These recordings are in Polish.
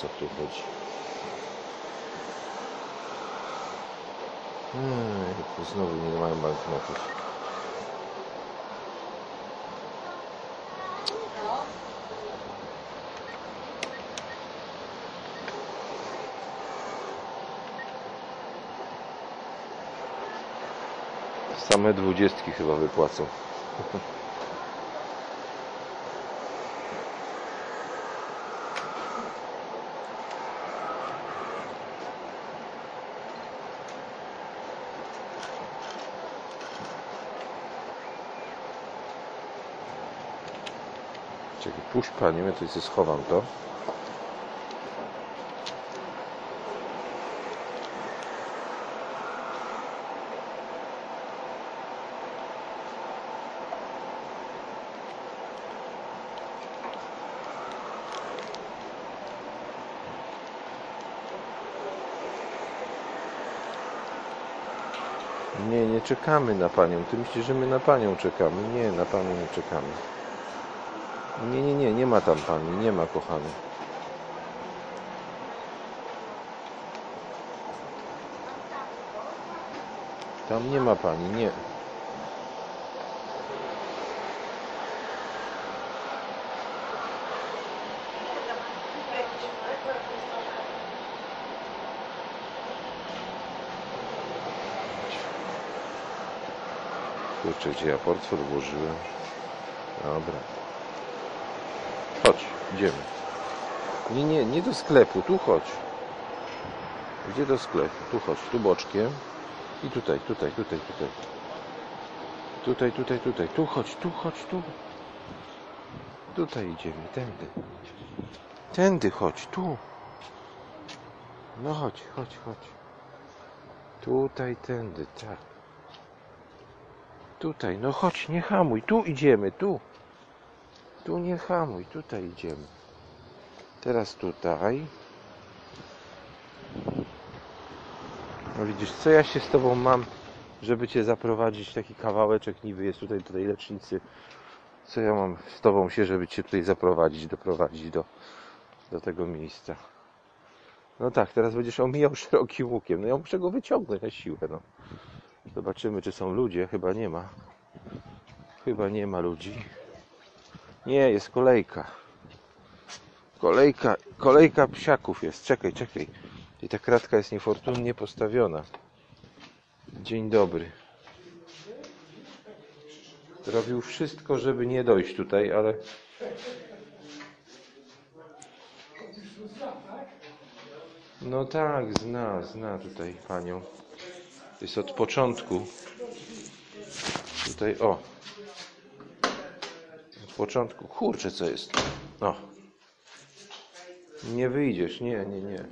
co tu chodzi? Ej, tu znowu nie mają banknotów. Same dwudziestki chyba wypłacą. Czekaj, puść panie, ja tutaj schowam to. Nie, nie czekamy na panią. Ty myślisz, że my na panią czekamy? Nie, na panią nie czekamy. Nie, nie, nie, nie ma tam pani, nie ma kochany. Tam nie ma pani, nie. Kurczę, gdzie ja portfel włożyłem? Dobra. Idziemy. Nie, nie, nie do sklepu, tu chodź. Gdzie do sklepu? Tu chodź, tu boczkiem. I tutaj, tutaj, tutaj, tutaj. Tutaj, tutaj, tutaj. Tu chodź, tu chodź, tu. Tutaj idziemy, tędy. Tędy chodź, tu. No chodź, chodź, chodź. Tutaj, tędy, tak. Tutaj, no chodź, nie hamuj, tu idziemy, tu. Tu nie hamuj, tutaj idziemy. Teraz tutaj. No widzisz, co ja się z tobą mam, żeby cię zaprowadzić taki kawałeczek niby jest tutaj do tej lecznicy. Co ja mam z tobą się, żeby cię tutaj zaprowadzić, doprowadzić do, do tego miejsca. No tak, teraz będziesz omijał szerokim łukiem. No ja muszę go wyciągnąć na siłę, no. Zobaczymy, czy są ludzie. Chyba nie ma. Chyba nie ma ludzi. Nie, jest kolejka. Kolejka, kolejka psiaków jest. Czekaj, czekaj. I ta kratka jest niefortunnie postawiona. Dzień dobry. Robił wszystko, żeby nie dojść tutaj, ale... No tak, zna, zna tutaj panią. Jest od początku. Tutaj, o. Początku. Kurczę, co jest? O. Nie wyjdziesz, nie, nie, nie.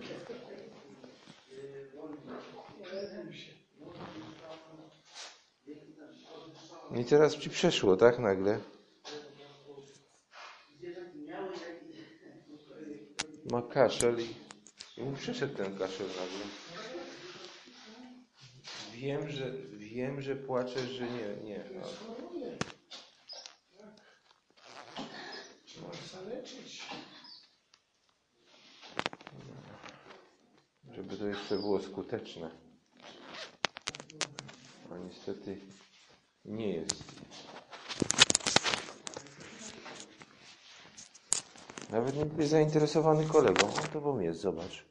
I teraz ci przeszło, tak nagle? Ma kaszel i, i mu przeszedł ten kaszel nagle. Wiem, że wiem, że płaczesz, że nie, nie. No. Zaleczyć. Żeby to jeszcze było skuteczne. A niestety nie jest. Nawet nie jest zainteresowany kolegą. On tobą jest, zobacz.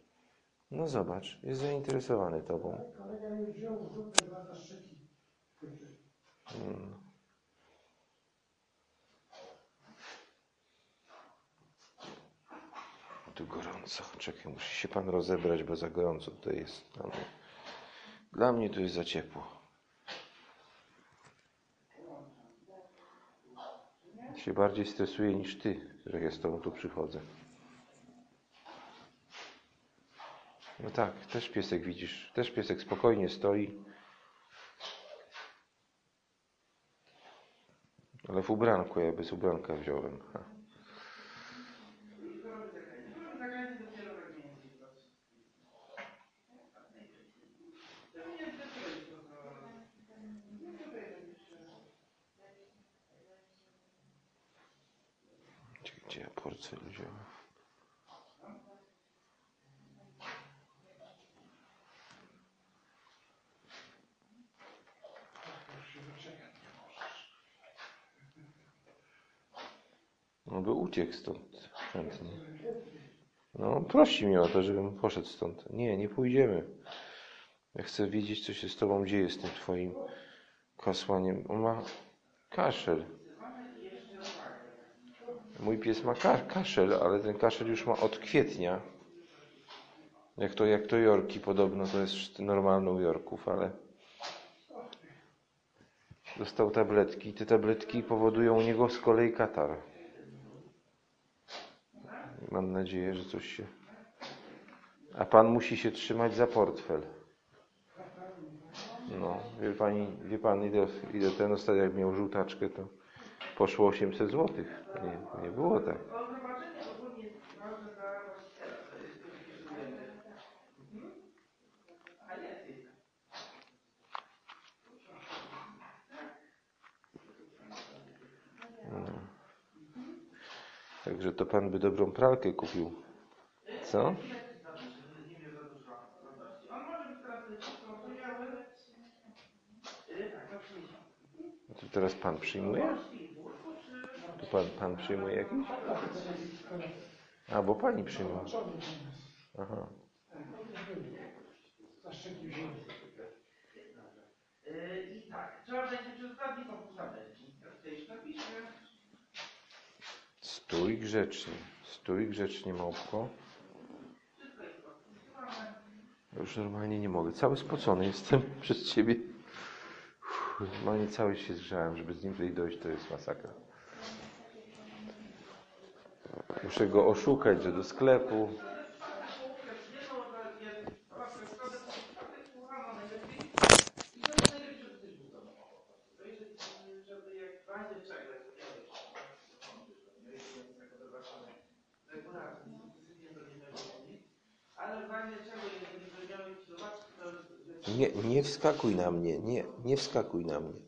No zobacz, jest zainteresowany tobą. Kolega już wziął w dupę dwa zaszczyki. Hmm. Tu gorąco. Czekaj, musi się pan rozebrać, bo za gorąco tutaj jest. Dla mnie, Dla mnie to jest za ciepło. Się bardziej stresuję niż ty, że ja z tobą tu przychodzę. No tak, też piesek widzisz, też piesek spokojnie stoi. Ale w ubranku, ja bez ubranka wziąłem. Ha. Czekaj, Gdzie ja portfel wziąłem? On by uciekł stąd chętnie. No, prosi mnie to, żebym poszedł stąd. Nie, nie pójdziemy. Ja chcę wiedzieć, co się z tobą dzieje, z tym twoim kasłaniem. On ma kaszel. Mój pies ma ka kaszel, ale ten kaszel już ma od kwietnia. Jak to, jak to Jorki podobno, to jest normalne u Jorków, ale dostał tabletki. Te tabletki powodują u niego z kolei katar. Mam nadzieję, że coś się... A pan musi się trzymać za portfel. No, wie pani, wie pan, ile, ile ten ostatnio jak miał żółtaczkę, to poszło 800 zł. Nie, nie było tak. No. Także to pan by dobrą pralkę kupił. Co? To teraz pan przyjmuje? To pan, pan przyjmuje jakiś? A, bo pani przyjmuje. Aha. I tak, trzeba będzie przedstawić napiszę. Stój grzecznie. Stój grzecznie, małpko. Już normalnie nie mogę. Cały spocony jestem przez ciebie. Uff, Normalnie cały się zgrzałem, żeby z nim tutaj dojść, to jest masakra. Muszę go oszukać, że do sklepu. Ale w razie czego, jeżeli będziemy mieć zobaczyć, to Nie, nie wskakuj na mnie, nie, nie wskakuj na mnie.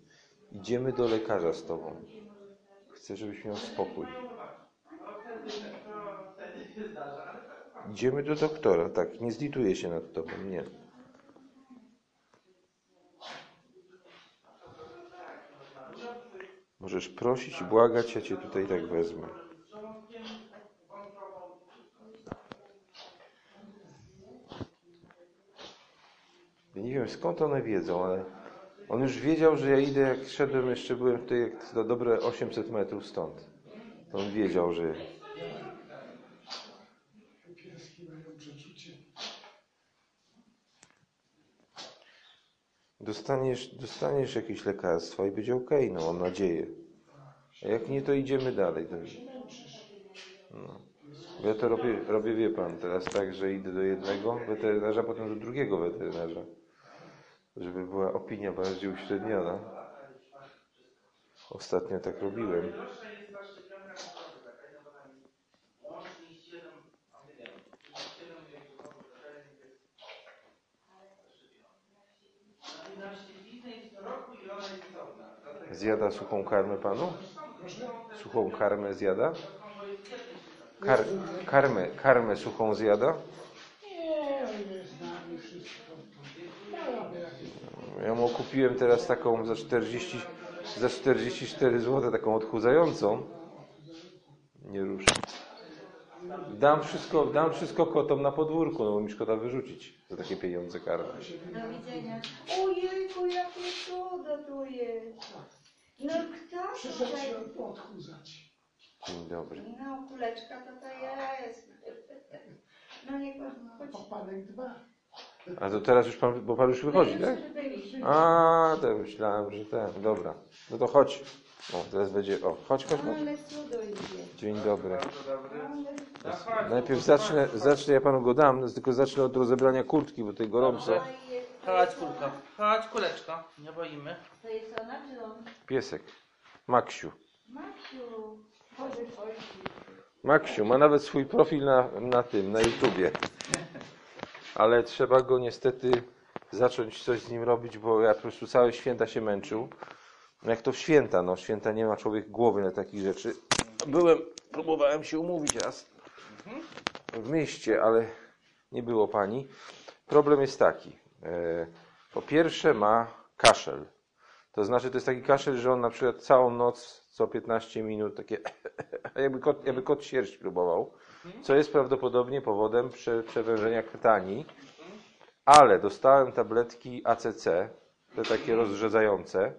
Idziemy do lekarza z tobą. Chcę, żebyś miał spokój. Idziemy do doktora, tak, nie zlituję się nad tobą, nie. Możesz prosić błagać, ja cię tutaj tak wezmę. Ja nie wiem skąd one wiedzą, ale on już wiedział, że ja idę, jak szedłem, jeszcze byłem tutaj jak do dobre 800 metrów stąd. On wiedział, że. Dostaniesz, dostaniesz jakieś lekarstwa i będzie okej, no mam nadzieję. A jak nie, to idziemy dalej. No. Ja to robię, robię, wie pan, teraz tak, że idę do jednego weterynarza, potem do drugiego weterynarza. Żeby była opinia bardziej uśredniona. Ostatnio tak robiłem. Droższa jest ta szczepionka na taka jest ona jest łącznie 7, a nie wiem, 7 Na szczepiznę jest co roku i ona jest cudowna. Dlatego Zjada suchą karmę panu? Suchą karmę zjada? Kar, karmę, karmę suchą zjada? Nie, on jest z nami wszystko. Miałaby jakieś Ja mu kupiłem teraz taką za 40, za 44 zł, taką odchudzającą. Nie ruszę. Dam wszystko, dam wszystko kotom na podwórku, no bo mi szkoda wyrzucić za takie pieniądze karne. Do widzenia. Ojejku, jakie cudo tu jest. No kto Przyszedł tutaj? się odchudzać. Dzień dobry. No kuleczka to to jest. No niech pan chodź. Popadek dwa. A to teraz już pan, bo pan już wychodzi, tak? A, to myślałem, że ten, dobra. No to chodź. O, teraz będzie, o, chodź, chodź, chodź. Dzień dobry. Najpierw zacznę, zacznę, ja panu go dam, tylko zacznę od rozebrania kurtki, bo tutaj gorąco. Chodź kulka, chodź kuleczka, nie boimy. to jest ona czy on? Piesek. Maksiu. Chodź. Maksiu ma nawet swój profil na, na tym, na YouTubie. Ale trzeba go niestety zacząć coś z nim robić, bo ja po prostu całe święta się męczył. Jak to w święta, no święta nie ma człowiek głowy na takich rzeczy. Byłem, próbowałem się umówić raz w mieście, ale nie było pani. Problem jest taki. E, po pierwsze ma kaszel. To znaczy, to jest taki kaszel, że on na przykład całą noc, co 15 minut, takie jakby kot, jakby kot sierść próbował, co jest prawdopodobnie powodem prze, przewężenia krtani. Ale dostałem tabletki ACC, te takie rozrzedzające.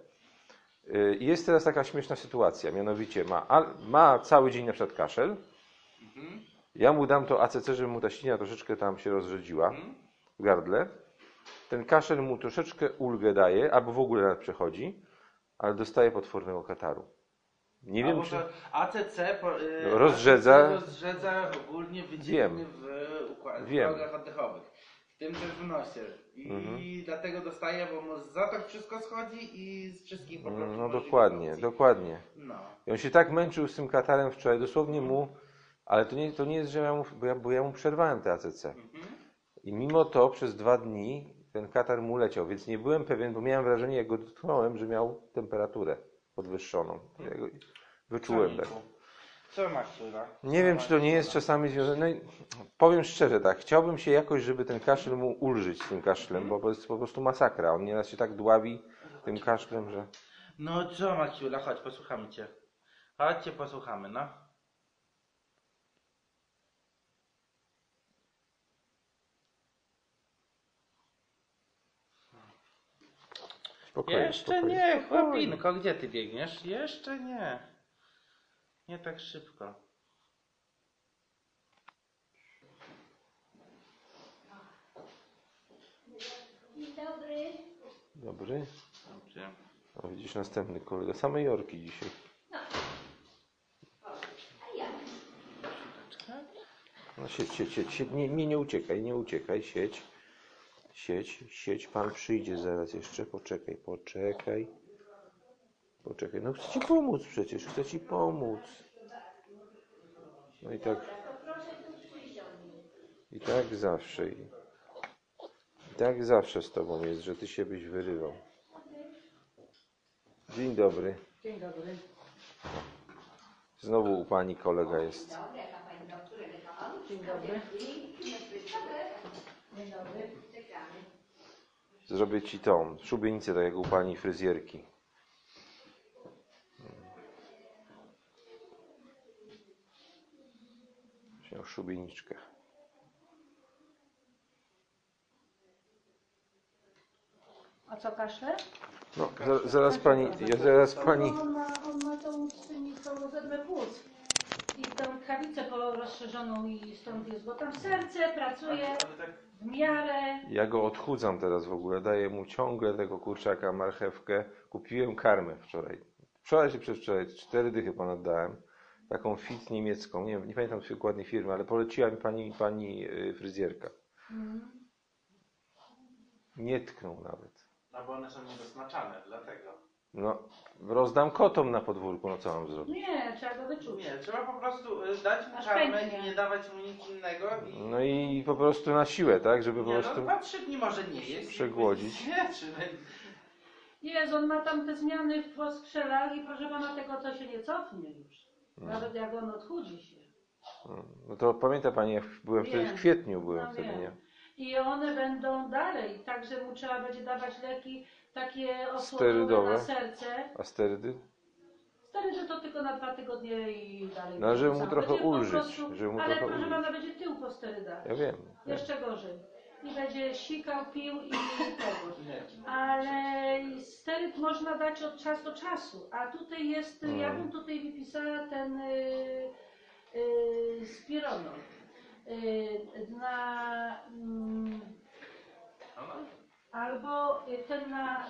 Y, I jest teraz taka śmieszna sytuacja, mianowicie ma, ma cały dzień na przykład kaszel, ja mu dam to ACC, żeby mu ta ślina troszeczkę tam się rozrzedziła w gardle. Ten kaszel mu troszeczkę ulgę daje, albo w ogóle nawet przechodzi, ale dostaje potwornego kataru. Nie A wiem, czy... ACC po, y, No, rozrzedza- rozrzedza ogólnie wydzieliny w układach Wiem. drogach oddechowych. W tym też w nosie. I Mhm. dlatego dostaje, bo mu z zatok wszystko schodzi i z wszystkich po prostu No dokładnie, dokładnie. No. I on się tak męczył z tym katarem wczoraj, dosłownie mu... Ale to nie, to nie jest, że ja mu, bo ja, bo ja mu przerwałem te ACC. Mhm. I mimo to przez dwa dni ten katar mu leciał, więc nie byłem pewien, bo miałem wrażenie, jak go dotknąłem, że miał temperaturę podwyższoną. Ja go wyczułem tak. Co masz Ciula? Nie wiem, czy to nie jest czasami związane. No powiem szczerze tak, chciałbym się jakoś, żeby ten kaszel mu ulżyć z tym kaszlem, bo to jest po prostu masakra. On nieraz się tak dławi tym kaszlem, że. No co Maciula, chodź, posłuchamy cię. Chodźcie, posłuchamy, no. Spokojnie, Jeszcze spokojnie, nie, spokojnie. chłopinko, gdzie ty biegniesz? Jeszcze nie. Nie tak szybko. Dzień dobry. Dobry. Dobrze. O, widzisz, następny kolega. Same Jorki dzisiaj. A ja? No siedź, siedź, siedź. siedź. Nie, nie, nie uciekaj, nie uciekaj. Siedź. Siedź, siedź. Pan przyjdzie zaraz jeszcze. Poczekaj, poczekaj. Poczekaj. No chcę ci pomóc przecież. Chcę ci pomóc. No i tak. I tak zawsze. I, I tak zawsze z tobą jest, że ty się byś wyrywał. Dzień dobry. Dzień dobry. Znowu u pani kolega jest. Dzień dobry. Dzień dobry. Zrobię ci tą szubienicę, tak jak u pani fryzjerki. Wziął szubieniczkę. A co kaszle? No, za, zaraz pani, ja zaraz pani, On ma, on ma tą stronnicą zedmę płuc. I tą tchawicę po- rozszerzoną i stąd jest, bo tam serce pracuje tak w miarę. ja go odchudzam teraz w ogóle, daję mu ciągle tego kurczaka, marchewkę. Kupiłem karmę wczoraj. Wczoraj czy przedwczoraj, cztery dychy ponad dałem. Taką fit niemiecką, nie, wiem, nie pamiętam dokładnie firmy, ale poleciła mi pani, pani y, fryzjerka. Mm. Nie tknął nawet. No bo one są niedoznaczane, dlatego. No, rozdam kotom na podwórku, no co mam zrobić? Nie, trzeba go wyczuć. Nie, trzeba po prostu y, dać mu Aż karmę pęknie. i nie dawać mu nic innego i... No i po prostu na siłę, tak? Żeby po Nie, prostu... no dwa, trzy dni może nie jest. przegłodzić. Nie, czy... Jest, on ma tam te zmiany w poskrzelach i proszę pana, tego to się nie cofnie już. Nawet jak on odchudzi się. No to pamięta Pani, jak byłem wtedy w Wiem. kwietniu, byłem No wtedy, wiem. nie? I one będą dalej, także mu trzeba będzie dawać leki takie Sterydowe. na serce. A sterydy? Sterydy to tylko na dwa tygodnie i dalej. No, żeby mu trochę Będzie po ulżyć, żeby mu ale trochę proszę ulżyć. pana, będzie tył po sterydach. Ja wiem. wiem. Jeszcze gorzej. I będzie sikał, pił i tego. Ale steryd można dać od czasu do czasu. A tutaj jest, Mm. ja bym tutaj wypisała ten y, y, spironol. Y, na, mm, albo y, ten na,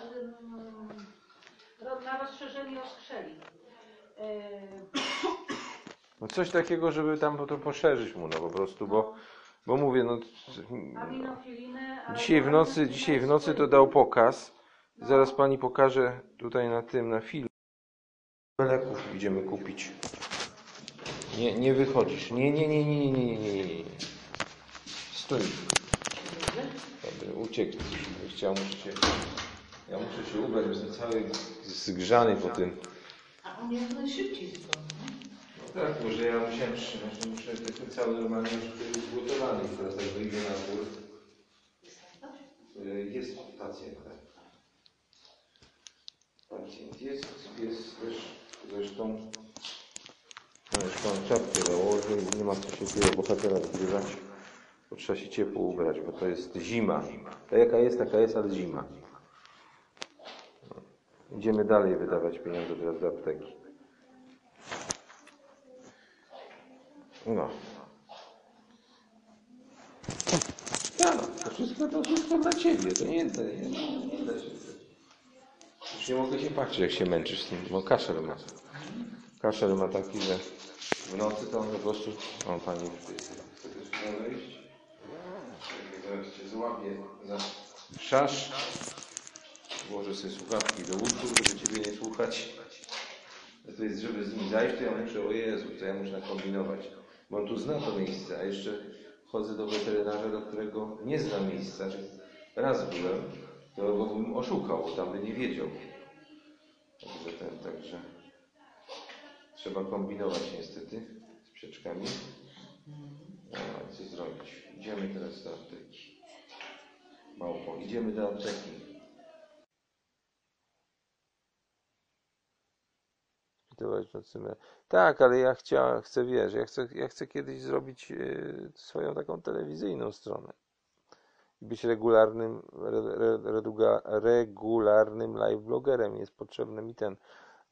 na rozszerzenie oskrzeli. Y, no coś takiego, żeby tam potem poszerzyć mu, no po prostu, bo, no. bo mówię, no, dzisiaj w nocy, dzisiaj w nocy to dał pokaz. No. Zaraz pani pokaże tutaj na tym, na filmie. Leków idziemy kupić. Nie, nie wychodzisz. Nie, nie, nie, nie, nie, nie, nie. Stój. Uciekł. Chciał, muszę się, ja muszę się ubrać, jestem cały zgrzany po tym. A on jak najszybciej zgodzi. No tak, może ja musiałem trzymać, że muszę jestem cały normalnie już zgotowany. Teraz tak wyjdę na dwór. Y, Jest pacjent. tak. Jest, jest też zresztą no już pan czapkę założył i nie ma co się tego bohatera zgrywać, bo trzeba się ciepło ubrać, bo to jest zima. Ta jaka jest, taka jest, ale zima. Idziemy dalej wydawać pieniądze teraz do apteki. No. Ja, no, to wszystko to wszystko dla ciebie, to nie, to nie, nie, da się. Już nie mogę się patrzeć, jak się męczysz z tym, bo kaszel ma. Kaszel ma taki, że w nocy to on po prostu... O, pani chce też nie wejść? Zaraz cię złapię za szasz. Włożę sobie słuchawki do uszu, żeby ciebie nie słuchać. To jest, żeby z nim zajść, to ja muszę, o Jezu, to ja muszę nakombinować. Bo on tu zna to miejsce, a jeszcze chodzę do weterynarza, do którego nie znam miejsca. Raz byłem, to go bym oszukał, bo tam by nie wiedział. Także ten, także trzeba kombinować niestety z przeczkami. No, ale co zrobić? Idziemy teraz do apteki. Małpo, idziemy do apteki. Tak, ale ja chciałem, chcę, wiesz, ja chcę, ja chcę kiedyś zrobić e, swoją taką telewizyjną stronę. Być regularnym, re, re, regularnym live blogerem. Jest potrzebny mi ten.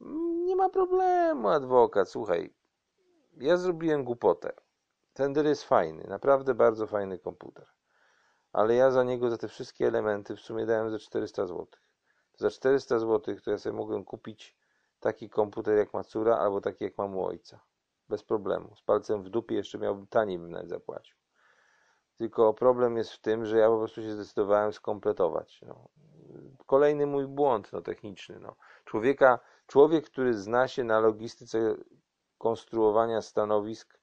Mm, Nie ma problemu, adwokat. Słuchaj, ja zrobiłem głupotę. Tender jest fajny, naprawdę bardzo fajny komputer. Ale ja za niego, za te wszystkie elementy w sumie dałem ze 400 zł. Za 400 zł to ja sobie mogłem kupić taki komputer jak Macura albo taki jak mam u ojca. Bez problemu. Z palcem w dupie jeszcze miałbym taniej bym nawet zapłacił. Tylko problem jest w tym, że ja po prostu się zdecydowałem skompletować. No. Kolejny mój błąd no, techniczny. No. Człowieka, człowiek, który zna się na logistyce konstruowania stanowisk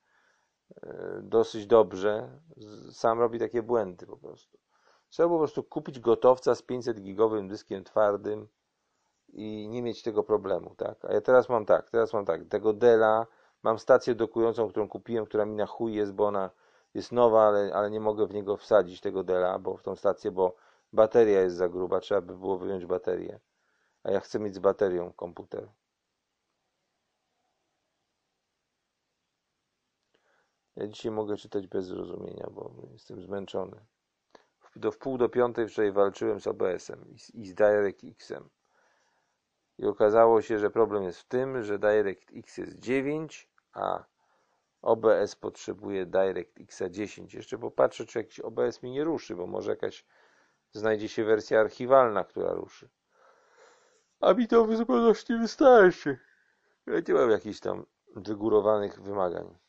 dosyć dobrze, sam robi takie błędy po prostu. Trzeba po prostu kupić gotowca z 500 gigowym dyskiem twardym i nie mieć tego problemu, tak? A ja teraz mam tak, teraz mam tak, tego Dela, mam stację dokującą, którą kupiłem, która mi na chuj jest, bo ona jest nowa, ale, ale nie mogę w niego wsadzić tego Dela, bo w tą stację, bo bateria jest za gruba, trzeba by było wyjąć baterię. A ja chcę mieć z baterią komputer. Ja dzisiaj mogę czytać bez zrozumienia, bo jestem zmęczony. Do wpół do piątej wczoraj walczyłem z OBS-em i z, i z DirectX-em. I okazało się, że problem jest w tym, że DirectX jest 9, a OBS potrzebuje DirectX 10. Jeszcze popatrzę, czy jakiś OBS mi nie ruszy, bo może jakaś znajdzie się wersja archiwalna, która ruszy. A mi to w zupełności wystarczy. Ja nie mam jakichś tam wygórowanych wymagań.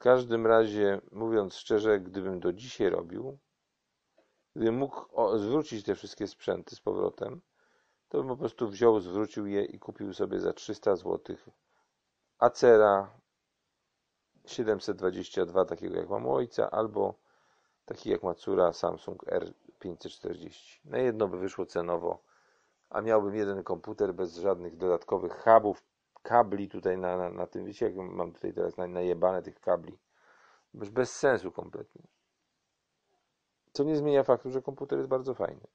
W każdym razie, mówiąc szczerze, gdybym do dzisiaj robił, gdybym mógł zwrócić te wszystkie sprzęty z powrotem, to bym po prostu wziął, zwrócił je i kupił sobie za 300 zł Acera 722, takiego jak mam ojca, albo taki jak Macura Samsung R540. Na jedno by wyszło cenowo, a miałbym jeden komputer bez żadnych dodatkowych hubów, kabli tutaj na, na, na tym, wiecie jak mam tutaj teraz na- najebane tych kabli. Bez sensu kompletnie. Co nie zmienia faktu, że komputer jest bardzo fajny.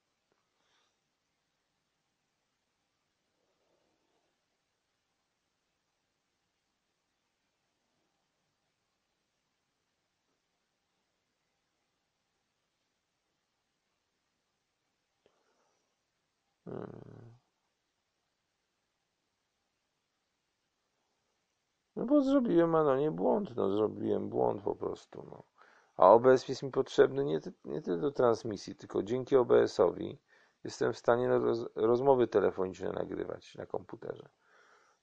No bo zrobiłem, ano nie błąd, no zrobiłem błąd po prostu, no. A OBS jest mi potrzebny nie, nie tylko do transmisji, tylko dzięki OBS-owi jestem w stanie no, roz, rozmowy telefoniczne nagrywać na komputerze.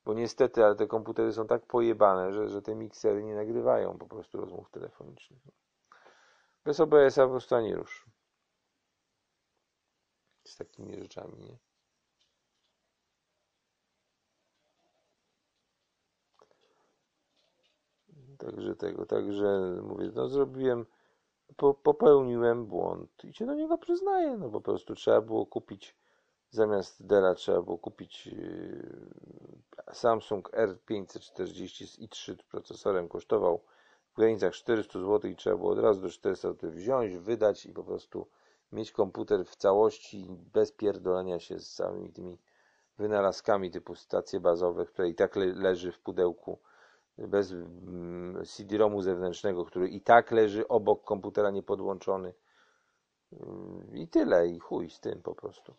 Bo niestety, ale te komputery są tak pojebane, że, że te miksery nie nagrywają po prostu rozmów telefonicznych. Bez OBS-a po prostu ani rusz. Z takimi rzeczami, nie? Także tego, także mówię, no zrobiłem, po, popełniłem błąd i się do niego przyznaję, no po prostu trzeba było kupić, zamiast Dela trzeba było kupić yy, Samsung R540 z i3 procesorem, kosztował w granicach 400 zł i trzeba było od razu do 400 zł wziąć, wydać i po prostu mieć komputer w całości bez pierdolenia się z całymi tymi wynalazkami typu stacje bazowe, które i tak le leży w pudełku, bez mm, CD-ROMu zewnętrznego, który i tak leży obok komputera niepodłączony. Ym, I tyle, i chuj z tym po prostu.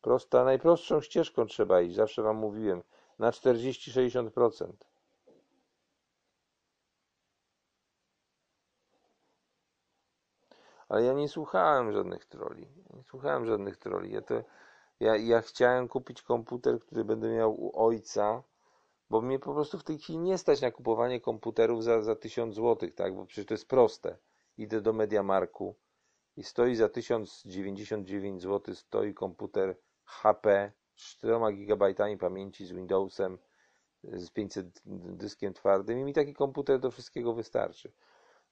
Prosta, najprostszą ścieżką trzeba iść, zawsze wam mówiłem, na 40-60%. Ale ja nie słuchałem żadnych troli. Nie słuchałem żadnych troli. Ja, to, ja, ja chciałem kupić komputer, który będę miał u ojca, bo mnie po prostu w tej chwili nie stać na kupowanie komputerów za, za 1000 zł, tak? Bo przecież to jest proste. Idę do Mediamarku i stoi za 1099 zł stoi komputer HP z 4 GB pamięci, z Windowsem, z 500 dyskiem twardym i mi taki komputer do wszystkiego wystarczy.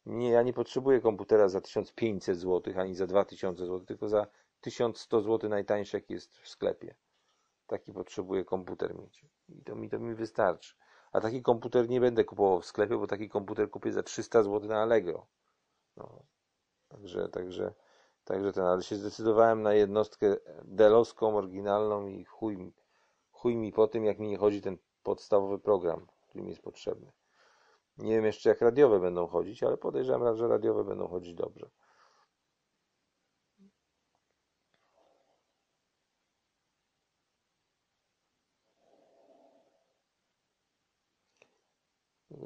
Nie, ja nie potrzebuję komputera za 1500 zł ani za 2000 zł, tylko za 1100 zł najtańszy jaki jest w sklepie. Taki potrzebuję komputer mieć. I to mi to mi wystarczy. A taki komputer nie będę kupował w sklepie, bo taki komputer kupię za 300 zł na Allegro. No. Także, także, także ten, ale się zdecydowałem na jednostkę delowską, oryginalną i chuj, mi- chuj mi po tym, jak mi nie chodzi ten podstawowy program, który mi jest potrzebny. Nie wiem jeszcze jak radiowe będą chodzić, ale podejrzewam, że radiowe będą chodzić dobrze.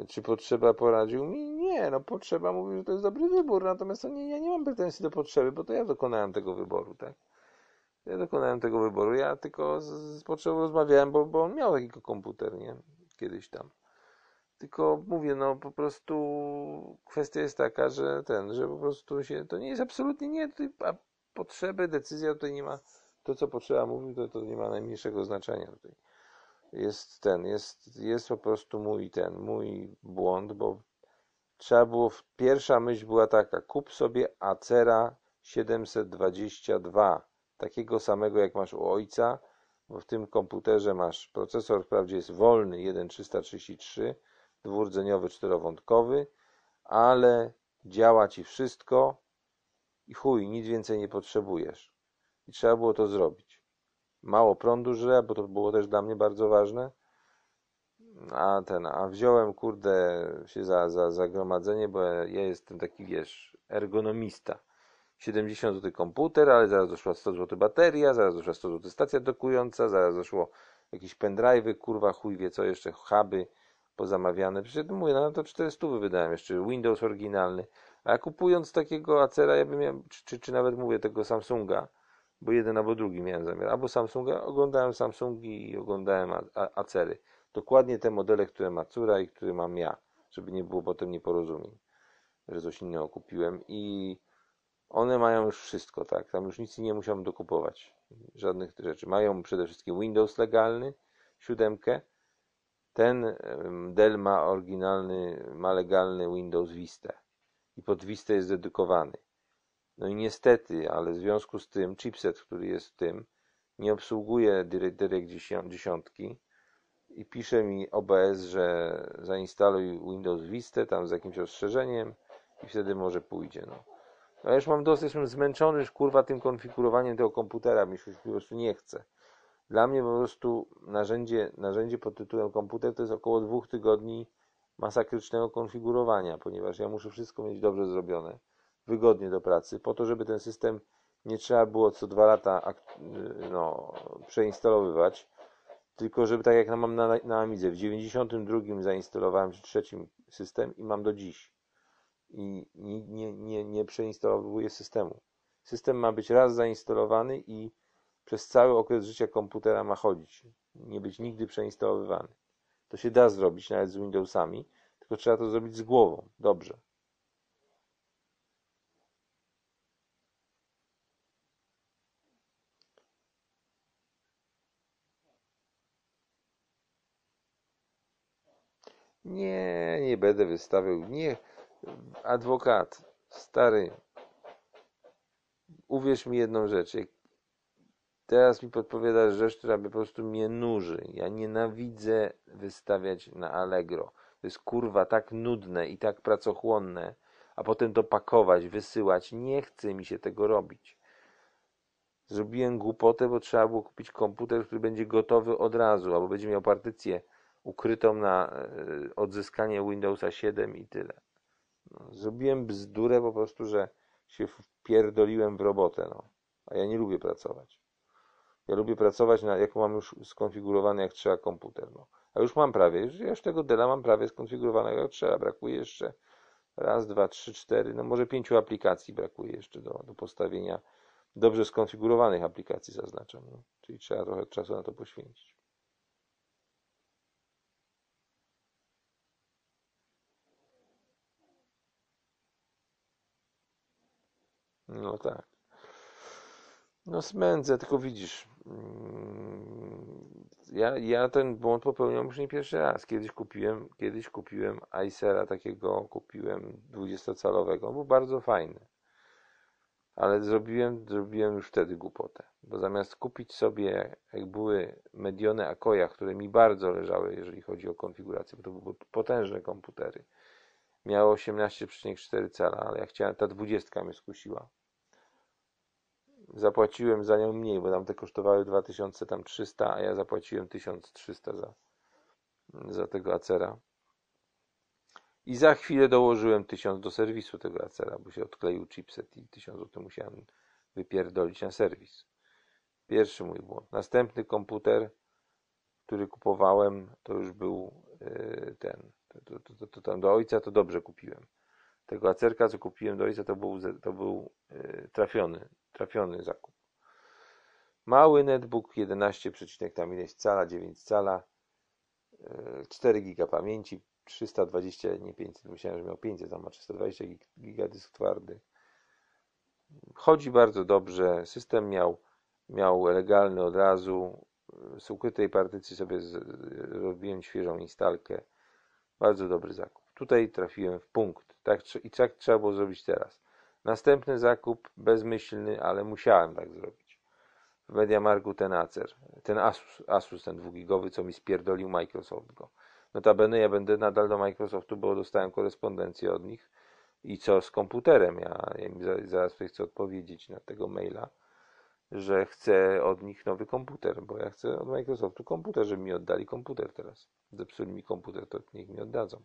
Czy potrzeba poradził mi? Nie, no potrzeba mówi, że to jest dobry wybór, natomiast to nie, ja nie mam pretensji do potrzeby, bo to ja dokonałem tego wyboru, tak? Ja dokonałem tego wyboru, ja tylko z, z potrzebą rozmawiałem, bo, bo on miał taki komputer, nie? Kiedyś tam. Tylko mówię, no po prostu kwestia jest taka, że ten, że po prostu się, to nie jest absolutnie nie, a potrzeby, decyzja tutaj nie ma, to co potrzeba mówił, to, to nie ma najmniejszego znaczenia tutaj. Jest ten, jest, jest po prostu mój ten, mój błąd, bo trzeba było, pierwsza myśl była taka, kup sobie Acera 722, takiego samego jak masz u ojca, bo w tym komputerze masz procesor, wprawdzie jest wolny 1.333, dwurdzeniowy, czterowątkowy, ale działa ci wszystko i chuj, nic więcej nie potrzebujesz. I trzeba było to zrobić. Mało prądu żre, bo to było też dla mnie bardzo ważne. A ten, a wziąłem kurde się za, za zagromadzenie, bo ja jestem taki, wiesz, ergonomista. 70 zł komputer, ale zaraz doszła 100 zł bateria, zaraz doszła 100 zł stacja dokująca, zaraz doszło jakieś pendrive'y, kurwa, chuj wie co jeszcze, huby pozamawiane. Przecież mówię, no to 400 wydałem jeszcze, Windows oryginalny. A kupując takiego Acera, ja bym miał, czy, czy, czy nawet mówię tego Samsunga, bo jeden albo drugi miałem zamiar, albo Samsunga, oglądałem Samsungi i oglądałem Acery. Dokładnie te modele, które ma córa i które mam ja, żeby nie było potem nieporozumień, że coś innego kupiłem i one mają już wszystko, tak, tam już nic nie musiałem dokupować, żadnych rzeczy. Mają przede wszystkim Windows legalny, siódemkę, ten Dell ma oryginalny, ma legalny Windows Vista i pod Vista jest dedykowany. No i niestety, ale w związku z tym chipset, który jest w tym, nie obsługuje Direct 10 i pisze mi OBS, że zainstaluj Windows Vista tam z jakimś rozszerzeniem i wtedy może pójdzie. No. No ja już mam dosyć, jestem zmęczony już kurwa tym konfigurowaniem tego komputera, mi się po prostu nie chce. Dla mnie po prostu narzędzie, narzędzie pod tytułem komputer to jest około dwóch tygodni masakrycznego konfigurowania, ponieważ ja muszę wszystko mieć dobrze zrobione, wygodnie do pracy, po to, żeby ten system nie trzeba było co dwa lata ak- no, przeinstalowywać, tylko żeby tak jak mam na, na Amidze, w 92 zainstalowałem czy trzecim system i mam do dziś. I nie, nie, nie, nie przeinstalowuję systemu. System ma być raz zainstalowany i przez cały okres życia komputera ma chodzić. Nie być nigdy przeinstalowywany. To się da zrobić nawet z Windowsami, tylko trzeba to zrobić z głową. Dobrze. Nie, nie będę wystawiał. Nie, adwokat, stary, uwierz mi jedną rzecz. Teraz mi podpowiadasz rzecz, która po prostu mnie nuży. Ja nienawidzę wystawiać na Allegro. To jest kurwa tak nudne i tak pracochłonne, a potem to pakować, wysyłać. Nie chce mi się tego robić. Zrobiłem głupotę, bo trzeba było kupić komputer, który będzie gotowy od razu, albo będzie miał partycję ukrytą na e, odzyskanie Windowsa 7 i tyle. No, zrobiłem bzdurę po prostu, że się wpierdoliłem w robotę, no. A ja nie lubię pracować. Ja lubię pracować, na, jak mam już skonfigurowany jak trzeba komputer, no. A już mam prawie, już, już tego Dela mam prawie skonfigurowanego jak trzeba. Brakuje jeszcze raz, dwa, trzy, cztery, no może pięciu aplikacji brakuje jeszcze do, do postawienia dobrze skonfigurowanych aplikacji zaznaczam. No. Czyli trzeba trochę czasu na to poświęcić. No tak. No smędzę, tylko widzisz, mm, ja, ja ten błąd popełniam już nie pierwszy raz. Kiedyś kupiłem, kiedyś kupiłem Icera takiego, kupiłem 20-calowego, on był bardzo fajny. Ale zrobiłem, zrobiłem już wtedy głupotę, bo zamiast kupić sobie, jak były Medione Akoya, które mi bardzo leżały, jeżeli chodzi o konfigurację, bo to były potężne komputery, miało 18,4 cala, ale ja chciałem, ta 20 mnie skusiła. Zapłaciłem za nią mniej, bo tam te kosztowały 2300, a ja zapłaciłem 1300 za, za tego Acera. I za chwilę dołożyłem 1000 do serwisu tego Acera, bo się odkleił chipset i 1000 zł musiałem wypierdolić na serwis. Pierwszy mój błąd. Następny komputer, który kupowałem, to już był yy, ten. To, to, to, to tam do ojca to dobrze kupiłem. Tego Acerka, co kupiłem do ojca, to był, to był yy, trafiony, trafiony zakup. Mały netbook 11, tam ileś cala, 9 cala, yy, 4 giga pamięci, 320, nie 500, myślałem, że miał 500, tam ma 320 gig- giga dysk twardy. Chodzi bardzo dobrze, system miał, miał legalny od razu, z ukrytej partycji sobie z, robiłem świeżą instalkę. Bardzo dobry zakup. Tutaj trafiłem w punkt. Tak, I tak trzeba było zrobić teraz. Następny zakup, bezmyślny, ale musiałem tak zrobić. W Mediamarku ten Acer, ten Asus, Asus ten dwugigowy, co mi spierdolił Microsoft go. Notabene ja będę nadal do Microsoftu, bo dostałem korespondencję od nich. I co z komputerem? Ja, ja im za- zaraz chcę odpowiedzieć na tego maila, że chcę od nich nowy komputer, bo ja chcę od Microsoftu komputer, żeby mi oddali komputer teraz. Zepsuli mi komputer, to niech mi oddadzą.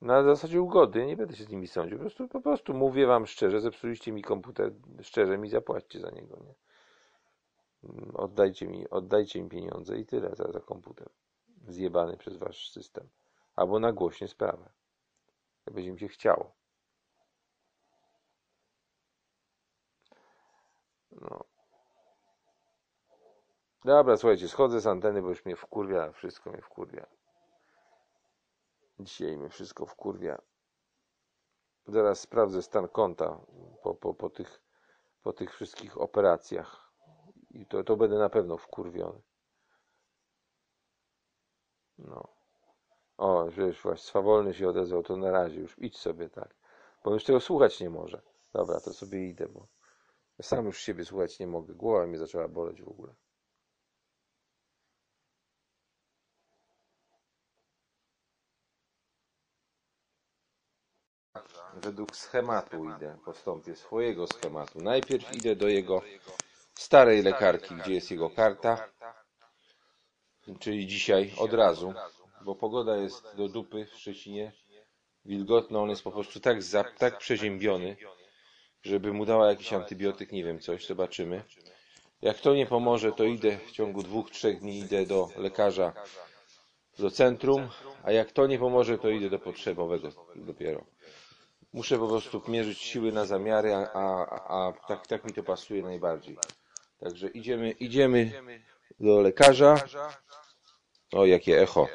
Na zasadzie ugody, nie będę się z nimi sądził. Po prostu, po prostu mówię wam szczerze, zepsuliście mi komputer, szczerze mi zapłaćcie za niego, nie? Mm, Oddajcie mi, oddajcie mi pieniądze i tyle za, za komputer. Zjebany przez wasz system. Albo nagłośnie sprawę. Jak będzie mi się chciało. No. Dobra, słuchajcie, schodzę z anteny, bo już mnie wkurwia, wszystko mnie wkurwia. Dzisiaj mnie wszystko wkurwia. Zaraz sprawdzę stan konta po, po, po, tych, po tych wszystkich operacjach. I to, to będę na pewno wkurwiony. No. O, wiesz, właśnie swawolny się odezwał, to na razie już idź sobie tak. Bo już tego słuchać nie może. Dobra, to sobie idę, bo sam już siebie słuchać nie mogę. Głowa mnie zaczęła boleć w ogóle. Według schematu idę, postąpię swojego schematu. Najpierw idę do jego starej lekarki, gdzie jest jego karta, czyli dzisiaj od razu, bo pogoda jest do dupy w Szczecinie, wilgotno, on jest po prostu tak, za, tak przeziębiony, żeby mu dała jakiś antybiotyk, nie wiem, coś, zobaczymy. Jak to nie pomoże, to idę w ciągu dwóch, trzech dni idę do lekarza do centrum, a jak to nie pomoże, to idę do potrzebowego dopiero. Muszę po prostu mierzyć siły na zamiary, a, a, a tak, tak mi to pasuje najbardziej. Także idziemy, idziemy do lekarza. O, jakie echo.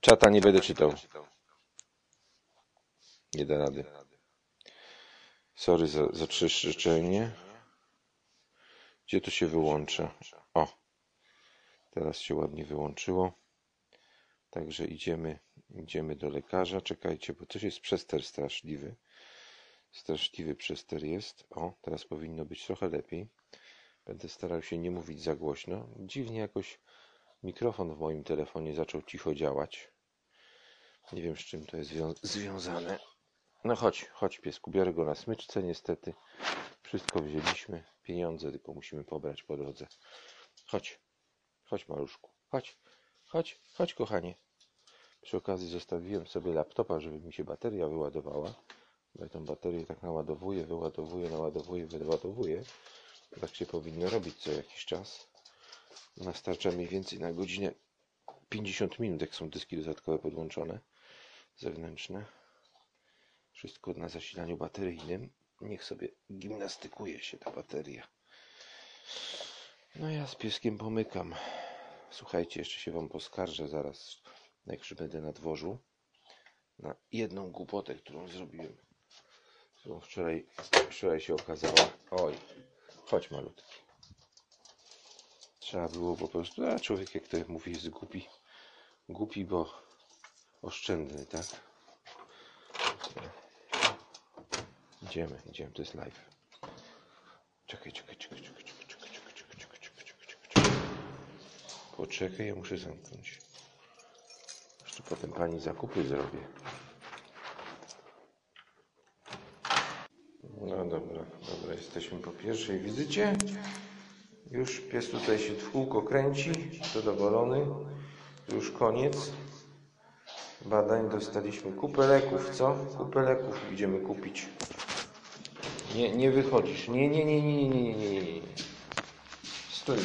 Czata nie będę czytał. Nie da rady. Sorry za, za trzeszczenie. Gdzie to się wyłącza? O, teraz się ładnie wyłączyło. Także idziemy, idziemy do lekarza. Czekajcie, bo coś jest przester straszliwy. Straszliwy przester jest. O, teraz powinno być trochę lepiej. Będę starał się nie mówić za głośno. Dziwnie jakoś mikrofon w moim telefonie zaczął cicho działać. Nie wiem z czym to jest zwią- związane. No chodź, chodź piesku, biorę go na smyczce niestety. Wszystko wzięliśmy, pieniądze tylko musimy pobrać po drodze. Chodź, chodź maluszku, chodź, chodź, chodź kochanie. Przy okazji zostawiłem sobie laptopa, żeby mi się bateria wyładowała. Ja tą baterię tak naładowuję, wyładowuję, naładowuję, wyładowuję. Tak się powinno robić co jakiś czas. Nastarcza mniej więcej na godzinę 50 minut, jak są dyski dodatkowe podłączone, zewnętrzne. Wszystko na zasilaniu bateryjnym. Niech sobie gimnastykuje się ta bateria. No ja z pieskiem pomykam. Słuchajcie, jeszcze się wam poskarżę zaraz, jak już będę na dworzu, na jedną głupotę, którą zrobiłem. Którą wczoraj, wczoraj się okazała. Oj, chodź malutki. Trzeba było po prostu, a człowiek jak to mówi jest głupi. Głupi, bo oszczędny, tak? Idziemy, idziemy, to jest live. Czekaj, czekaj, czekaj, czekaj, czekaj, czekaj, czekaj, czekaj, czekaj, czekaj, czekaj, czekaj, czekaj. Poczekaj, ja muszę zamknąć. Jeszcze potem pani zakupy zrobię. No dobra, dobra, jesteśmy po pierwszej wizycie. Już pies tutaj się w kółko kręci, zadowolony. Już koniec. Badań dostaliśmy kupę leków, co? Kupę leków idziemy kupić. Nie, nie wychodzisz. Nie, nie, nie, nie, nie, nie, nie, nie. Stój.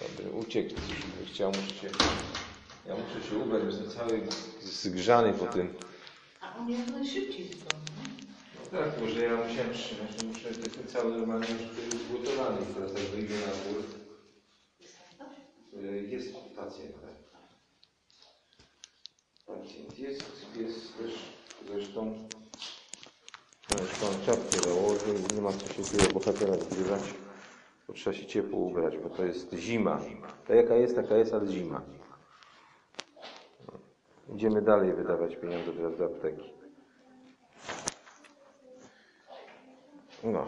Dobry, uciekł. Chciał, muszę się, ja muszę się ubrać, jestem cały zgrzany po tym. A on jak najszybciej zupełnie. No tak, może ja musiałem trzymać, że muszę, jestem cały normalnie już tutaj zgotowany. Teraz jak wyjdę na dwór. Y, Jest pacjent, tak. Pacjent jest, jest też zresztą zresztą czapkę założył, nie ma co się tyle bohatera zgrywać, bo trzeba się ciepło ubrać, bo to jest zima. Ta jaka jest, taka jest, ale zima. Idziemy dalej wydawać pieniądze teraz do apteki. No.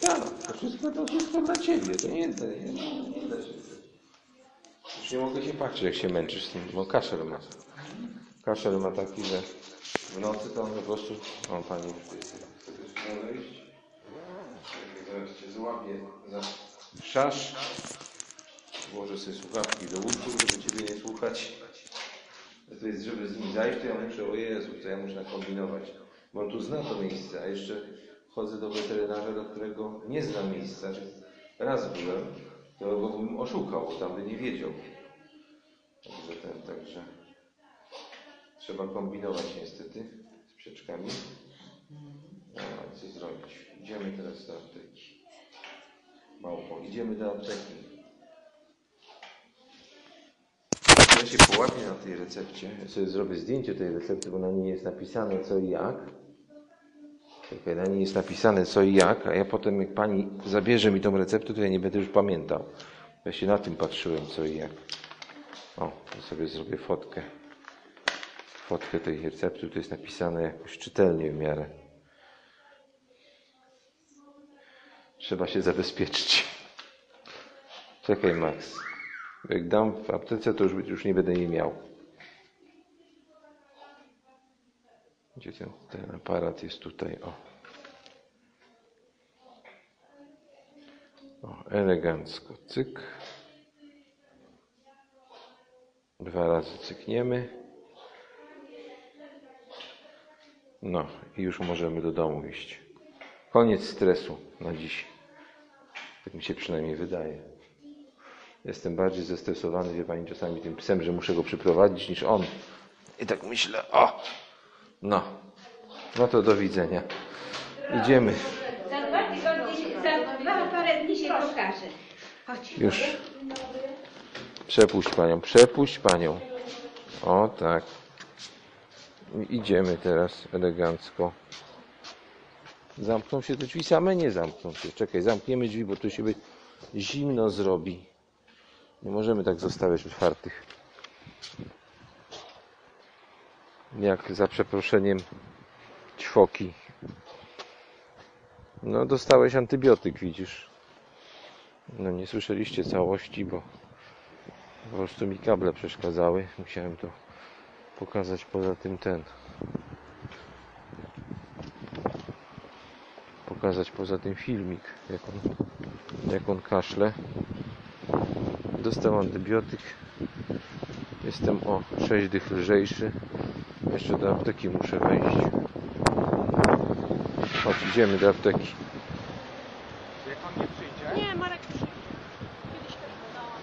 Tak, to wszystko, to wszystko dla Ciebie, to nie, to nie, nie, nie da się. Już nie mogę się patrzeć, jak się męczysz z tym, bo kaszel ma. Kaszel ma taki, że w nocy to on po prostu... O, Pani za szasz. Włożę sobie słuchawki do uszu, żeby Ciebie nie słuchać. To jest, żeby z nim zajść, to ja muszę, o Jezu, to ja muszę nakombinować. Bo on tu zna to miejsce, a jeszcze chodzę do weterynarza, do którego nie znam miejsca. Raz byłem, to go bym oszukał, tam by nie wiedział. Także ten, także trzeba kombinować niestety z przeczkami. No, ale co zrobić? Idziemy teraz do apteki. Małpo, idziemy do apteki. Ja się połapię na tej recepcie. Ja sobie zrobię zdjęcie tej recepty, bo na niej jest napisane co i jak. Czekaj, na niej jest napisane co i jak, a ja potem jak pani zabierze mi tą receptę, to ja nie będę już pamiętał. Ja się na tym patrzyłem co i jak. O, to sobie zrobię fotkę. Fotkę tej recepty, tu jest napisane jakoś czytelnie w miarę. Trzeba się zabezpieczyć. Czekaj, Max. Jak dam w aptece, to już, już nie będę jej miał. Gdzie ten, ten aparat jest tutaj? O. o. Elegancko. Cyk. Dwa razy cykniemy. No i już możemy do domu iść. Koniec stresu na dziś. Tak mi się przynajmniej wydaje. Jestem bardziej zestresowany, wie pani, czasami tym psem, że muszę go przyprowadzić, niż on. I tak myślę, o, no, no to do widzenia. Idziemy. Za dwa tygodnie, za dwa parę dni się pokaże. Chodź. Już. Przepuść panią, przepuść panią. O, tak. Idziemy teraz elegancko. Zamkną się te drzwi, same nie zamkną się. Czekaj, zamkniemy drzwi, bo tu się by zimno zrobi. Nie możemy tak zostawiać otwartych. Jak za przeproszeniem ćwoki. No, dostałeś antybiotyk, widzisz. No, nie słyszeliście całości, bo po prostu mi kable przeszkadzały. Musiałem to pokazać poza tym ten. Pokazać poza tym filmik, jak on, jak on kaszle. Dostał antybiotyk. Jestem o 6 dych lżejszy. Jeszcze do apteki muszę wejść. Chodź, idziemy do apteki. Nie, Marek przyjdzie. Kiedyś też badałam.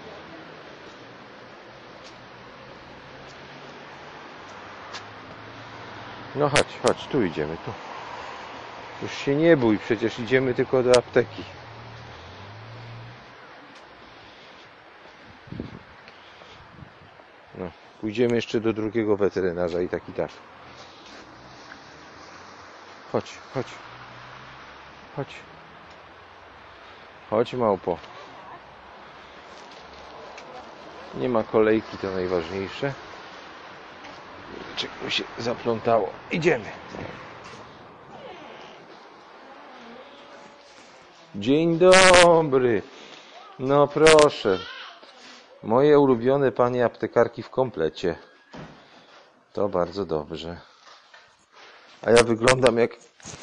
No chodź, chodź, tu idziemy, tu. Już się nie bój, przecież idziemy tylko do apteki. No, pójdziemy jeszcze do drugiego weterynarza i tak i tak. Chodź, chodź. Chodź. Chodź małpo. Nie ma kolejki, to najważniejsze. Czego się zaplątało. Idziemy. Dzień dobry. No proszę. Moje ulubione panie aptekarki w komplecie. To bardzo dobrze. A ja wyglądam jak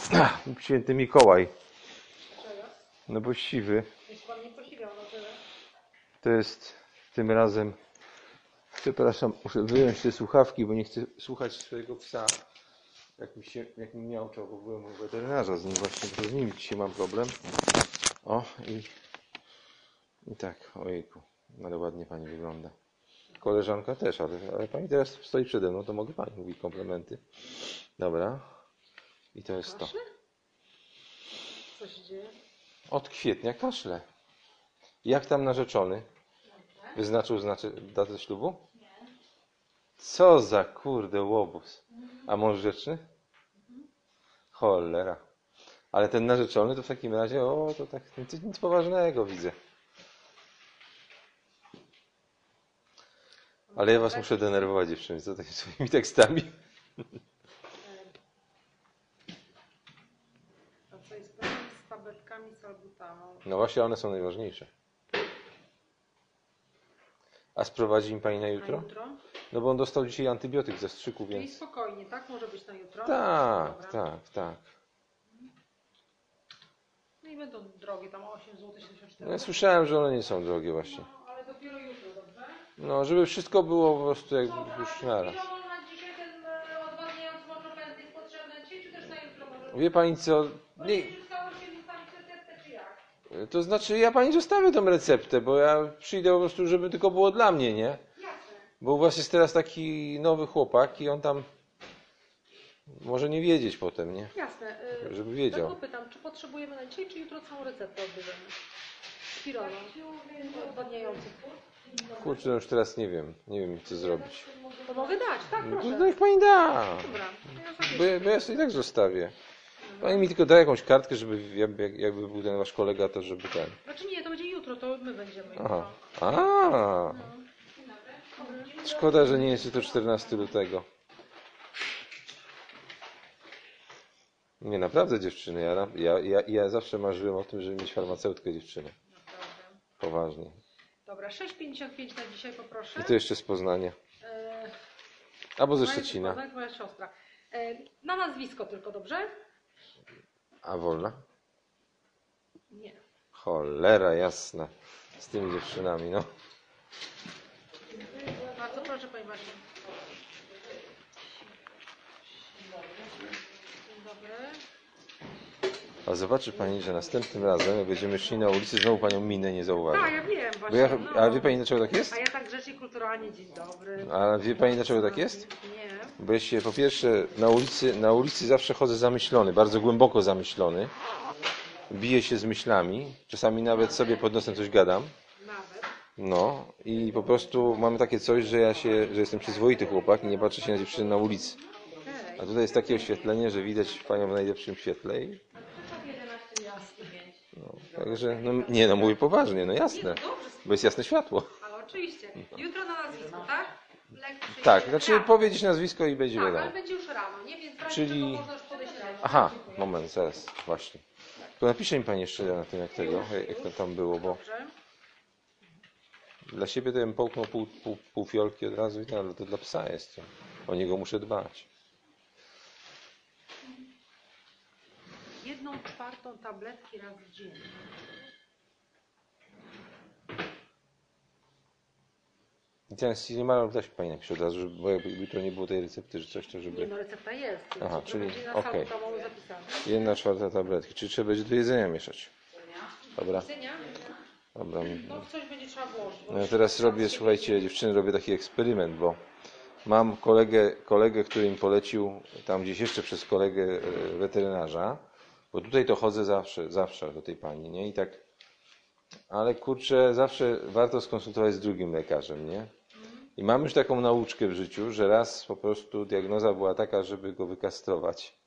święty Mikołaj. No bo siwy. To jest tym razem Przepraszam, muszę wyjąć te słuchawki, bo nie chcę słuchać swojego psa. Jak mi, się, jak mi miałczał, bo byłem u weterynarza z nim właśnie, z nim dzisiaj mam problem. O i, i tak, ojejku, ale ładnie pani wygląda. Koleżanka też, ale, ale pani teraz stoi przede mną, to mogę pani mówić komplementy. Dobra. I to jest to. Co się dzieje? Od kwietnia kaszle. Jak tam narzeczony? Wyznaczył znaczy, datę ślubu? Co za kurde łobuz. A mąż rzeczny? Cholera. Ale ten narzeczony to w takim razie, o, to tak nic, nic poważnego widzę. Ale ja was muszę denerwować dziewczyny, co takimi swoimi tekstami. A co jest z tabletkami salbutamol? No właśnie, one są najważniejsze. A sprowadzi im pani na Na jutro? jutro? No bo on dostał dzisiaj antybiotyk ze strzyku, Czyli więc... spokojnie, tak? Może być na jutro? Tak, tak, tak. No i będą drogie, tam 8 zł 74 No ja słyszałem, że one nie są drogie właśnie. No, ale dopiero jutro, dobrze? No, żeby wszystko było po prostu jak Dobra, już naraz. Wie pani co? Nie, to znaczy ja pani zostawię tą receptę, bo ja przyjdę po prostu, żeby tylko było dla mnie, nie? Jasne. Bo u was jest teraz taki nowy chłopak i on tam może nie wiedzieć potem, nie? Jasne. y, Żeby wiedział. Dlatego pytam, czy potrzebujemy na dzisiaj, czy jutro całą receptę odbierzemy? Spiralą. Odwadniający. Kurczę, no już teraz nie wiem. Nie wiem co zrobić. To mogę dać, tak, No proszę. to niech pani da. Dobra. to ja zapiszę. Bo, ja- bo ja sobie i tak zostawię. Pani mi tylko da jakąś kartkę, żeby jak- jak- jakby był ten wasz kolega, to żeby ten. Znaczy nie, to będzie jutro, to my będziemy Aha. jutro. A. Szkoda, że nie jest to 14 lutego. Nie, naprawdę dziewczyny. Ja, ja, ja, ja zawsze marzyłem o tym, żeby mieć farmaceutkę dziewczynę. Naprawdę. Poważnie. Dobra, 6,55 na dzisiaj poproszę. I to jeszcze z Poznania. E, Albo ze Szczecina. Poznań, Moja siostra. E, na nazwisko tylko, dobrze? A wolna? Nie. Cholera jasna. Z tymi dziewczynami, no. Proszę, Pani Basiu. Dzień dobry. A zobaczy pani, że następnym razem, jak będziemy szli na ulicy, znowu panią minę nie Tak, zauważy. ja wiem Bo właśnie. ja, no. a wie pani dlaczego tak jest? A ja tak grzecznie, kulturalnie, dzień dobry. A wie pani dlaczego tak jest? Nie. Bo ja się po pierwsze na ulicy, na ulicy zawsze chodzę zamyślony, bardzo głęboko zamyślony. Biję się z myślami, czasami nawet sobie pod nosem coś gadam. No i po prostu mam takie coś, że ja się, że jestem przyzwoity chłopak i nie patrzę się na dziewczyny na ulicy. A tutaj jest takie oświetlenie, że widać panią w najlepszym świetle i no, także, no nie no mówię poważnie, no jasne, bo jest jasne światło. Ale oczywiście. Jutro na nazwisko, tak? Tak, znaczy Tak. powiedzieć nazwisko i będzie Tak, wiadomo. ale będzie już rano, nie? Więc Czyli-. Aha, moment, zaraz, właśnie. To napisze mi pani jeszcze na tym jak tego, jak to tam było, bo Dobrze. Dla siebie to bym połknął pół, pół, pół fiolki od razu i tak, ale to dla psa jest to. o niego muszę dbać. Jedną czwartą tabletki raz dziennie. I nie ma dać pani napisze od razu, żeby, bo jakby jutro nie było tej recepty, że coś to, Nie żeby... no, recepta jest. Aha, czyli- okej. zapisane. Jedna czwarta tabletki. Czy trzeba będzie do jedzenia mieszać? Dobra, Widzenia? Dobra. No w coś będzie trzeba włożyć. No ja teraz robię, słuchajcie, dziewczyny, robię taki eksperyment, bo mam kolegę, kolegę, który mi polecił tam gdzieś jeszcze przez kolegę e, weterynarza, bo tutaj to chodzę zawsze, zawsze do tej pani, nie? I tak, ale kurczę, zawsze warto skonsultować z drugim lekarzem, nie? I mam już taką nauczkę w życiu, że raz po prostu diagnoza była taka, żeby go wykastrować.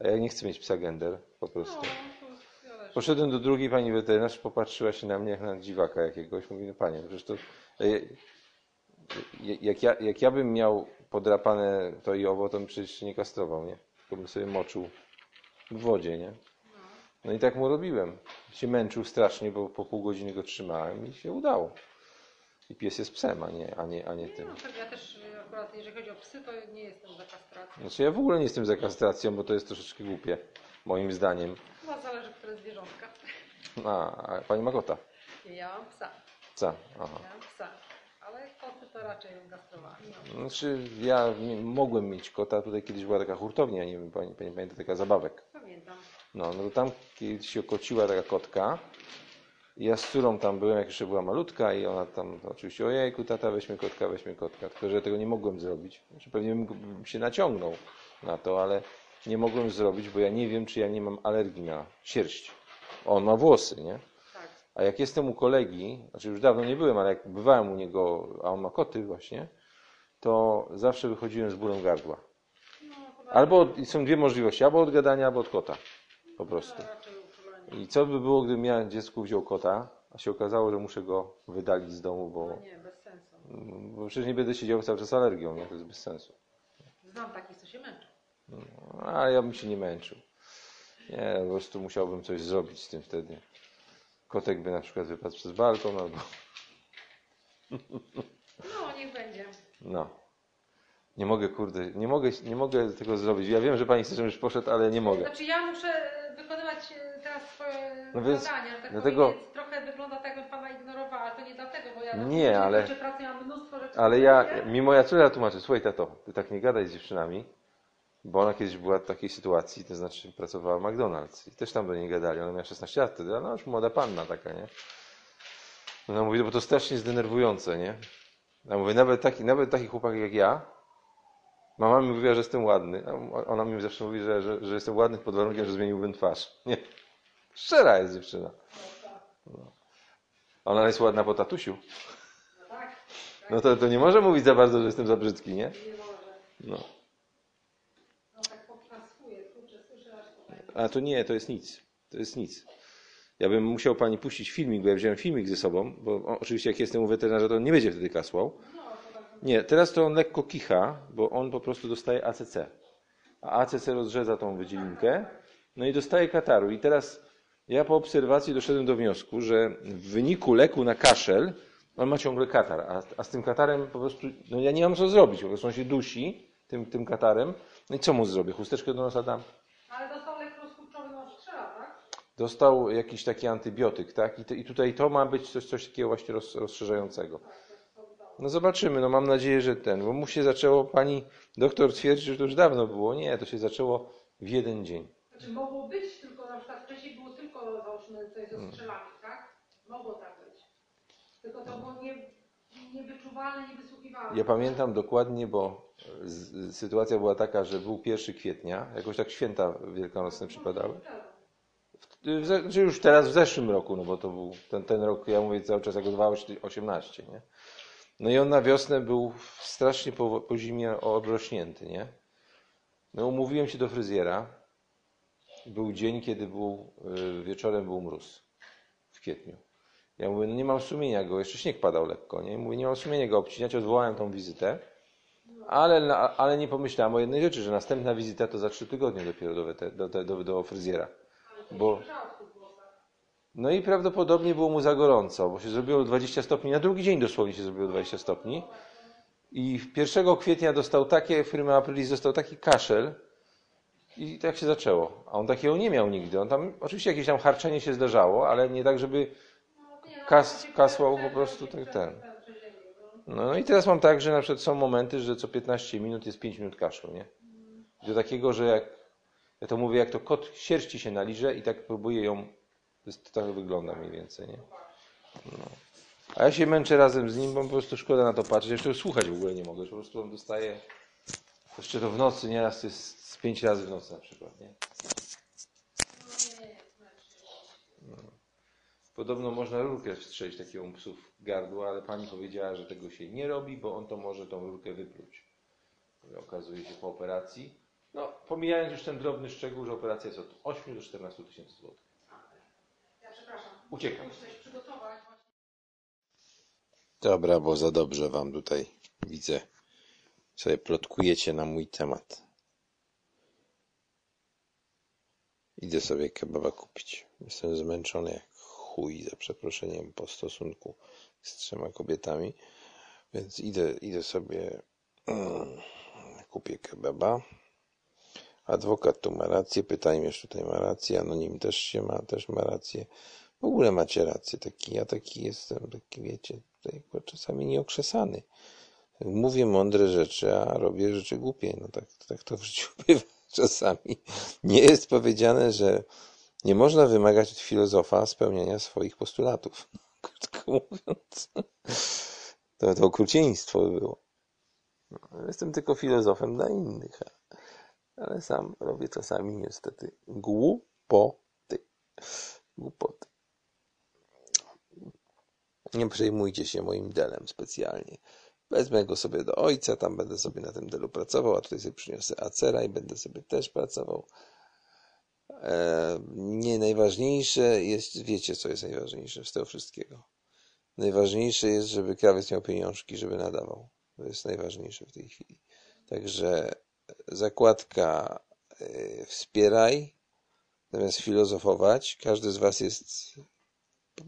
A ja nie chcę mieć psa gender, po prostu. No, to wiele rzeczy. Poszedłem do drugiej pani weterynarz, popatrzyła się na mnie jak na dziwaka jakiegoś. Mówi, no panie, przecież to... e, Jak ja, jak ja bym miał podrapane to i owo, to bym przecież się nie kastrował, nie? Tylko bym sobie moczył w wodzie, nie? No i tak mu robiłem. Się męczył strasznie, bo po pół godziny go trzymałem i się udało. I pies jest psem, a nie, a nie, a nie tym. No, tak ja też y, akurat jeżeli chodzi o psy, to nie jestem za kastracją. Znaczy ja w ogóle nie jestem za kastracją, bo to jest troszeczkę głupie, moim zdaniem. Chyba zależy, które zwierzątka. A, a pani ma kota? Ja mam psa. Ca. Aha. Ja mam psa. Ale koty to raczej. No. Znaczy, ja mogłem mieć kota, tutaj kiedyś była taka hurtownia, nie wiem, pani, pani pamięta, taka zabawek. Pamiętam. No, no to tam kiedyś się okociła taka kotka i ja z córą tam byłem, jak jeszcze była malutka i ona tam oczywiście, ojejku, tata, weźmy kotka, weźmy kotka, tylko że ja tego nie mogłem zrobić. Znaczy, pewnie bym się naciągnął na to, ale nie mogłem zrobić, bo ja nie wiem, czy ja nie mam alergii na sierść. On ma włosy, nie? Tak. A jak jestem u kolegi, znaczy już dawno nie byłem, ale jak bywałem u niego, a on ma koty właśnie, to zawsze wychodziłem z bólem gardła. No, Albo od, są dwie możliwości, albo od gadania, albo od kota. Po prostu. uczulenie. I co by było, gdybym ja dziecku wziął kota, a się okazało, że muszę go wydalić z domu, bo, No nie, bez sensu. bo przecież nie będę siedział cały czas alergią, nie? To jest bez sensu. Znam takich, co się męczą. A ja bym się nie męczył. Nie, po prostu musiałbym coś zrobić z tym wtedy. Kotek by na przykład wypadł przez balkon albo... No, niech będzie. No. Nie mogę, kurde, nie mogę, nie mogę tego zrobić. Ja wiem, że pani chce, żebym już poszedł, ale nie mogę. Znaczy ja muszę e, wykonywać e, teraz swoje No więc zadania, tak dlatego- powiem, trochę wygląda tak, jakbym pana ignorowała, ale to nie dlatego, bo ja Nie, na ale- pracę, mam mnóstwo rzeczy. Ale ja, mi moja córka tłumaczy, słuchaj tato, ty tak nie gadaj z dziewczynami, bo ona kiedyś była w takiej sytuacji, to znaczy pracowała w McDonald's i też tam do niej gadali, ona miała 16 lat wtedy, ale no już młoda panna taka, nie? Ona mówi, no bo to strasznie zdenerwujące, nie? Ja mówię, nawet taki, nawet taki chłopak jak ja, mama mi mówiła, że jestem ładny, a ona mi zawsze mówi, że, że, że jestem ładny pod warunkiem, że zmieniłbym twarz, nie? Szczera jest dziewczyna. No. Ona jest ładna po tatusiu. No to, to nie może mówić za bardzo, że jestem za brzydki, nie? No. No tak poklaskuję, kurczę, słyszę aż tutaj. A to nie, to jest nic. To jest nic. Ja bym musiał pani puścić filmik, bo ja wziąłem filmik ze sobą, bo oczywiście jak jestem u weterynarza, to on nie będzie wtedy kasłał. Nie, teraz to on lekko kicha, bo on po prostu dostaje ACC. A ACC rozrzedza tą wydzielinkę, no i dostaje kataru. I teraz ja po obserwacji doszedłem do wniosku, że w wyniku leku na kaszel on ma ciągle katar, a, a z tym katarem po prostu, no ja nie mam co zrobić, po prostu on się dusi tym, tym katarem. No i co mu zrobię? Chusteczkę do nosa dam? Ale dostał lek rozkurczowy na strzela, tak? Dostał jakiś taki antybiotyk, tak? I, to, I tutaj to ma być coś, coś takiego właśnie roz, rozszerzającego. No zobaczymy, no mam nadzieję, że ten, bo mu się zaczęło, pani doktor twierdzi, że to już dawno było. Nie, to się zaczęło w jeden dzień. Znaczy mogło być, tylko na przykład wcześniej było tylko załóżmy coś ze strzelami, tak? Mogło tak być. Tylko to było nie, niewyczuwalne, niewysłuchiwalne. Ja pamiętam dokładnie, bo z, z, sytuacja była taka, że był 1 kwietnia, jakoś tak święta wielkanocne przypadały. Znaczy już teraz w zeszłym roku, no bo to był ten, ten rok, ja mówię cały czas jako 2018, nie? No i on na wiosnę był strasznie po, po zimie obrośnięty, nie? No umówiłem się do fryzjera. Był dzień, kiedy był, y, wieczorem był mróz. W kwietniu. Ja mówię, no nie mam sumienia go, jeszcze śnieg padał lekko, nie? Mówię, nie mam sumienia go obcinać, odwołałem tą wizytę. Ale, ale nie pomyślałem o jednej rzeczy, że następna wizyta to za trzy tygodnie dopiero do, do, do, do fryzjera. Bo, no i prawdopodobnie było mu za gorąco, bo się zrobiło 20 stopni. Na drugi dzień dosłownie się zrobiło 20 stopni. I 1 kwietnia dostał takie, firmy Aprilis dostał taki kaszel i tak się zaczęło. A on takiego nie miał nigdy. On tam, oczywiście jakieś tam harczenie się zdarzało, ale nie tak, żeby kas, kasłał po prostu tak ten. No, no i teraz mam tak, że na przykład są momenty, że co 15 minut jest 5 minut kaszlu, nie? Do takiego, że jak, ja to mówię, jak to kot sierści się naliże i tak próbuje ją, to, tak wygląda mniej więcej, nie? No. A ja się męczę razem z nim, bo po prostu szkoda na to patrzeć. Jeszcze słuchać w ogóle nie mogę, po prostu on dostaje, jeszcze to w nocy, nieraz to jest z pięć razy w nocy na przykład, nie? No. Podobno można rurkę wstrzelić takiemu psu w gardło, ale pani powiedziała, że tego się nie robi, bo on to może tą rurkę wypluć. Okazuje się po operacji. No, pomijając już ten drobny szczegół, że operacja jest od 8 do 14 tysięcy złotych. Ja przepraszam. Uciekam. Muszę coś przygotować. Dobra, bo za dobrze wam tutaj widzę. Sobie plotkujecie na mój temat. Idę sobie kebaba kupić. Jestem zmęczony jak chuj, za przeproszeniem, po stosunku z trzema kobietami. Więc idę, idę sobie, mm, kupię kebaba. Adwokat tu ma rację, pytajmierz tutaj ma rację, anonim też się ma, też ma rację. W ogóle macie rację, taki, ja taki jestem, taki wiecie, tutaj czasami nieokrzesany. Mówię mądre rzeczy, a robię rzeczy głupie. No tak, tak to w życiu bywa czasami. Nie jest powiedziane, że nie można wymagać od filozofa spełniania swoich postulatów. Krótko mówiąc, to, to okrucieństwo by było. No, jestem tylko filozofem dla innych, ale sam robię czasami niestety głupoty. Głupoty. Nie przejmujcie się moim delem specjalnie. Wezmę go sobie do ojca, tam będę sobie na tym delu pracował, a tutaj sobie przyniosę acera i będę sobie też pracował. Nie najważniejsze jest, wiecie co jest najważniejsze z tego wszystkiego. Najważniejsze jest, żeby krawiec miał pieniążki, żeby nadawał. To jest najważniejsze w tej chwili. Także zakładka e, wspieraj, zamiast filozofować. Każdy z was jest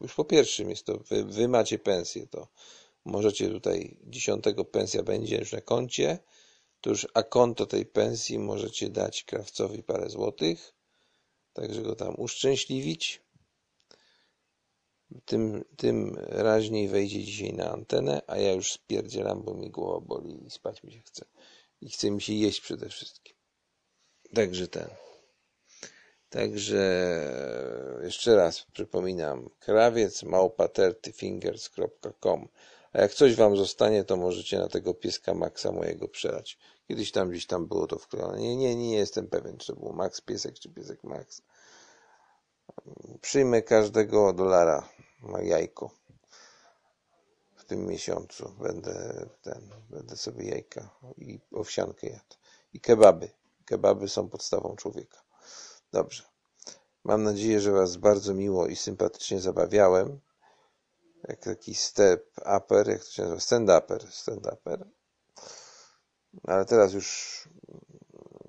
już po pierwszym jest to, wy, wy macie pensję, to możecie tutaj dziesiątego pensja będzie już na koncie, to już a konto tej pensji możecie dać krawcowi parę złotych, także go tam uszczęśliwić. Tym, tym raźniej wejdzie dzisiaj na antenę, a ja już spierdzielam, bo mi głowa boli i spać mi się chce. I chce mi się jeść przede wszystkim. Także ten. Także jeszcze raz przypominam, krawiec małpatertyfingers.com A jak coś wam zostanie, to możecie na tego pieska Maxa mojego przelać. Kiedyś tam gdzieś tam było to wklejone. Nie, nie, nie jestem pewien, czy to był Max Piesek, czy Piesek Max. Przyjmę każdego dolara na jajko tym miesiącu. Będę ten, będę sobie jajka i owsiankę jadł. I kebaby. Kebaby są podstawą człowieka. Dobrze. Mam nadzieję, że Was bardzo miło i sympatycznie zabawiałem. Jak taki step upper, jak to się nazywa? Stand upper. Stand upper. Ale teraz już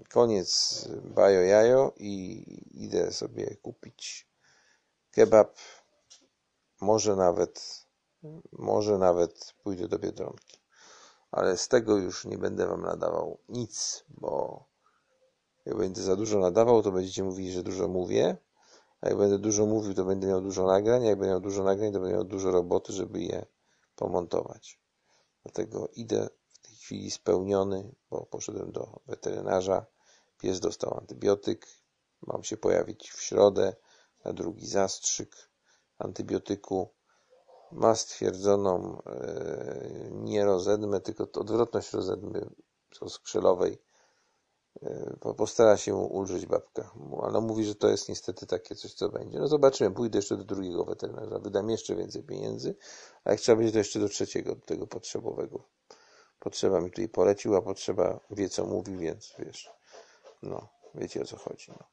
koniec bajo jajo i idę sobie kupić kebab. Może nawet, może nawet pójdę do Biedronki. Ale z tego już nie będę Wam nadawał nic, bo jak będę za dużo nadawał, to będziecie mówili, że dużo mówię. A jak będę dużo mówił, to będę miał dużo nagrań. A jak będę miał dużo nagrań, to będę miał dużo roboty, żeby je pomontować. Dlatego idę w tej chwili spełniony, bo poszedłem do weterynarza. Pies dostał antybiotyk. Mam się pojawić w środę na drugi zastrzyk antybiotyku. Ma stwierdzoną e, nie rozedmę, tylko odwrotność rozedmy skrzelowej po- postara się ulżyć babka. Ona mówi, że to jest niestety takie coś, co będzie. No zobaczymy, pójdę jeszcze do drugiego weterynarza, wydam jeszcze więcej pieniędzy, a jak trzeba będzie, to jeszcze do trzeciego, do tego potrzebowego. Potrzeba mi tutaj polecił, a potrzeba wie, co mówi, więc wiesz, no, wiecie o co chodzi. No.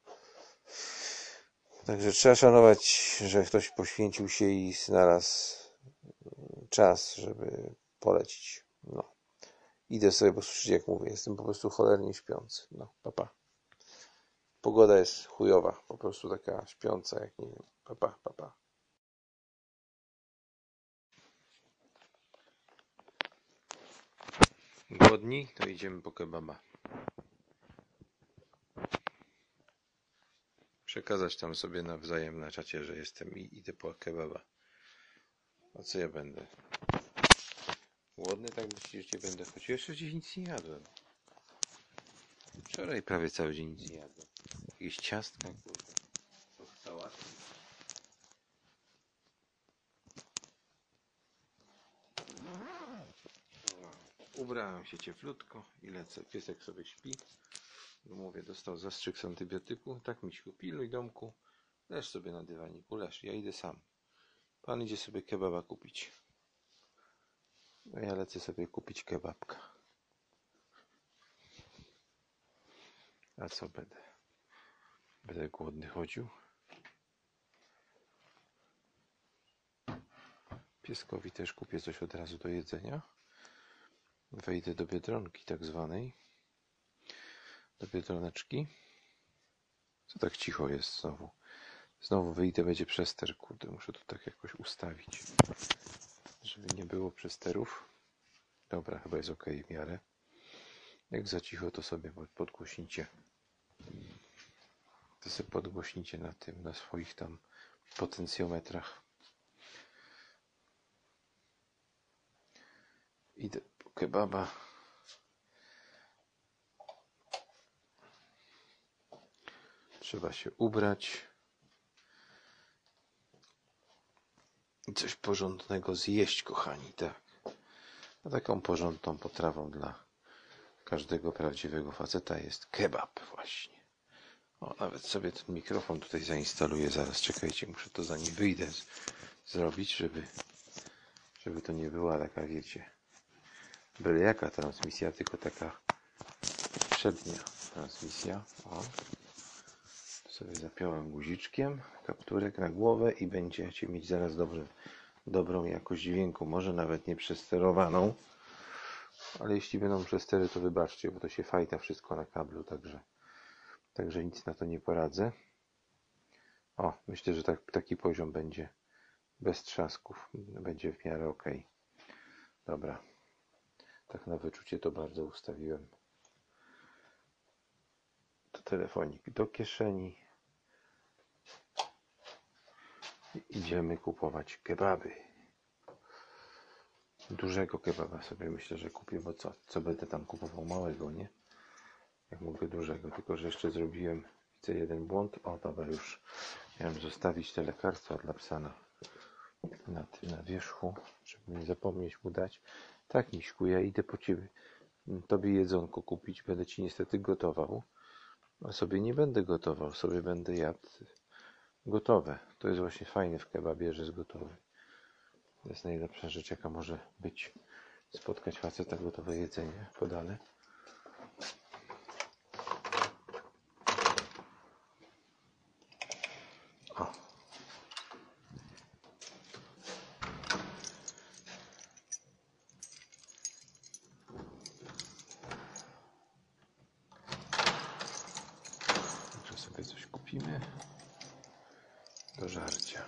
Także trzeba szanować, że ktoś poświęcił się i znalazł czas, żeby polecić. No. Idę sobie posłuchać, jak mówię. Jestem po prostu cholernie śpiący. No, papa. Pogoda jest chujowa, po prostu taka śpiąca, jak nie wiem. Papa, papa. Głodni? To idziemy po kebaba. Przekazać tam sobie nawzajem na czacie, że jestem i idę po kebaba. A co ja będę? Głodny tak myślisz, że nie będę chodził? Jeszcze dziś nic nie jadłem. Wczoraj prawie cały dzień nic nie jadłem. Jakieś ciastka, kurde. Sałatki. Ubrałem się cieplutko i lecę. Piesek sobie śpi. No mówię, dostał zastrzyk z antybiotyku. Tak, Miśku, pilnuj domku. Leż sobie na dywaniku, leż. Ja idę sam. Pan idzie sobie kebaba kupić. No ja lecę sobie kupić kebabka. A co będę? Będę głodny chodził? Pieskowi też kupię coś od razu do jedzenia. Wejdę do biedronki tak zwanej. Do biedroneczki. Co tak cicho jest znowu? Znowu wyjdę, będzie przester. Kurde, muszę to tak jakoś ustawić. Żeby nie było przesterów. Dobra, chyba jest ok w miarę. Jak za cicho, to sobie pod- podgłośnicie. To sobie podgłośnicie na tym, na swoich tam potencjometrach. Idę po kebaba. Trzeba się ubrać. Coś porządnego zjeść, kochani, tak. A taką porządną potrawą dla każdego prawdziwego faceta jest kebab właśnie. O, nawet sobie ten mikrofon tutaj zainstaluję zaraz. Czekajcie, muszę to zanim wyjdę z- zrobić, żeby, żeby to nie była taka, wiecie, byle jaka transmisja, tylko taka przednia transmisja. O. Sobie zapiąłem guziczkiem, kapturek na głowę i będziecie mieć zaraz dobrze, dobrą jakość dźwięku. Może nawet nie przesterowaną, ale jeśli będą przestery, to wybaczcie, bo to się fajta wszystko na kablu, także, także nic na to nie poradzę. O, myślę, że tak, taki poziom będzie bez trzasków, będzie w miarę ok. Dobra. Tak na wyczucie to bardzo ustawiłem. To telefonik do kieszeni. I idziemy kupować kebaby. Dużego kebaba sobie myślę, że kupię, bo co? Co będę tam kupował małego, nie? Jak mówię dużego, tylko że jeszcze zrobiłem widzę jeden błąd. O, dobra, już miałem zostawić te lekarstwa dla psa na, na, na wierzchu, żeby nie zapomnieć mu dać. Tak, Miśku, ja idę po ciebie. Tobie jedzonko kupić, będę ci niestety gotował. A sobie nie będę gotował, sobie będę jadł gotowe. To jest właśnie fajne w kebabie, że jest gotowy. To jest najlepsza rzecz, jaka może być. Spotkać faceta gotowe jedzenie podane. O. Może sobie coś kupimy do żarcia.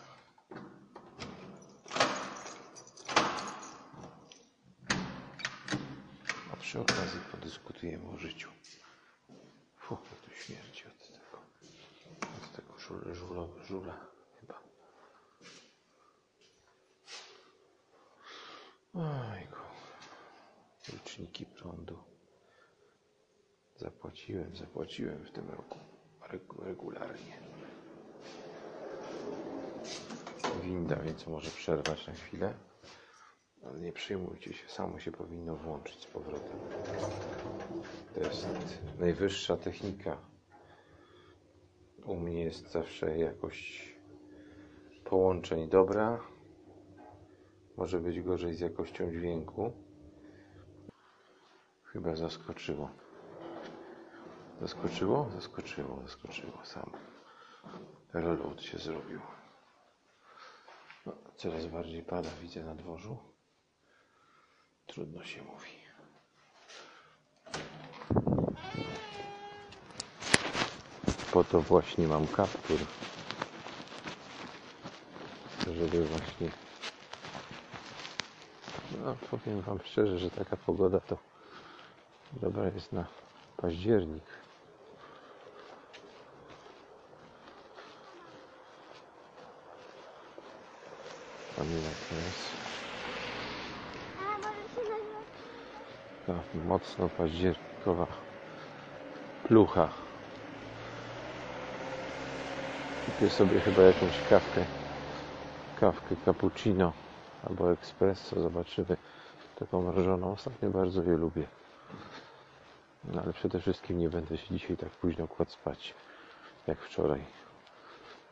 A przy okazji podyskutujemy o życiu. Fuh, jak tu śmierci od tego. Od tego żula, żula, żula chyba. Ojku. Liczniki prądu. Zapłaciłem, zapłaciłem w tym roku. Regu- Regularnie. Może przerwać na chwilę. Ale nie przejmujcie się, samo się powinno włączyć z powrotem. To jest najwyższa technika. U mnie jest zawsze jakość połączeń dobra. Może być gorzej z jakością dźwięku. Chyba zaskoczyło. Zaskoczyło? Zaskoczyło, zaskoczyło sam. Reload się zrobił. No, coraz bardziej pada, widzę na dworzu. Trudno się mówi. Po to właśnie mam kaptur. Żeby właśnie. No, powiem Wam szczerze, że taka pogoda to Dobra jest na październik. Mocno październikowa plucha. Kupię sobie chyba jakąś kawkę. Kawkę cappuccino albo espresso. Zobaczymy. Taką mrożoną. Ostatnio bardzo je lubię. No ale przede wszystkim nie będę się dzisiaj tak późno kładł spać jak wczoraj.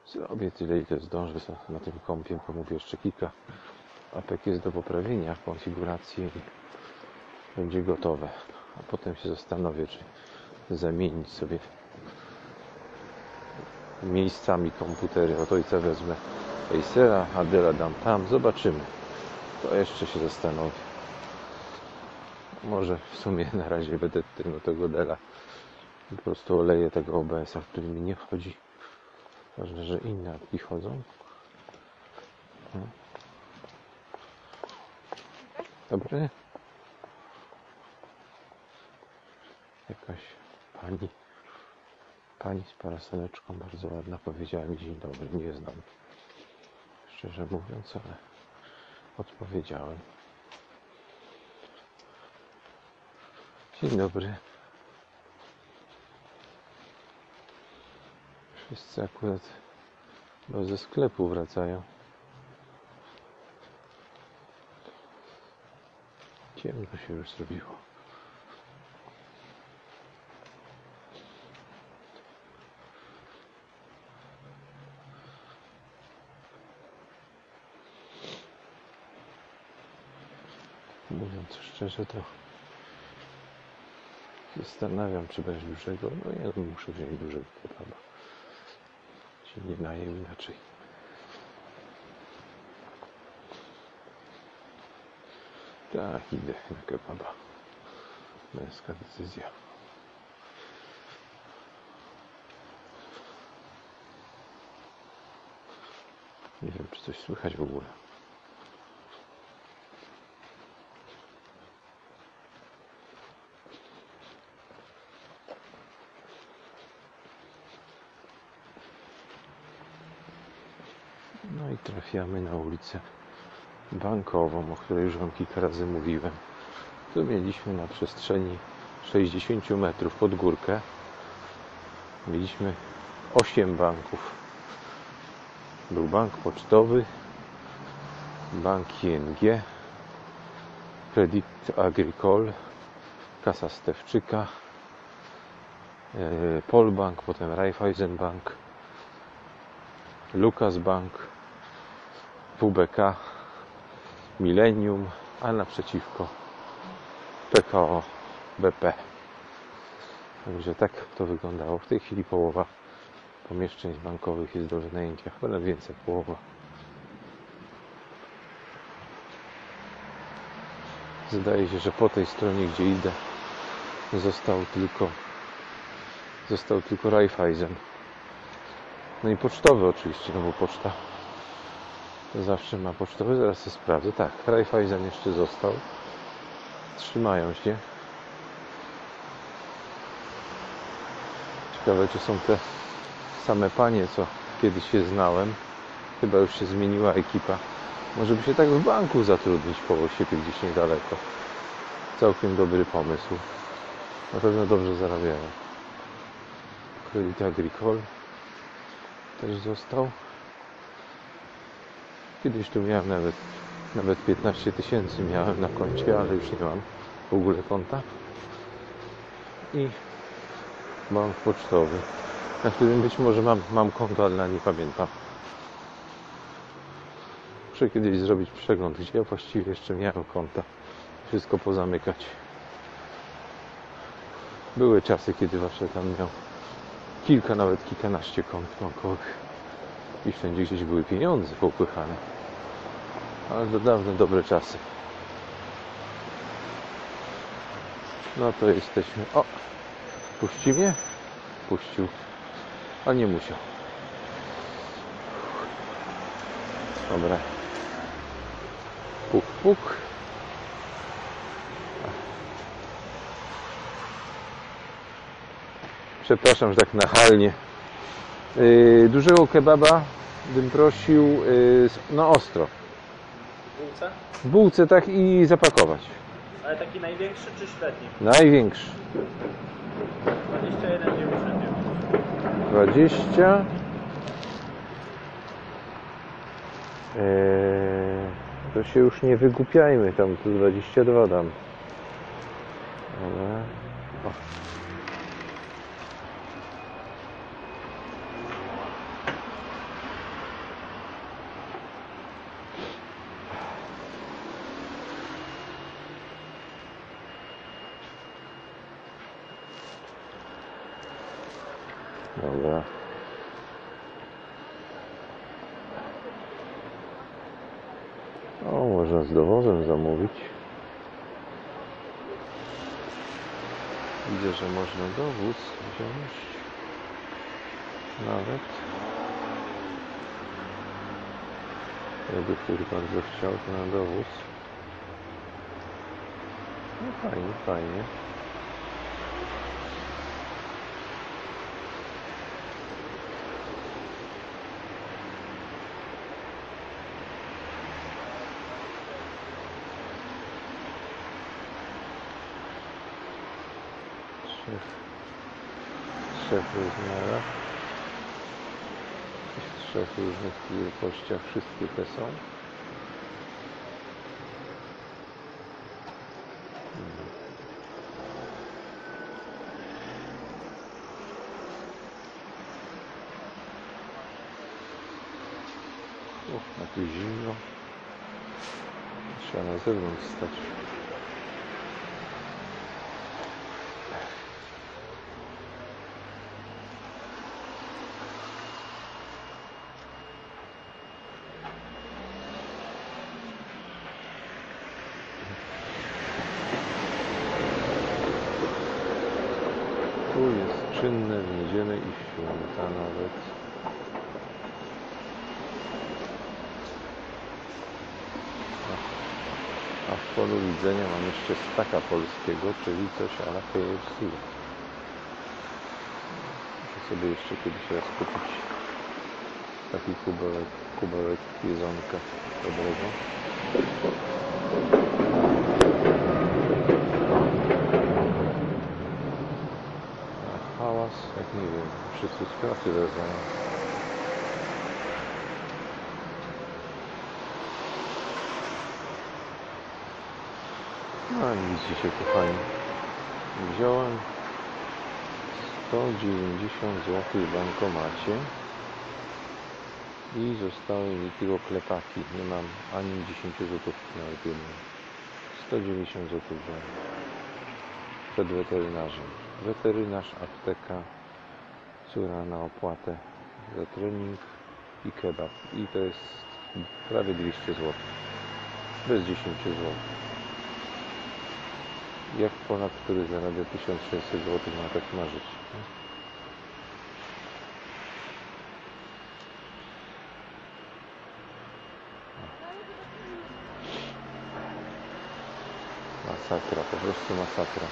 Zrobię tyle, ile zdążę na tym kąpie, bo mówię jeszcze kilka apek jest do poprawienia w konfiguracji będzie gotowe. A potem się zastanowię, czy zamienić sobie miejscami komputery. Od ojca wezmę Acera, Adela dam tam, zobaczymy. To jeszcze się zastanowię. Może w sumie na razie będę tego Dela. Po prostu oleję tego OBS-a, który mi nie wchodzi. Ważne, że inne apki chodzą. Dobry. Jakaś pani, pani z parasoleczką bardzo ładna powiedziała mi dzień dobry. Nie znam. Szczerze mówiąc, ale odpowiedziałem. Dzień dobry. Wszyscy akurat no, ze sklepu wracają. Ciemno się już zrobiło. Mówiąc szczerze, to zastanawiam, czy brać dużego. No ja muszę wziąć dużego kebaba. Nie najem inaczej. Tak, idę na kebaba. Męska decyzja. Nie wiem, czy coś słychać w ogóle. No i trafiamy na ulicę Bankową, o której już Wam kilka razy mówiłem. Tu mieliśmy na przestrzeni 60 metrów pod górkę. Mieliśmy 8 banków. Był bank pocztowy, bank ING, Credit Agricole, Kasa Stewczyka, e, Polbank, potem Raiffeisenbank, Lukas Bank, WBK, Millennium, a naprzeciwko PKO BP. Także tak to wyglądało. W tej chwili połowa pomieszczeń bankowych jest do wynajęcia, ale więcej jak połowa. Zdaje się, że po tej stronie, gdzie idę, został tylko został tylko Raiffeisen. No i pocztowy oczywiście, no bo poczta zawsze ma pocztowy. Zaraz sobie sprawdzę. Tak, Raiffeisen jeszcze został. Trzymają się. Ciekawe, czy są te same panie, co kiedyś się znałem. Chyba już się zmieniła ekipa. Może by się tak w banku zatrudnić koło siebie gdzieś niedaleko. Całkiem dobry pomysł. Na pewno dobrze zarabiają. Credit Agricole też został. Kiedyś tu miałem nawet, nawet 15 tysięcy miałem na koncie, ale już nie mam w ogóle konta. I bank pocztowy, na którym być może mam, mam konto, ale nie pamiętam. Muszę kiedyś zrobić przegląd, gdzie ja właściwie jeszcze miałem konta. Wszystko pozamykać. Były czasy, kiedy właśnie tam miał kilka, nawet kilkanaście kont bankowych. I wszędzie gdzieś były pieniądze popychane. Ale to dawne, dobre czasy. No to jesteśmy. O! Puści mnie? Puścił. A nie musiał. Dobra. Puk, puk. Przepraszam, że tak nachalnie. Yy, dużego kebaba bym prosił yy, no ostro. Bułce? W bułce tak i zapakować. Ale taki największy czy średni? Największy. 21,99. 20. Eee, to się już nie wygłupiajmy, tam tu 22 dam. Ale... O. Dobra. O, można z dowozem zamówić. Widzę, że można dowóz wziąć. Nawet. Jakby ktoś bardzo chciał, to na dowóz. No fajnie, fajnie. Trzech, trzech rozmiarach w trzech różnych wielkościach. Wszystkie te są. Uch, na tu zimno. Trzeba na zewnątrz stać Tu jest czynne w niedzielę i w święta nawet. A- A w polu widzenia mam jeszcze staka polskiego, czyli coś ala KFC. Muszę sobie jeszcze kiedyś raz kupić taki kubełek, kubełek jedzonka dobrego. A hałas, jak nie wiem, wszyscy z pracy wracają. No i widzicie, kochani, wziąłem 190 zł w bankomacie i zostały mi tylko klepaki. Nie mam ani 10 zł nawet jednej. 190 zł wziąłem przed weterynarzem. Weterynarz, apteka, córa na opłatę za trening i kebab. I to jest prawie 200 zł. Bez 10 zł. Polak, który zarabia 1600 zł ma tak marzyć? Masakra, po prostu masakra.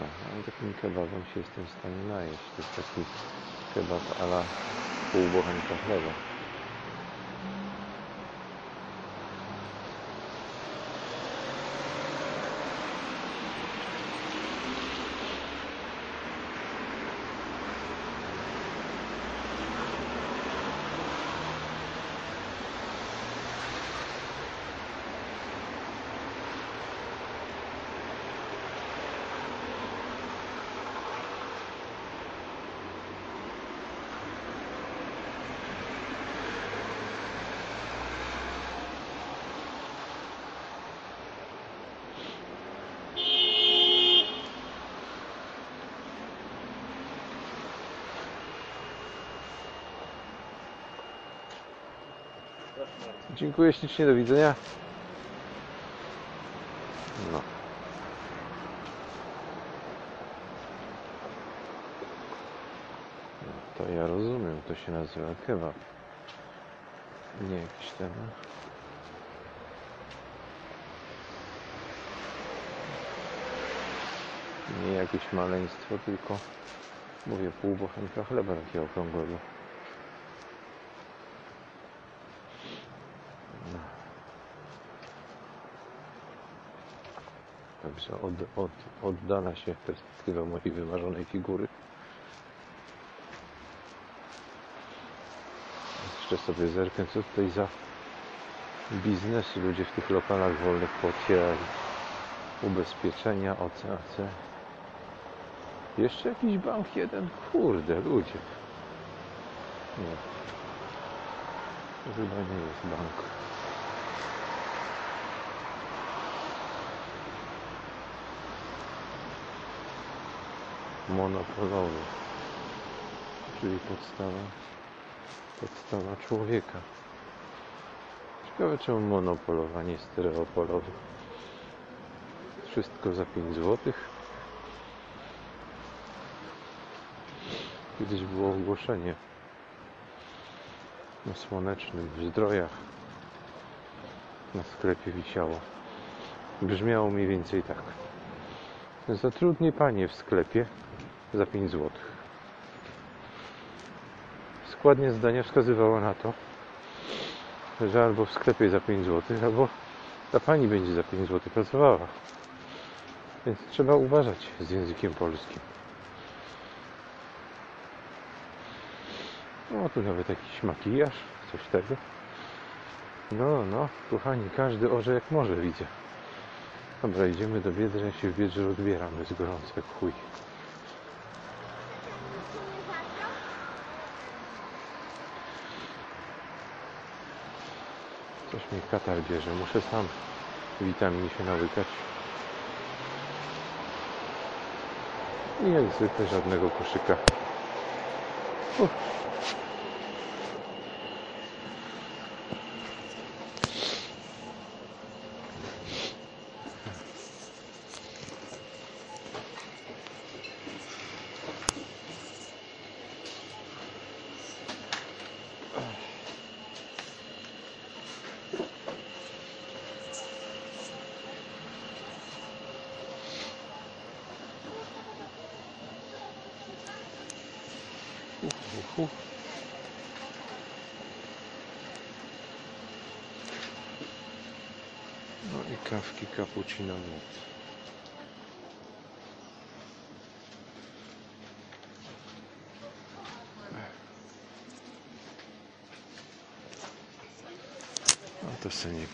No, ale takim kebabem się jestem w stanie najeść. To jest taki kebab ala pół bochenka Dziękuję ślicznie, do widzenia. No. no to ja rozumiem, to się nazywa kebab. Nie jakiś temat. nie jakieś maleństwo, tylko mówię pół bochenka chleba takiego okrągłego. Także od, od, oddala się perspektywa mojej wymarzonej figury. Jeszcze sobie zerknę, co tutaj za biznesy ludzie w tych lokalach wolnych pootwierali. Ubezpieczenia, OCAC. Jeszcze jakiś bank jeden? Kurde, ludzie. Nie. Chyba nie jest bank. Monopolowy. Czyli podstawa, podstawa człowieka. Ciekawe czemu monopolowa, nie stereopolowy. Wszystko za 5 złotych. Kiedyś było ogłoszenie na słonecznym w Zdrojach na sklepie wisiało. Brzmiało mniej więcej tak. Zatrudnij panie w sklepie za 5 zł. Składnie zdania wskazywała na to, że albo w sklepie za 5 zł, albo ta pani będzie za 5 zł pracowała. Więc trzeba uważać z językiem polskim. No tu nawet jakiś makijaż, coś tego. No, no, kochani, każdy orze jak może widzę. Dobra, idziemy do Biedry, ja się w Biedrze odbieram, jest gorąco jak chuj. Coś mi katar bierze, muszę sam witamin się nałykać. I jak zwykle żadnego koszyka. Uff. Uf, uf. No i kawki cappuccino not. No to sobie nie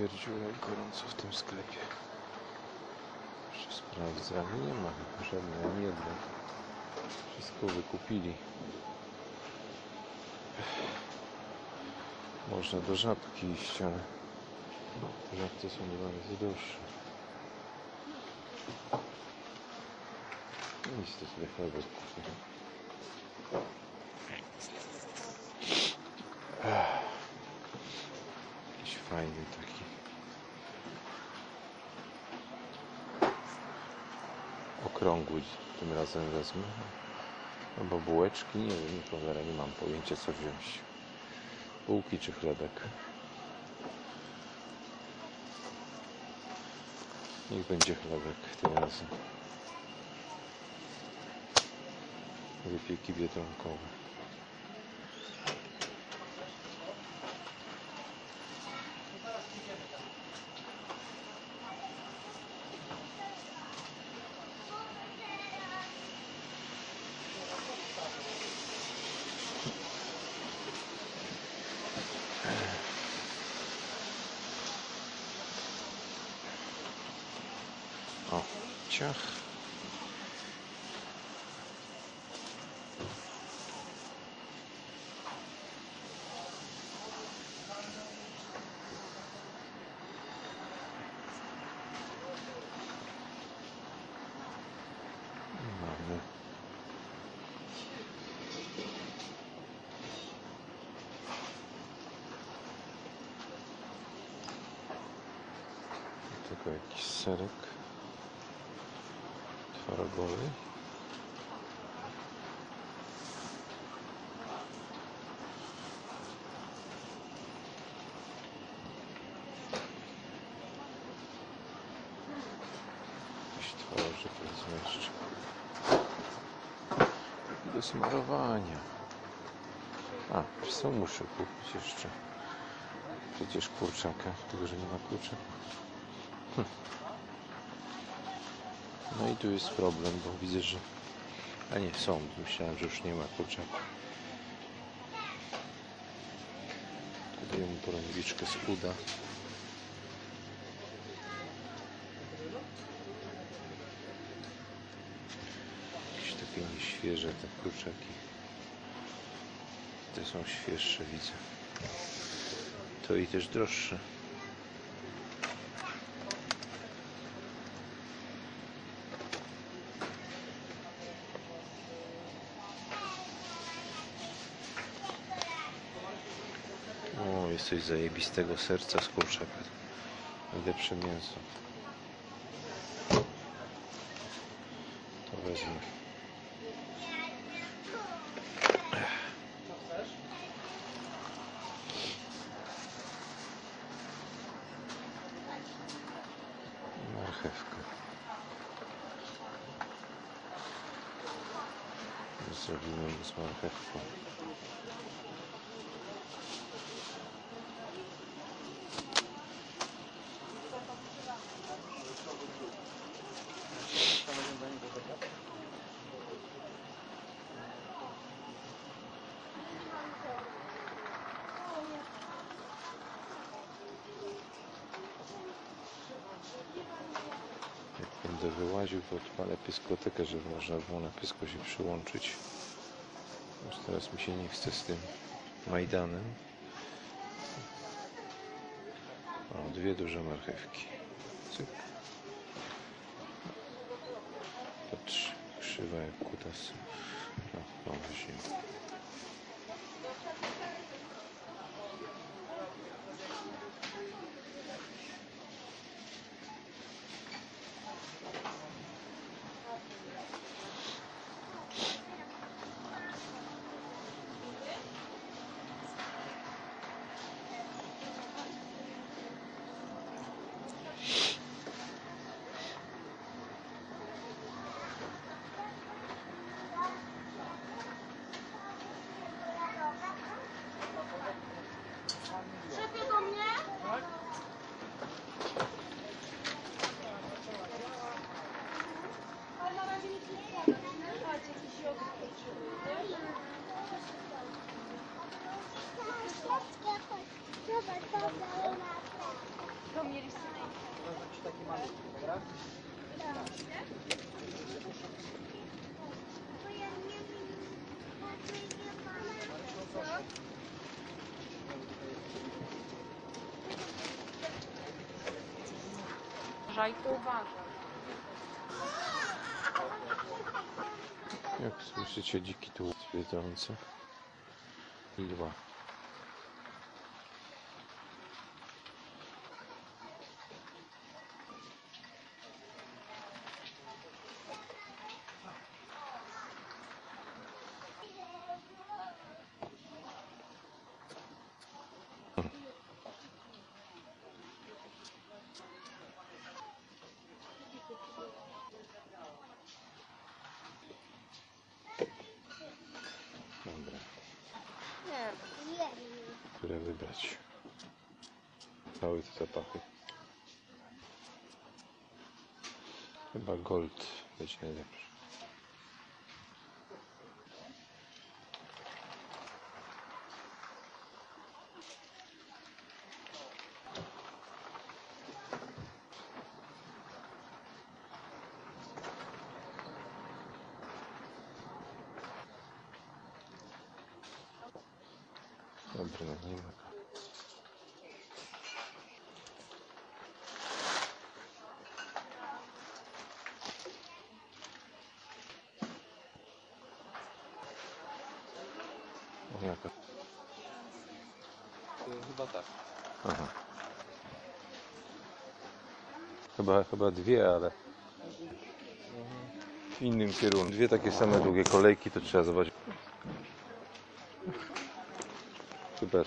pierdziu jak gorąco w tym sklepie. Jeszcze sprawdzam. Nie ma żadnej ani jednej. Wszystko wykupili. Można do żabki iść, ale żabce są dwa razy droższe. Nic to sobie chlebek kupię. Jakiś fajny taki. Okrągły tym razem wezmę. Albo bułeczki, nie wiem, cholera, nie mam pojęcia co wziąć. Bułki czy chlebek. Niech będzie chlebek tym razem. Wypieki biedronkowe. Co muszę kupić jeszcze? Przecież kurczaka, tylko że nie ma klucza. No i tu jest problem, bo widzę, że... A nie, są. Myślałem, że już nie ma kurczaka. Tutaj mu porąbiczkę z uda. Jakieś takie nieświeże te kurczaki. Te są świeższe, widzę. To i też droższe. O, jest coś zajebistego serca z kurczaka. Najlepsze mięso. To wezmę. Marchewka. Zrobimy z marchewką. Jak będę wyłaził, to odpalę pyskotekę, żeby można było na pysko się przyłączyć. Już teraz mi się nie chce z tym Majdanem. O, dwie duże marchewki. Cyk. Patrz, krzywa jak kutas. No, o, Uważaj, to uważaj. Jak słyszycie dziki tu zwiedzające i lwa. Dobra, które wybrać? Cały te zapachy. Chyba gold będzie najlepszy. Kurde, no nie ma. O, jaka- Chyba tak. Aha. Chyba, chyba dwie, ale w innym kierunku. Dwie takie same długie kolejki, to trzeba zobaczyć. Super.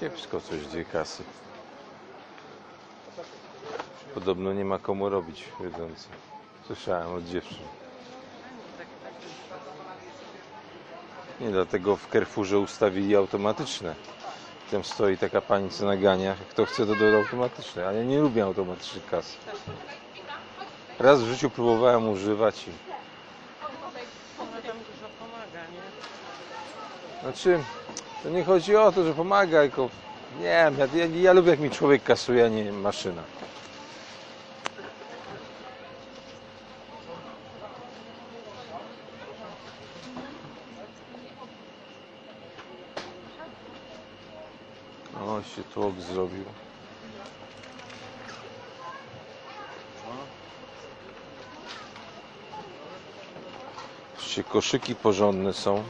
Kiepsko coś dwie kasy. Podobno nie ma komu robić wiedzący. Słyszałem od dziewczyn. Nie, dlatego w Carrefourze ustawili automatyczne. Tam stoi taka pani, co nagania. Kto chce, to do automatycznej. Ale ja nie lubię automatycznych kas. Raz w życiu próbowałem używać i... Ona tam dużo pomaga, nie? Znaczy, to nie chodzi o to, że pomaga, tylko nie wiem, ja, ja, lubię jak mi człowiek kasuje, a nie maszyna. O, się tłok zrobił. Patrzcie, koszyki porządne są.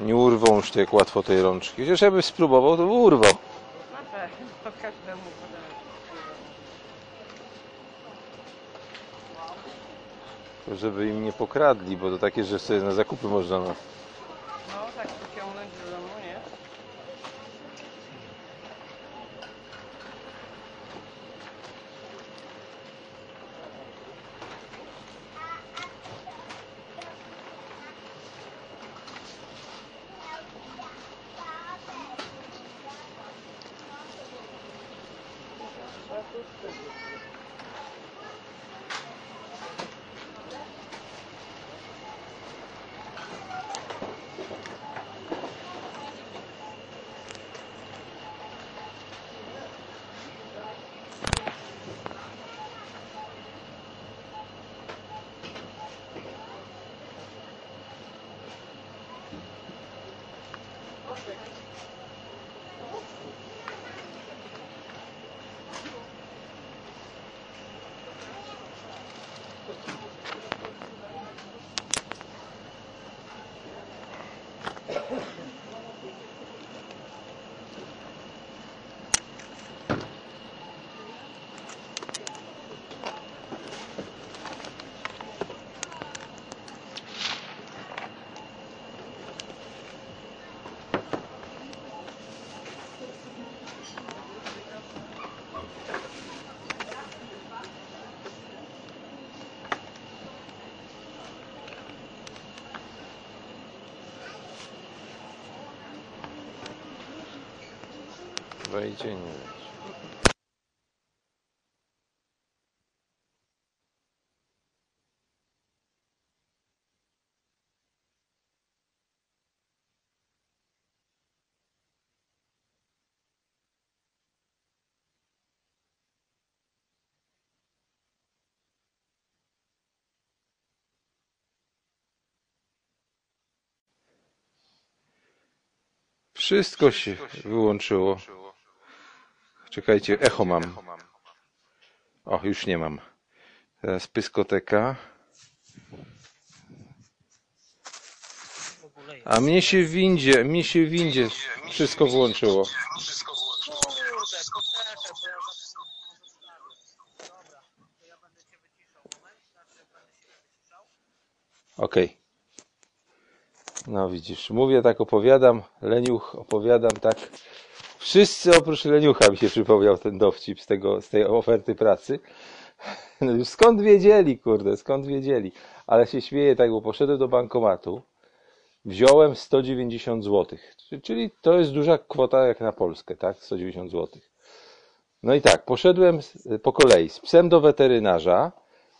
Nie urwą już tak łatwo tej rączki. Chociaż jakby spróbował, to by urwał. Każdemu podać. To żeby im nie pokradli, bo to takie, że sobie na zakupy można. No. No, tak wyciągnąć do domu, nie? Wszystko się wyłączyło. Czekajcie, echo mam. O, już nie mam. Teraz pyskoteka. A mnie się windzie, mnie się windzie wszystko włączyło. Okej. No widzisz, mówię tak, opowiadam, leniuch, opowiadam tak. Wszyscy oprócz leniucha mi się przypomniał ten dowcip z, tego, z tej oferty pracy. No już skąd wiedzieli, kurde, skąd wiedzieli. Ale się śmieję tak, bo poszedłem do bankomatu, wziąłem 190 zł, czyli to jest duża kwota jak na Polskę, tak? 190 zł. No i tak, poszedłem po kolei z psem do weterynarza,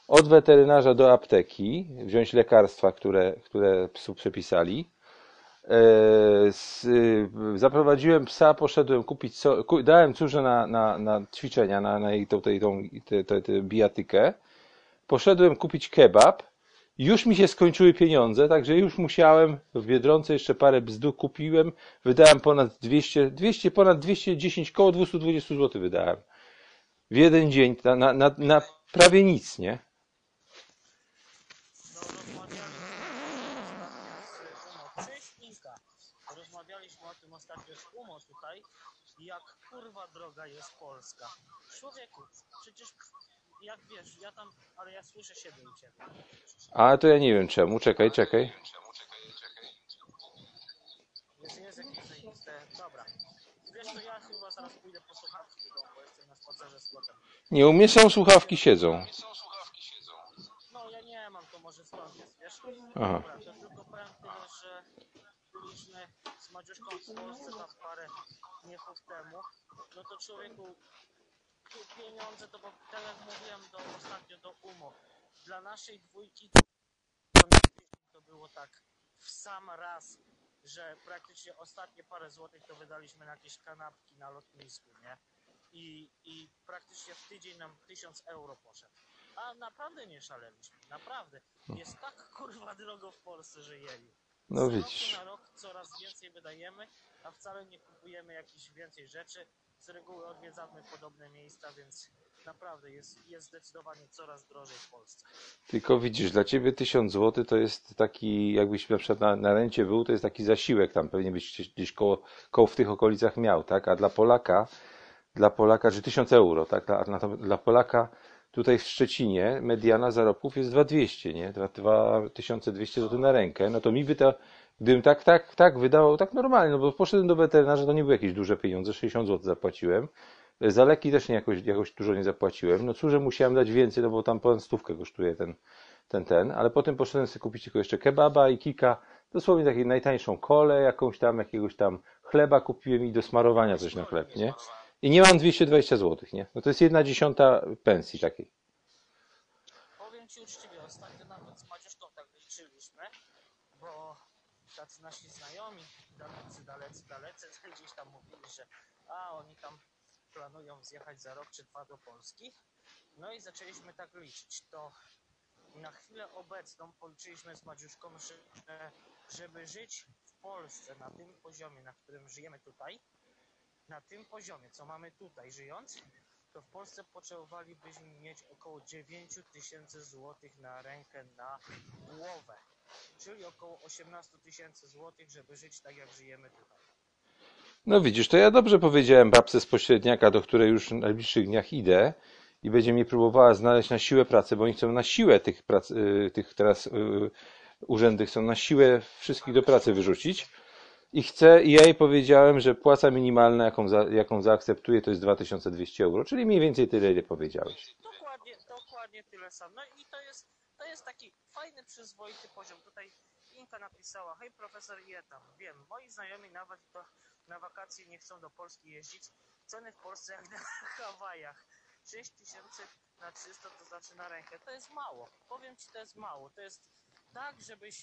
od weterynarza do apteki, wziąć lekarstwa, które, które psu przepisali. E, y, zaprowadziłem psa, poszedłem kupić, so, dałem córze na, na, na ćwiczenia, na, na jej tą, tą, bijatykę. Poszedłem kupić kebab. Już mi się skończyły pieniądze, także już musiałem w Biedronce jeszcze parę bzdu kupiłem. Wydałem ponad 200, 200 ponad 210, koło 220 zł wydałem. W jeden dzień na, na, na prawie nic, nie? No rozmawialiśmy ostatnio z UMO. Cześć Inka. Rozmawialiśmy o tym ostatnio tutaj. Jak kurwa droga jest Polska. Człowieku, przecież jak wiesz, ja tam, ale ja słyszę siebie u ciebie. A to ja nie wiem czemu. Czekaj, czekaj. Jest, jest jakieś zajebiste. Dobra. Wiesz to ja chyba zaraz pójdę po słuchawki do domu, bo jestem na spacerze z kotem. Nie, u mnie są słuchawki, siedzą. No ja nie mam, to może stąd jest, wiesz? Aha. Dobra, to tylko powiem tyle, że Madziuszką w Polsce tam parę miechów temu, no to człowieku pieniądze, to bo tak jak mówiłem do, ostatnio do UMO, dla naszej dwójki to, było tak w sam raz, że praktycznie ostatnie parę złotych to wydaliśmy na jakieś kanapki na lotnisku, nie? I, I praktycznie w tydzień nam 1000 euro poszedł. A naprawdę nie szaleliśmy, naprawdę. Jest tak kurwa drogo w Polsce, że jeju. No Z roku widzisz. na rok coraz więcej wydajemy, a wcale nie kupujemy jakichś więcej rzeczy. Z reguły odwiedzamy podobne miejsca, więc naprawdę jest, jest zdecydowanie coraz drożej w Polsce. Tylko widzisz, dla ciebie 1000 zł to jest taki, jakbyś na przykład na, na rencie był, to jest taki zasiłek tam pewnie byś gdzieś, gdzieś koło, koło w tych okolicach miał, tak? A dla Polaka, dla Polaka, czy 1000 euro, tak? A na to, dla Polaka tutaj w Szczecinie mediana zarobków jest 2200, nie? Dwa- 2200 zł na rękę. No to mi by to, gdybym tak, tak, tak wydawał, tak normalnie, no bo poszedłem do weterynarza, to nie były jakieś duże pieniądze, 60 zł zapłaciłem. Za leki też nie jakoś, jakoś dużo nie zapłaciłem. No cóż, że musiałem dać więcej, no bo tam ponad stówkę kosztuje ten, ten, ten. Ale potem poszedłem sobie kupić tylko jeszcze kebaba i kilka, dosłownie taką najtańszą kolę, jakąś tam, jakiegoś tam chleba kupiłem i do smarowania coś na chleb, nie? I nie mam 220 zł, nie? No to jest jedna dziesiąta pensji takiej. Powiem Ci uczciwie, ostatnio nawet z Maciuszką tak liczyliśmy, bo tacy nasi znajomi, dalecy, dalecy, dalecy, gdzieś tam mówili, że a oni tam planują zjechać za rok czy dwa do Polski. No i zaczęliśmy tak liczyć. To na chwilę obecną policzyliśmy z Madziuszką, że żeby żyć w Polsce na tym poziomie, na którym żyjemy tutaj, na tym poziomie, co mamy tutaj żyjąc, to w Polsce potrzebowalibyśmy mieć około 9 tysięcy złotych na rękę na głowę. Czyli około 18 tysięcy złotych, żeby żyć tak, jak żyjemy tutaj. No widzisz, to ja dobrze powiedziałem babce z pośredniaka, do której już w najbliższych dniach idę i będzie mi próbowała znaleźć na siłę pracę, bo oni chcą na siłę tych prac, y, tych teraz y, urzędy chcą na siłę wszystkich do pracy wyrzucić. I chcę, i ja jej powiedziałem, że płaca minimalna, jaką, za, jaką zaakceptuję, to jest 2200 euro, czyli mniej więcej tyle, ile powiedziałeś. Dokładnie, dokładnie tyle samo. No i to jest, to jest taki fajny, przyzwoity poziom. Tutaj Inka napisała, hej profesor je tam, wiem, moi znajomi nawet na wakacje nie chcą do Polski jeździć. Ceny w Polsce jak na Hawajach. 6 tysięcy na 300 to znaczy na rękę. To jest mało. Powiem ci, to jest mało. To jest tak, żebyś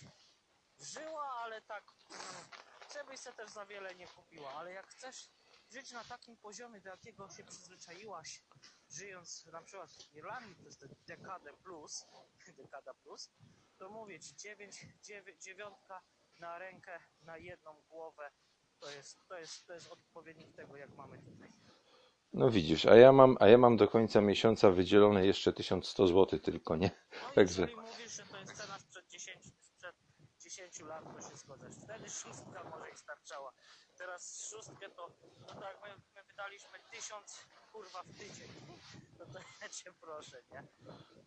żyła, ale tak, mm, żebyś se też za wiele nie kupiła. Ale jak chcesz żyć na takim poziomie, do jakiego się przyzwyczaiłaś, żyjąc na przykład w Irlandii przez tę dekadę plus, dekada plus, to mówię ci, dziewięć, dziewię, dziewiątka na rękę, na jedną głowę, to jest, to jest, to jest odpowiednik tego, jak mamy tutaj. No widzisz, a ja mam, a ja mam do końca miesiąca wydzielone jeszcze 1100 zł tylko, nie? No Także- jeżeli mówisz, że to jest cena sprzed 10, sprzed 10 lat, to się zgodzę. Wtedy szóstka może i starczała. Teraz szóstkę to, no tak, my, my wydaliśmy 1000 kurwa w tydzień. No to ja cię proszę, nie?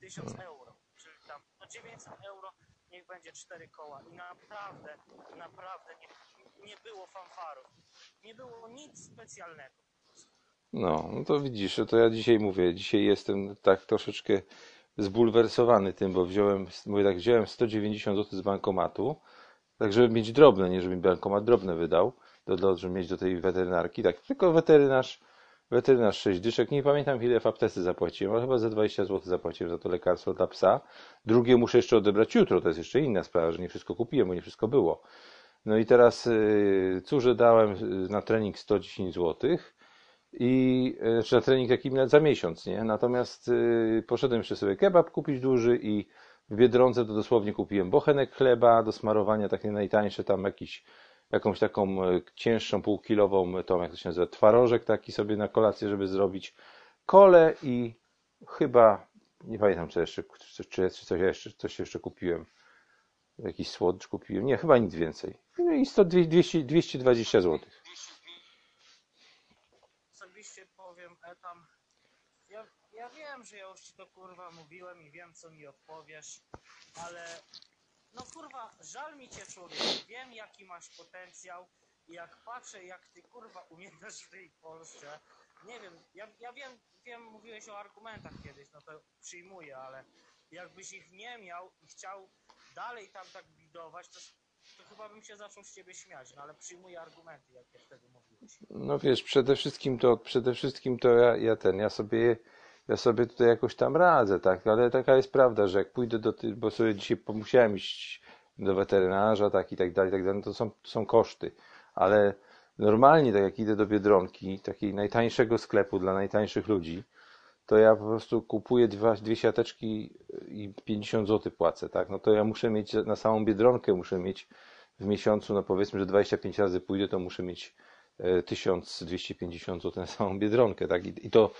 1000 euro, czyli tam, no 900 euro niech będzie cztery koła. I naprawdę, naprawdę nie, nie było fanfarów. Nie było nic specjalnego. No, no to widzisz, to ja dzisiaj mówię, dzisiaj jestem tak troszeczkę zbulwersowany tym, bo wziąłem, mówię tak, wziąłem 190 zł z bankomatu, tak żeby mieć drobne, nie żeby mi bankomat drobne wydał, do, do, żeby mieć do tej weterynarki, tak, tylko weterynarz, weterynarz 6 dyszek, nie pamiętam ile w aptece zapłaciłem, ale chyba za 20 zł zapłaciłem za to lekarstwo dla psa. Drugie muszę jeszcze odebrać jutro, to jest jeszcze inna sprawa, że nie wszystko kupiłem, bo nie wszystko było. No i teraz yy, córze dałem y, na trening 110 zł i znaczy na trening taki na- za miesiąc, nie? Natomiast yy, poszedłem jeszcze sobie kebab kupić duży i w Biedronce to dosłownie kupiłem bochenek chleba do smarowania, takie najtańsze, tam jakiś, jakąś taką e, cięższą półkilową, tą jak to się nazywa, twarożek taki sobie na kolację, żeby zrobić, kole i chyba, nie pamiętam co jeszcze, czy, czy, czy coś jeszcze, coś jeszcze kupiłem. Jakiś słodycz kupiłem. Nie, chyba nic więcej. No i 100, 200, 220 zł. Powiem, Etam, ja, ja wiem, że ja już ci to kurwa mówiłem i wiem, co mi odpowiesz, ale no kurwa, żal mi cię człowiek, wiem jaki masz potencjał i jak patrzę, jak ty kurwa umierasz w tej Polsce, nie wiem, ja, ja wiem, wiem, mówiłeś o argumentach kiedyś, no to przyjmuję, ale jakbyś ich nie miał i chciał dalej tam tak bidować, to chyba bym się zaczął z ciebie śmiać, no ale przyjmuję argumenty, jakie wtedy mówiłeś. No wiesz, przede wszystkim to, przede wszystkim to ja, ja ten, ja sobie, ja sobie tutaj jakoś tam radzę, tak, ale taka jest prawda, że jak pójdę do ty, bo sobie dzisiaj musiałem iść do weterynarza, tak i tak dalej, tak dalej, no to są, to są koszty, ale normalnie, tak jak idę do Biedronki, takiej najtańszego sklepu dla najtańszych ludzi, to ja po prostu kupuję dwa, dwie siateczki i 50 zł płacę, tak, no to ja muszę mieć na samą Biedronkę, muszę mieć w miesiącu, no powiedzmy, że 25 razy pójdę, to muszę mieć e, 1250 zł na samą Biedronkę, tak? I, to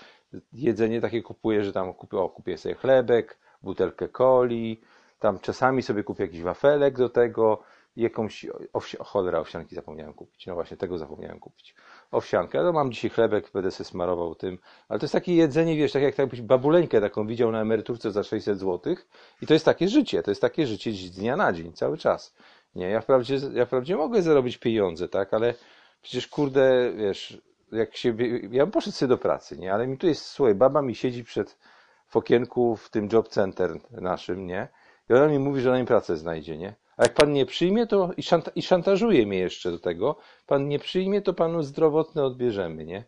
jedzenie takie kupuję, że tam kupię, o, kupię sobie chlebek, butelkę coli, tam czasami sobie kupię jakiś wafelek do tego, jakąś owsi cholera, owsianki zapomniałem kupić. No właśnie, tego zapomniałem kupić. Owsiankę, no mam dzisiaj chlebek, będę sobie smarował tym, ale to jest takie jedzenie, wiesz, tak jak jakbyś babuleńkę taką widział na emeryturce za 600 zł i to jest takie życie, to jest takie życie z dnia na dzień, cały czas. Nie, ja wprawdzie, ja wprawdzie mogę zarobić pieniądze, tak, ale przecież kurde, wiesz, jak się, ja bym poszedł sobie do pracy, nie, ale mi tu jest, słuchaj, baba mi siedzi przed w okienku w tym job center naszym, nie, i ona mi mówi, że ona mi pracę znajdzie, nie, a jak pan nie przyjmie, to i, szanta, i szantażuje mnie jeszcze do tego, pan nie przyjmie, to panu zdrowotne odbierzemy, nie,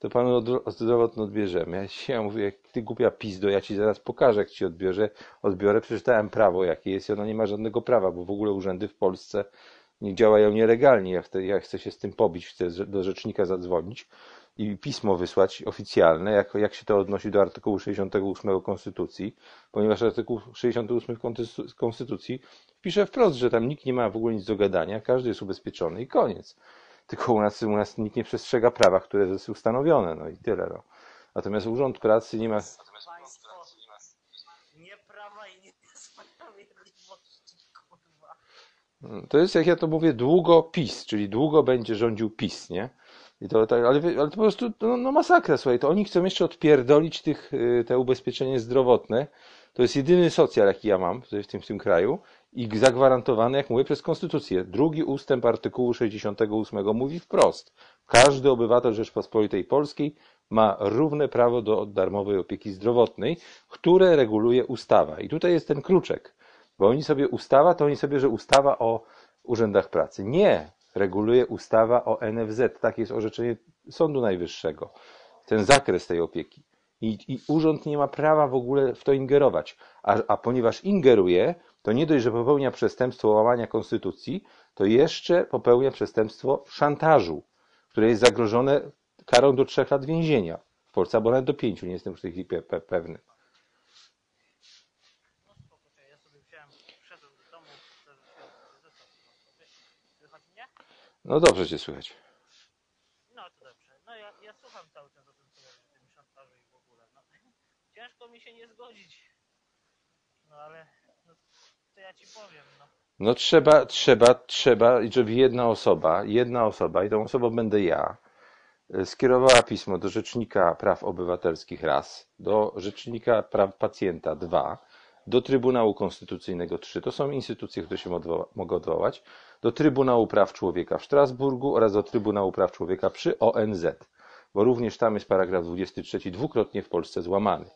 to panu od, zdrowotne odbierzemy. Ja, mówię, jak ty głupia pizdo, ja ci zaraz pokażę, jak ci odbiorę, odbiorę, przeczytałem prawo, jakie jest i ono nie ma żadnego prawa, bo w ogóle urzędy w Polsce nie działają nielegalnie. Ja chcę, ja chcę się z tym pobić, chcę do rzecznika zadzwonić i pismo wysłać oficjalne, jak, jak się to odnosi do artykułu 68 Konstytucji, ponieważ artykuł 68 Konstytu- Konstytucji pisze wprost, że tam nikt nie ma w ogóle nic do gadania, każdy jest ubezpieczony i koniec. Tylko u nas, u nas nikt nie przestrzega prawa, które jest ustanowione, no i tyle. No. Natomiast Urząd Pracy nie ma. Państwo nie prawa i nie sprawiedliwości, kurwa. To jest, jak ja to mówię, długo PiS, czyli długo będzie rządził PiS, nie? I to, tak, ale, ale to po prostu no, no masakra, słuchaj, to oni chcą jeszcze odpierdolić tych, y, te ubezpieczenie zdrowotne. To jest jedyny socjal, jaki ja mam w tym, w tym kraju i zagwarantowany, jak mówię, przez Konstytucję. Drugi ustęp artykułu 68 mówi wprost. Każdy obywatel Rzeczpospolitej Polskiej ma równe prawo do darmowej opieki zdrowotnej, które reguluje ustawa. I tutaj jest ten kruczek, bo oni sobie ustawa, to oni sobie, że ustawa o urzędach pracy. Nie, reguluje ustawa o NFZ. Takie jest orzeczenie Sądu Najwyższego. Ten zakres tej opieki. I, I urząd nie ma prawa w ogóle w to ingerować. A, a ponieważ ingeruje, to nie dość, że popełnia przestępstwo łamania konstytucji, to jeszcze popełnia przestępstwo szantażu, które jest zagrożone karą do trzech lat więzienia w Polsce, albo nawet do pięciu, nie jestem w tej chwili pe- pe- pewny. No dobrze cię słychać. No to dobrze. No ja, ja słucham cały czas o tym, co mówisz, tym szantażu i w ogóle. No, ciężko mi się nie zgodzić. No ale, to ja ci powiem, no. No trzeba, trzeba, trzeba, żeby jedna osoba, jedna osoba, i tą osobą będę ja, y, skierowała pismo do Rzecznika Praw Obywatelskich raz, do Rzecznika Praw Pacjenta dwa, do Trybunału Konstytucyjnego 3. To są instytucje, które się mogą odwołać. Do Trybunału Praw Człowieka w Strasburgu oraz do Trybunału Praw Człowieka przy ONZ, bo również tam jest paragraf 23 dwukrotnie w Polsce złamany.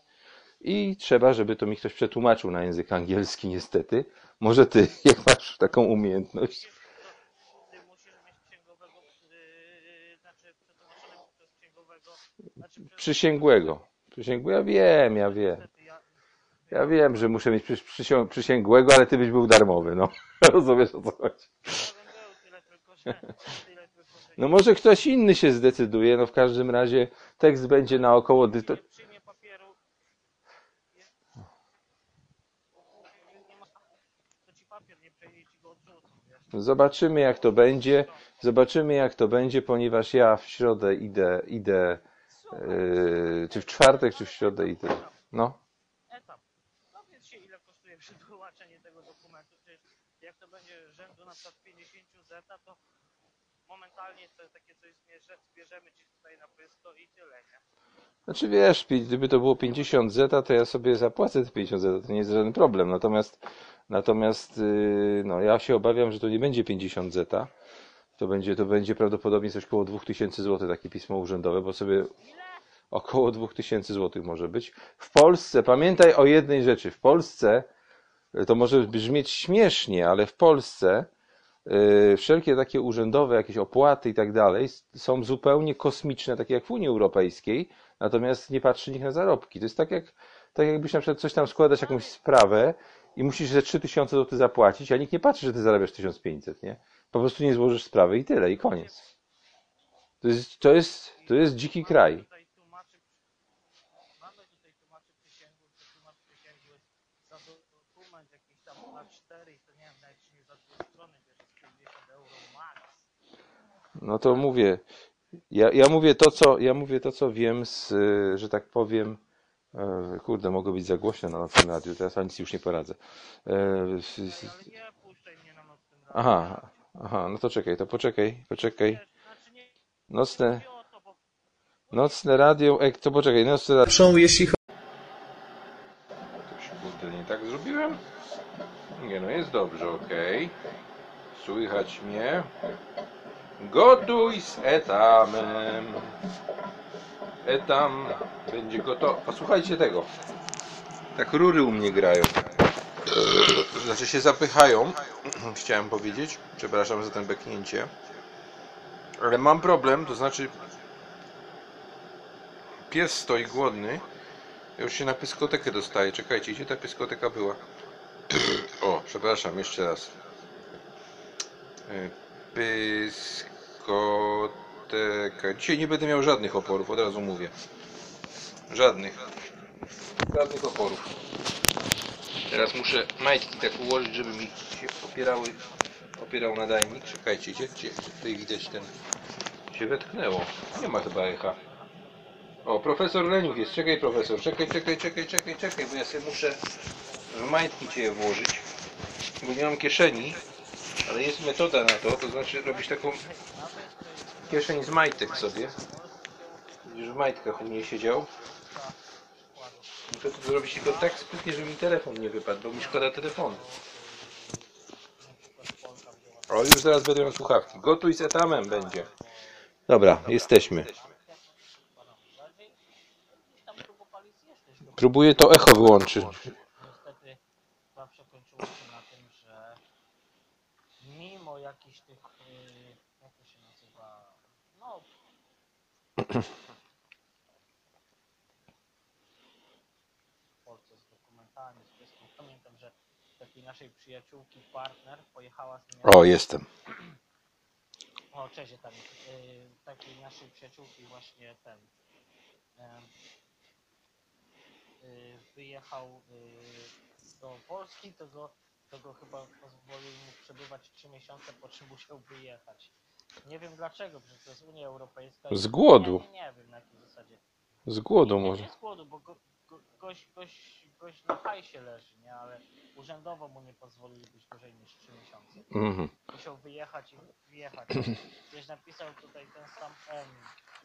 I trzeba, żeby to mi ktoś przetłumaczył na język angielski, niestety. Może ty, jak masz taką umiejętność. Znaczy. Przysięgłego. Przysięgłego, ja wiem, ja wiem. Ja, wiem, że muszę mieć przysięgłego, ale ty byś był darmowy, no. Rozumiesz o co chodzi. No może ktoś inny się zdecyduje, no w każdym razie tekst będzie na około... dy- To, nie przyjmie papieru... Nie, nie ma... To ci papier nie przejdzie i ci go odrzucą, wiesz. Zobaczymy jak to będzie. Zobaczymy jak to będzie, ponieważ ja w środę idę, idę yy, czy w czwartek, czy w środę idę. No. etap. Dowiedz się, ile kosztuje przetłumaczenie tego dokumentu. Jak to będzie rzędu na przykład 50 zeta, to momentalnie to takie coś ci tutaj na i tyle, nie? Znaczy wiesz, gdyby to było 50 zeta, to ja sobie zapłacę te 50 zeta, to nie jest żaden problem. Natomiast, natomiast yy, no, ja się obawiam, że to nie będzie 50 zeta. To będzie, to będzie prawdopodobnie coś około 2000 zł, takie pismo urzędowe, bo sobie około 2000 zł może być. W Polsce, pamiętaj o jednej rzeczy, w Polsce, y, to może brzmieć śmiesznie, ale w Polsce y, wszelkie takie urzędowe, jakieś opłaty i tak dalej są zupełnie kosmiczne, takie jak w Unii Europejskiej, natomiast nie patrzy nikt na zarobki. To jest tak jak, tak jakbyś na przykład coś tam składać jakąś sprawę i musisz ze 3000 zł zapłacić, a nikt nie patrzy, że ty zarabiasz 1500, nie? Po prostu nie złożysz sprawy i tyle, i koniec. To jest, to jest, to jest dziki kraj. Tutaj tłumaczy, mamy tutaj tłumaczy przysięgłych, to tłumacz przysięgły za dokument jakiś tam na 4 i to nie wiem, nawet czy nie za dwie strony bierze z 50 euro max. No to mówię, ja, ja mówię to, co, ja mówię to, co wiem z, że tak powiem, e, kurde, mogło być za głośno na nocnym radiu, teraz nic już nie poradzę. E, s- Ej, s- ale nie puszczaj mnie na nocnym radiu. Aha, aha, no to czekaj, to poczekaj, poczekaj. Znaczy Nocne, nocne radio, ek, to poczekaj, nocne radio. Są, jeśli kurde nie tak zrobiłem? Nie no, jest dobrze, okej. Słychać mnie. Gotuj z etamem. Etam będzie gotowy. Posłuchajcie tego. Tak rury u mnie grają. Znaczy się zapychają. Chciałem powiedzieć. Przepraszam za ten beknięcie. Ale mam problem, to znaczy pies stoi głodny. Ja już się na pyskotekę dostaję. Czekajcie, gdzie ta pyskoteka była? O, przepraszam, jeszcze raz. Pyskoteka. Dzisiaj nie będę miał żadnych oporów, od razu mówię. Żadnych. Żadnych oporów. Teraz muszę majtki tak ułożyć, żeby mi się opierały, opierał nadajnik. Czekajcie, gdzie, gdzie tutaj widać ten... się wetknęło. Nie ma chyba echa. O, profesor Leniuk jest. Czekaj, profesor. Czekaj, czekaj, czekaj, czekaj, czekaj, bo ja sobie muszę w majtki cię włożyć, bo nie mam kieszeni, ale jest metoda na to, to znaczy robisz taką kieszeń z majtek sobie. Będziesz w majtkach u mnie siedział. Muszę to zrobić tylko tak sprytnie, żeby mi telefon nie wypadł, bo mi szkoda telefonu. O, już zaraz miał słuchawki. Gotuj z etamem będzie. Dobra, jesteśmy. Próbuję to echo wyłączyć. Niestety zawsze kończyło się na tym, że mimo jakichś tych, yy, jak to się nazywa, no w Polsce z dokumentami, z wszystkim. Pamiętam, że takiej naszej przyjaciółki partner pojechała z nim O, jestem. o, cześć, tam yy, takiej naszej przyjaciółki właśnie ten yy, yy, wyjechał yy, do Polski, to go, to go chyba pozwolił mu przebywać 3 miesiące, po czym musiał wyjechać. Nie wiem dlaczego, przecież to jest Unia Europejska. Z głodu. Nie, nie, nie wiem na jakiej zasadzie. Z głodu Nie, może. nie z głodu, bo go, go, gość, gość, gość na hajsie leży, nie? Ale urzędowo mu nie pozwolili być dłużej niż 3 miesiące Mhm. musiał wyjechać i wyjechać. Ktoś napisał tutaj ten sam M.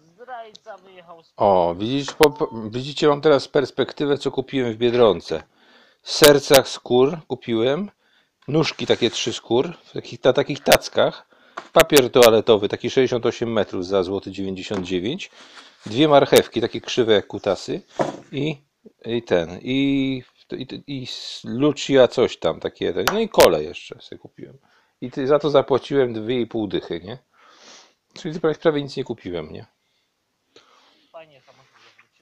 Zdrajca wyjechał z O, widzisz, po, widzicie, mam teraz perspektywę, co kupiłem w Biedronce. sercach skór kupiłem, nóżki takie trzy skór, w takich, na takich tackach, papier toaletowy, taki 68 metrów za złoty 99, dwie marchewki, takie krzywe jak kutasy i, i ten, i, i, i Lucia coś tam, takie, no i kole jeszcze sobie kupiłem. I ty, za to zapłaciłem 2,5 dychy, nie? Czyli prawie, prawie nic nie kupiłem, nie?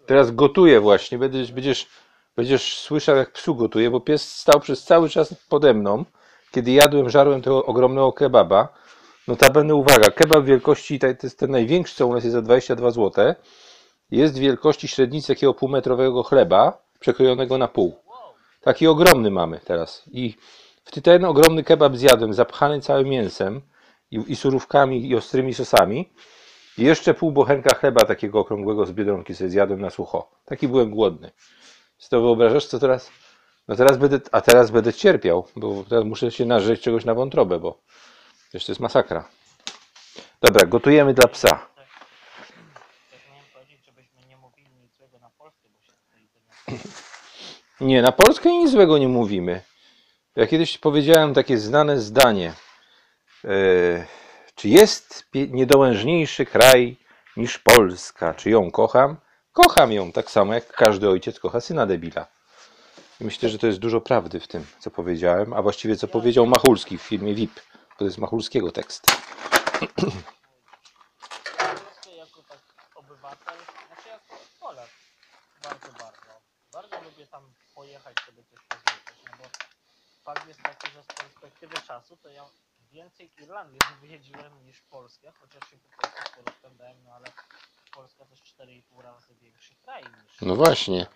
Teraz gotuję właśnie, będziesz, będziesz, będziesz słyszał jak psu gotuję, bo pies stał przez cały czas pode mną, kiedy jadłem, żarłem tego ogromnego kebaba. Notabene uwaga, kebab wielkości, to jest ten największy, co u nas jest za 22 zł, jest wielkości średnicy takiego półmetrowego chleba, przekrojonego na pół. Taki ogromny mamy teraz. I w ten ogromny kebab zjadłem, zapchany całym mięsem i, i surówkami i ostrymi sosami. I jeszcze pół bochenka chleba takiego okrągłego z Biedronki sobie zjadłem na sucho. Taki byłem głodny. Czy to wyobrażasz, co teraz? No teraz będę, a teraz będę cierpiał, bo teraz muszę się nażyć czegoś na wątrobę, bo przecież to jest masakra. Dobra, gotujemy dla psa. Nie na Polskę, nic złego nie mówimy. Ja kiedyś powiedziałem takie znane zdanie. E, czy jest niedołężniejszy kraj niż Polska? Czy ją kocham? Kocham ją tak samo, jak każdy ojciec kocha syna debila. I myślę, że to jest dużo prawdy w tym, co powiedziałem, a właściwie co powiedział Machulski w filmie VIP. To jest Machulskiego tekst. Polskę jako tak obywatel, znaczy jako Polak, bardzo, bardzo. Bardzo lubię tam pojechać sobie coś pozwiedzać, no bo fakt jest taki, że z perspektywy czasu to ja więcej Irlandii zwiedziłem niż Polskę, chociaż się po prostu z Polską dałem, no ale Polska to jest 4,5 razy większy kraj niż... No właśnie.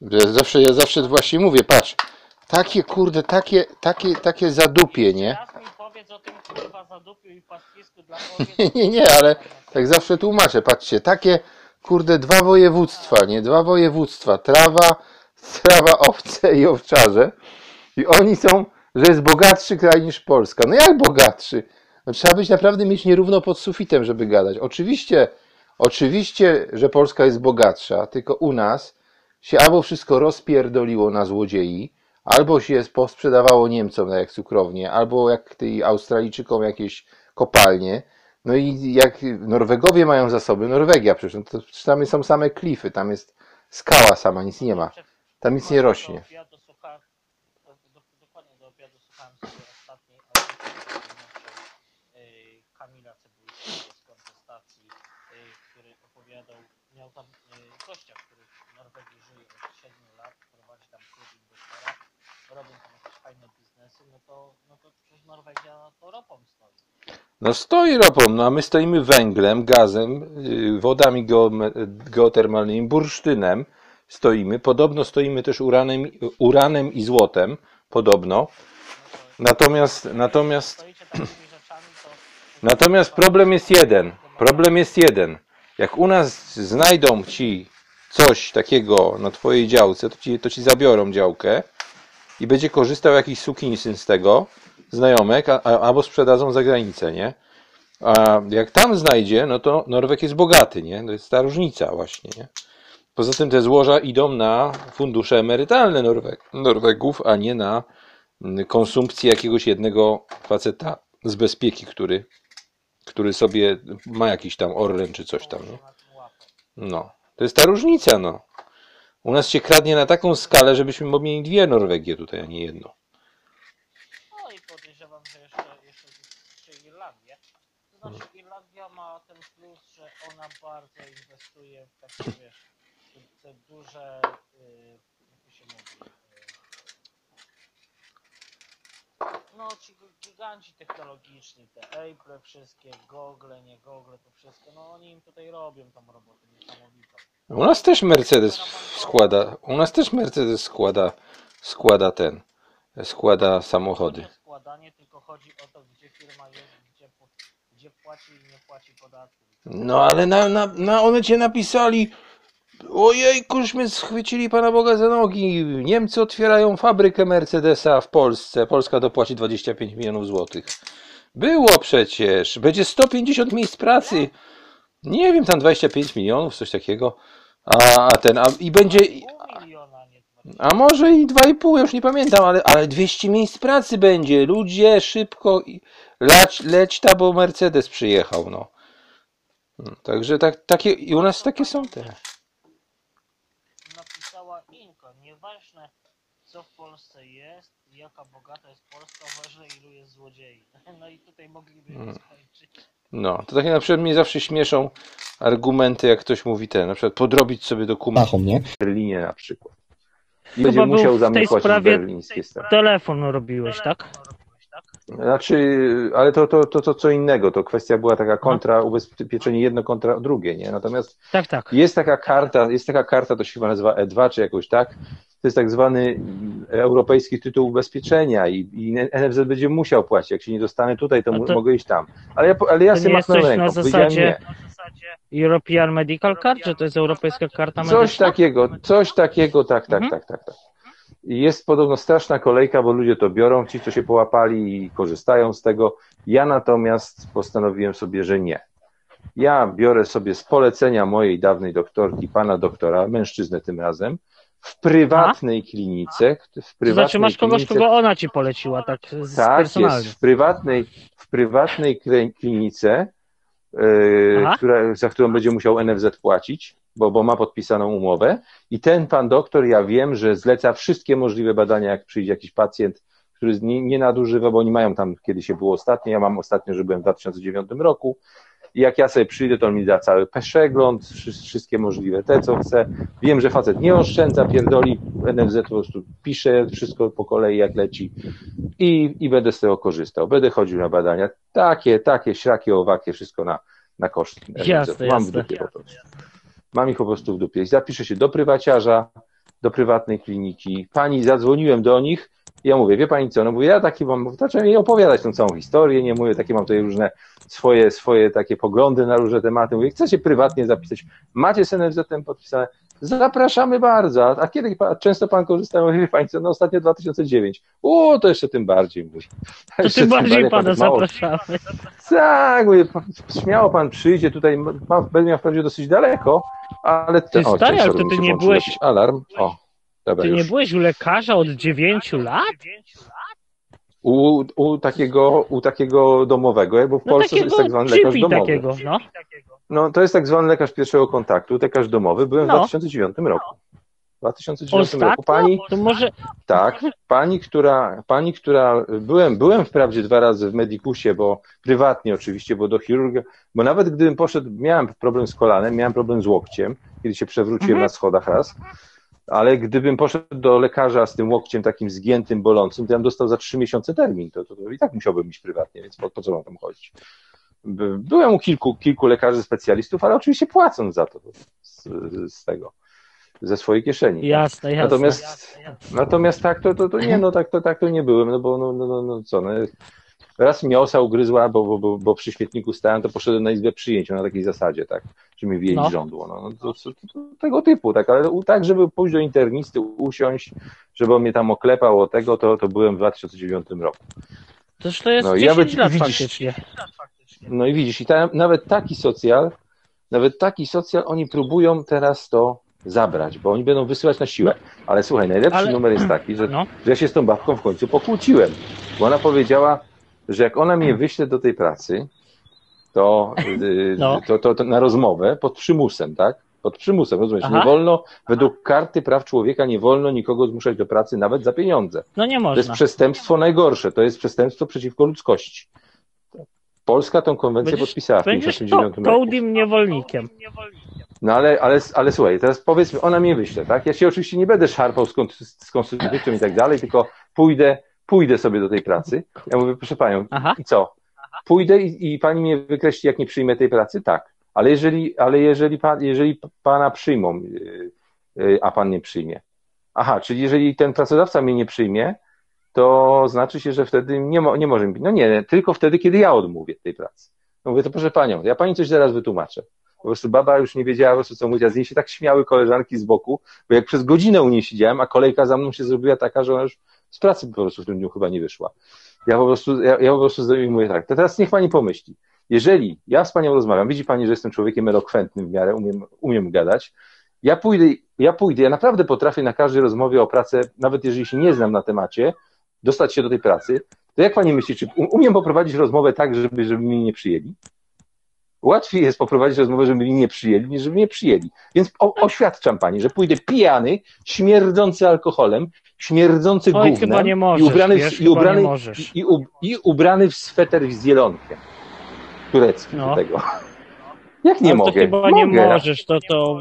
Ja zawsze, ja zawsze właśnie mówię, patrz, takie kurde, takie, takie, takie zadupie, nie? Teraz mi powiedz o tym kurwa zadupiu i pastwisku dla kobiet. Nie, nie, nie, ale tak zawsze tłumaczę, patrzcie, takie kurde dwa województwa, nie, dwa województwa, trawa, trawa owce i owczarze i oni są, że jest bogatszy kraj niż Polska. No jak bogatszy? No, trzeba być naprawdę mieć nierówno pod sufitem, żeby gadać. Oczywiście, oczywiście, że Polska jest bogatsza, tylko u nas się albo wszystko rozpierdoliło na złodziei, albo się posprzedawało Niemcom jak cukrownie, albo jak tej Australijczykom jakieś kopalnie. No i jak Norwegowie mają zasoby, Norwegia przecież, no to przecież tam są same klify, tam jest skała sama, nic nie ma. Tam nic nie rośnie. Dokładnie do obiadu słuchałem sobie ostatniej audycji y, Kamila Cebulskiego z kontestacji, y, który opowiadał, miał tam y, gościa, który w Norwegii żyje od 7 lat, prowadzi tam klub inwestora, robią tam jakieś fajne biznesy, no to, no to przecież Norwegia to ropą stoi. No stoi ropą, no a my stoimy węglem, gazem, yy, wodami geotermalnymi, bursztynem stoimy. Podobno stoimy też uranem, uranem i złotem, podobno. Natomiast, natomiast, Stoicie takimi rzeczami, to... natomiast problem jest jeden. Problem jest jeden. Jak u nas znajdą ci coś takiego na twojej działce, to ci, to ci zabiorą działkę i będzie korzystał jakiś sukinsyn z tego, znajomek, a, a, albo sprzedadzą za granicę, nie? A jak tam znajdzie, no to Norweg jest bogaty, nie? To jest ta różnica właśnie, nie? Poza tym te złoża idą na fundusze emerytalne Norweg, Norwegów, a nie na mm, konsumpcję jakiegoś jednego faceta z bezpieki, który, który sobie ma jakiś tam orlen czy coś tam, łapą. No, to jest ta różnica, no. U nas się kradnie na taką skalę, żebyśmy mieli dwie Norwegie tutaj, a nie jedno. No i podejrzewam, że jeszcze, jeszcze, jeszcze Irlandię. To znaczy Irlandia ma ten plus, że ona bardzo inwestuje w takie, wiesz, te, duże, y, jak się mówi, y, no ci giganci technologiczni, te Apple wszystkie, Google, nie Google, to wszystko, no oni im tutaj robią tą robotę niesamowitą. U nas też Mercedes składa, u nas też Mercedes składa, składa ten, składa samochody. Nie składanie, tylko chodzi o to, gdzie firma jest, gdzie, gdzie płaci i nie płaci podatków. No ale na, na, na one cię napisali, ojej, mnie schwycili Pana Boga za nogi, Niemcy otwierają fabrykę Mercedesa w Polsce, Polska dopłaci 25 milionów złotych. Było przecież, będzie 150 miejsc pracy, nie wiem, tam 25 milionów, coś takiego, a, ten, a, i będzie, A może i 2,5, ja już nie pamiętam, ale, ale 200 miejsc pracy będzie. Ludzie, szybko leć, leć ta, bo Mercedes przyjechał, no. No, Także tak, takie, i u nas takie są te. Co w Polsce jest, jaka bogata jest Polska, ważne ilu jest złodziei. No i tutaj mogliby Mm. skończyć. No, to takie na przykład mnie zawsze śmieszą argumenty, jak ktoś mówi ten, na przykład podrobić sobie dokument w Berlinie na przykład. I Chyba będzie musiał w za mnie płacić sprawie- berlińskie straty. Telefon robiłeś, tak? Znaczy, ale to, to, to, to co innego, to kwestia była taka kontra, ubezpieczenie jedno kontra drugie, nie? Natomiast Tak, tak. jest taka karta, jest taka karta, to się chyba nazywa E2 czy jakoś tak, to jest tak zwany europejski tytuł ubezpieczenia i, i NFZ będzie musiał płacić, jak się nie dostanę tutaj, to, to- mogę iść tam. Ale ja, ale ja sobie coś na ręką, powiedziałem zasadzie. European Medical Card, czy to jest europejska karta medyczna? Coś takiego, coś takiego, tak, tak, Mhm. tak, tak, tak. Jest podobno straszna kolejka, bo ludzie to biorą, ci, co się połapali i korzystają z tego. Ja natomiast postanowiłem sobie, że nie. Ja biorę sobie z polecenia mojej dawnej doktorki, pana doktora, mężczyznę tym razem, w prywatnej klinice, w To prywatnej znaczy masz kogoś, klinice, kogo ona ci poleciła, tak z tak, personalnie. jest w prywatnej, w prywatnej klinice, yy, która, za którą będzie musiał NFZ płacić, bo, bo ma podpisaną umowę. I ten pan doktor, ja wiem, że zleca wszystkie możliwe badania, jak przyjdzie jakiś pacjent, który nie, nie nadużywa, bo oni mają tam, kiedy się było ostatnio, ja mam ostatnio, że byłem w 2009 roku. I jak ja sobie przyjdę, to on mi da cały przegląd, wszy- wszystkie możliwe te, co chce. Wiem, że facet nie oszczędza, pierdoli, NFZ po prostu pisze wszystko po kolei, jak leci i, i będę z tego korzystał. Będę chodził na badania. Takie, takie, śrakie, owakie, wszystko na, na koszt. NFZ. Jasne, Mam w jasne. dupie po prostu. Mam ich po prostu w dupie. Zapiszę się do prywaciarza, do prywatnej kliniki. Pani, zadzwoniłem do nich. I Ja mówię, wie pani co, no mówię, ja taki mam, zacząłem jej opowiadać tą całą historię, nie mówię, takie mam tutaj różne swoje, swoje takie poglądy na różne tematy. Mówię, chcecie prywatnie zapisać, macie z NFZ-em podpisane, zapraszamy bardzo. A kiedy często pan korzysta, mówię, wie pani co, no ostatnio 2009. O, to jeszcze tym bardziej, mówię. To Jeszcze tym bardziej pan pana mało- zapraszamy. tak, mówię, śmiało pan przyjdzie tutaj, będzie miał wprawdzie dosyć daleko, ale... Ty o, stary, ale się nie byłeś- Alarm, o, dobra Ty już. nie byłeś u lekarza od 9 lat? U, u, takiego, u takiego domowego, bo w No Polsce jest tak zwany lekarz domowy. takiego, no. No, to jest tak zwany lekarz pierwszego kontaktu, lekarz domowy. Byłem w No. 2009 roku. W 2009 roku. Ostatnio? Pani, To może... tak, pani, która, pani, która, byłem, byłem wprawdzie dwa razy w Medikusie, bo prywatnie oczywiście, bo do chirurga, bo nawet gdybym poszedł, miałem problem z kolanem, miałem problem z łokciem, kiedy się przewróciłem Mhm. na schodach raz, ale gdybym poszedł do lekarza z tym łokciem takim zgiętym, bolącym, to ja bym dostał za trzy miesiące termin, to, to, to i tak musiałbym iść prywatnie, więc po, po co mam tam chodzić? By- Byłem u kilku, kilku lekarzy specjalistów, ale oczywiście płacąc za to z, z tego, ze swojej kieszeni. Jasne, jasne. Natomiast, natomiast tak to, to, to nie, no tak to, tak to nie byłem, no bo no, no, no, no co, no, raz mnie osa ugryzła, bo, bo, bo, bo przy świetniku stałem, to poszedłem na izbę przyjęć na takiej zasadzie, tak, że mi wieść No. żądło, no, no to, to, to, tego typu, tak, ale tak, żeby pójść do internisty, usiąść, żeby on mnie tam oklepał o tego, to, to byłem w 2009 roku. Toż to jest No, 10 ja by- lat widzisz- faktycznie. No i widzisz, i ta, nawet taki socjal, nawet taki socjal, oni próbują teraz to zabrać, bo oni będą wysyłać na siłę. Ale słuchaj, najlepszy Ale- numer jest taki, że, No. że ja się z tą babką w końcu pokłóciłem, bo ona powiedziała, że jak ona mnie wyśle do tej pracy, to, yy, No. to, to, to na rozmowę pod przymusem, tak? Pod przymusem, rozumiesz? Aha. Nie wolno, według karty praw człowieka nie wolno nikogo zmuszać do pracy, nawet za pieniądze. No nie To jest można. przestępstwo najgorsze, to jest przestępstwo przeciwko ludzkości. Polska tą konwencję Będziesz- podpisała w Będziesz 1959 to, roku. kołdim niewolnikiem. No ale, ale, ale słuchaj, teraz powiedzmy, ona mnie wyśle, tak? Ja się oczywiście nie będę szarpał z, z konstytucją i tak dalej, tylko pójdę, pójdę sobie do tej pracy. Ja mówię, proszę panią, Aha. i co? Pójdę i, i pani mnie wykreśli, jak nie przyjmę tej pracy? Tak. Ale jeżeli, ale jeżeli, pan, jeżeli pana przyjmą, yy, yy, a pan nie przyjmie. Aha, czyli jeżeli ten pracodawca mnie nie przyjmie, to znaczy się, że wtedy nie, mo, nie może mi. No nie, tylko wtedy, kiedy ja odmówię tej pracy. No mówię, to proszę panią, ja pani coś zaraz wytłumaczę. Po prostu baba już nie wiedziała po prostu co mówić, a z niej się tak śmiały koleżanki z boku, bo jak przez godzinę u niej siedziałem, a kolejka za mną się zrobiła taka, że ona już z pracy po prostu w tym dniu chyba nie wyszła. Ja po prostu, ja, ja po prostu mówię tak, to teraz niech pani pomyśli. Jeżeli ja z panią rozmawiam, widzi pani, że jestem człowiekiem elokwentnym w miarę, umiem, umiem gadać, ja pójdę, ja pójdę, ja naprawdę potrafię na każdej rozmowie o pracę, nawet jeżeli się nie znam na temacie, dostać się do tej pracy, to jak pani myśli, czy um- umiem poprowadzić rozmowę tak, żeby, żeby mnie nie przyjęli? Łatwiej jest poprowadzić rozmowę, żeby mnie nie przyjęli, niż żeby mnie przyjęli. Więc o, oświadczam pani, że pójdę pijany, śmierdzący alkoholem, śmierdzący Oj, gównem chyba nie i możesz, ubrany, wiesz, w, i, ubrany, nie i, i, u- i ubrany w sweter z zielonkiem. Turecki No. do tego. Jak nie Ale mogę? to chyba nie mogę. możesz, to, to,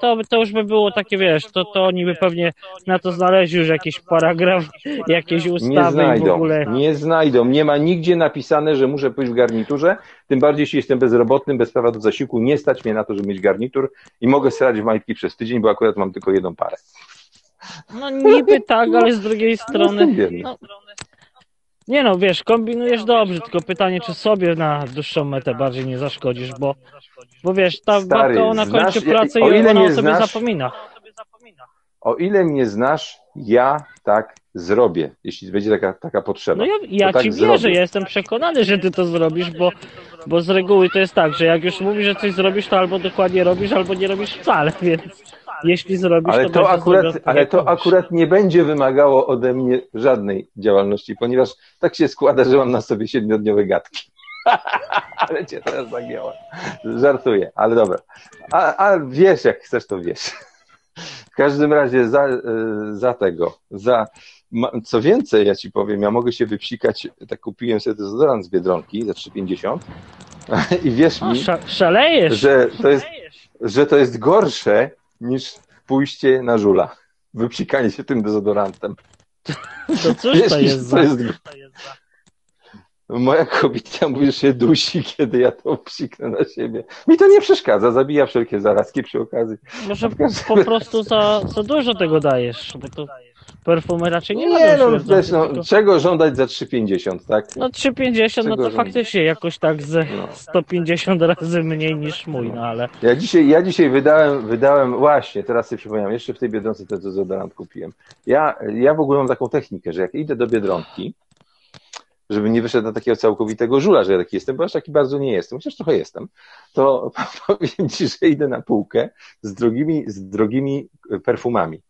to, to już by było takie, wiesz, to, to oni by pewnie na to znaleźli już jakiś paragraf, jakieś Nie ustawy i w znajdą, ogóle. nie znajdą. Nie ma nigdzie napisane, że muszę pójść w garniturze. Tym bardziej, jeśli jestem bezrobotnym, bez prawa do zasiłku, nie stać mnie na to, żeby mieć garnitur i mogę srać w majtki przez tydzień, bo akurat mam tylko jedną parę. No niby tak, ale z drugiej strony... No, wiem. No, nie no, wiesz, kombinujesz dobrze, tylko pytanie, czy sobie na dłuższą metę bardziej nie zaszkodzisz, bo, bo wiesz, ta Stary, babka, ona znasz- kończy pracę o i ona o sobie zapomina. O ile mnie znasz, ja tak zrobię, jeśli będzie taka, taka potrzeba. No ja, ja tak ci zrobię. wierzę, ja jestem przekonany, że ty to zrobisz, bo, bo z reguły to jest tak, że jak już mówisz, że coś zrobisz, to albo dokładnie robisz, albo nie robisz wcale, więc jeśli zrobisz, Ale to, to akurat, tak, ale to akurat nie będzie wymagało ode mnie żadnej działalności, ponieważ tak się składa, że mam na sobie siedmiodniowe gadki. ale cię teraz zagięła. Żartuję, ale dobra. A, a wiesz, jak chcesz, to wiesz. W każdym razie za, e, za tego, za, co więcej, ja ci powiem, ja mogę się wypsikać, tak kupiłem sobie dezodorant z Biedronki za 3,50 i wierz O, mi, sza, szalejesz. że to jest, że to jest gorsze niż pójście na żula. Wypsikanie się tym dezodorantem. To cóż Wiesz, to jest za... jest Moja kobieta mówi, że się dusi, kiedy ja to psiknę na siebie. Mi to nie przeszkadza, zabija wszelkie zarazki przy okazji. Może po prostu za, za dużo tego dajesz, bo to perfumy raczej nie, Nie, no, śmierdzące, wiesz, no, tylko- czego żądać za 3,50, tak? No 3,50 no to żądać? faktycznie jakoś tak ze No. 150 razy mniej niż mój, no ale Ja dzisiaj, ja dzisiaj wydałem, wydałem, właśnie, teraz sobie przypomniałem, jeszcze w tej Biedronce ten dezodorant kupiłem. Ja, ja w ogóle mam taką technikę, że jak idę do Biedronki, żeby nie wyszedł na takiego całkowitego żula, że ja taki jestem, bo aż taki bardzo nie jestem, chociaż trochę jestem, to powiem Ci, że idę na półkę z drogimi, z drogimi perfumami.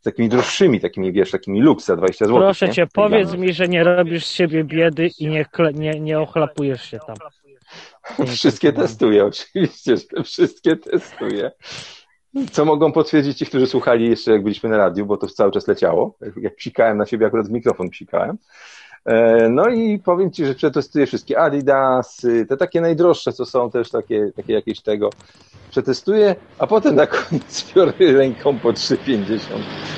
Z takimi droższymi, takimi, wiesz, takimi lux za 20 zł. proszę nie? cię, powiedz mi, że nie robisz z siebie biedy i nie, nie, nie ochlapujesz się tam. Wszystkie testuję, oczywiście, że wszystkie testuję. Co mogą potwierdzić ci, którzy słuchali jeszcze, jak byliśmy na radiu, bo to cały czas leciało. Jak psikałem na siebie, akurat w mikrofon psikałem. E, No i powiem ci, że przetestuję wszystkie Adidasy, te takie najdroższe, co są też takie, takie jakieś tego. Przetestuję, a potem na koniec biorę ręką po 3,50.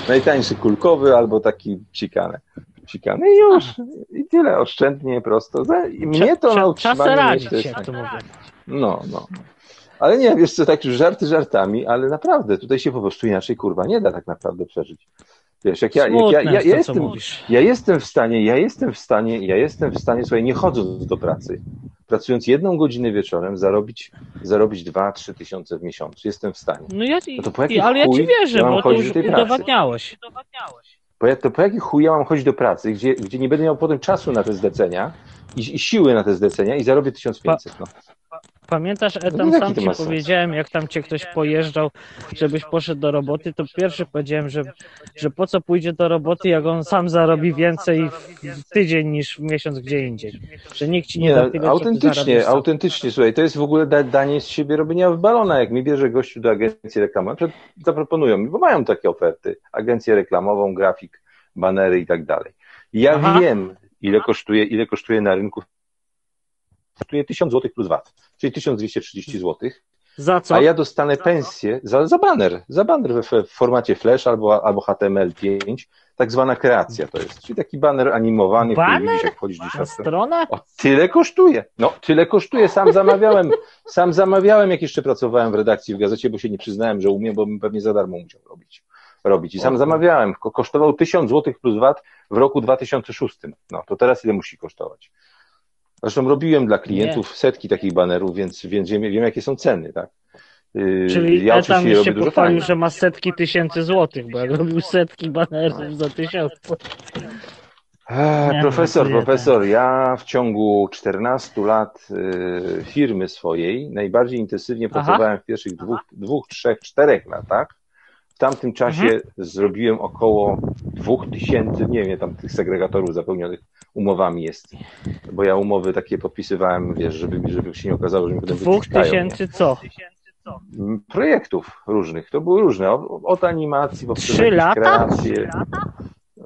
Najtańszy kulkowy albo taki psikany. Psikany i już. I tyle, oszczędnie, prosto. I mnie to na utrzymanie radzić, jest- jak to mówię. no, no. Ale nie, wiesz co, tak już żarty żartami, ale naprawdę, tutaj się po prostu inaczej, kurwa, nie da tak naprawdę przeżyć. Wiesz, jak ja, jak ja, ja, ja, jestem, ja jestem w stanie, ja jestem w stanie, ja jestem w stanie, słuchaj, nie chodząc do pracy, pracując jedną godzinę wieczorem, zarobić, zarobić dwa, trzy tysiące w miesiącu. Jestem w stanie. No ja, No to po ale ja ci wierzę, ja bo to już do tej pracy? udowadniałeś. Ja, to po jaki chuj ja mam chodzić do pracy, gdzie, gdzie nie będę miał potem czasu na te zlecenia i, i siły na te zlecenia i zarobię 1500, no. Pamiętasz, No Etam, jaki sam ci powiedziałem, jak tam cię ktoś pojeżdżał, żebyś poszedł do roboty, to pierwszy powiedziałem, że, że po co pójdzie do roboty, jak on sam zarobi więcej w tydzień niż w miesiąc gdzie indziej. Że nikt ci nie, Nie, da tyle, autentycznie, autentycznie, słuchaj, to jest w ogóle da, danie z siebie robienia w balona. Jak mi bierze gościu do agencji reklamowej, zaproponują mi, bo mają takie oferty, agencję reklamową, grafik, banery i tak dalej. Ja Aha. wiem, ile kosztuje, ile kosztuje na rynku. Kosztuje 1000 zł plus VAT, czyli 1230 zł. Za co? A ja dostanę pensję za, za baner, za baner w, w formacie Flash albo, albo HTML5, tak zwana kreacja to jest, czyli taki baner animowany, który Baner? widzisz jak wchodzisz Na stronę? O, tyle kosztuje. No, tyle kosztuje. Sam zamawiałem, sam zamawiałem, jak jeszcze pracowałem w redakcji w gazecie, bo się nie przyznałem, że umiem, bo bym pewnie za darmo musiał robić. robić. I sam zamawiałem. Ko- Kosztował 1000 zł plus VAT w roku 2006. No, to teraz ile musi kosztować? Zresztą robiłem dla klientów setki takich banerów, więc, więc wiem, wiem, jakie są ceny, tak? Yy, Czyli ja robię się dużo pochwalił, że ma setki tysięcy złotych, bo jak robił setki banerów za tysiąc. Eee, Nie, profesor, profesor, ja w ciągu 14 lat y, firmy swojej najbardziej intensywnie Aha. pracowałem w pierwszych dwóch, dwóch, trzech, czterech latach tamtym czasie Mhm. zrobiłem około 2000, nie wiem, tam tych segregatorów zapełnionych umowami jest. Bo ja umowy takie podpisywałem, wiesz, żeby, żeby się nie okazało, że mi potem Dwóch tysięcy co? M, projektów różnych. To były różne. Od, animacji, poprzez Trzy lata? kreacje.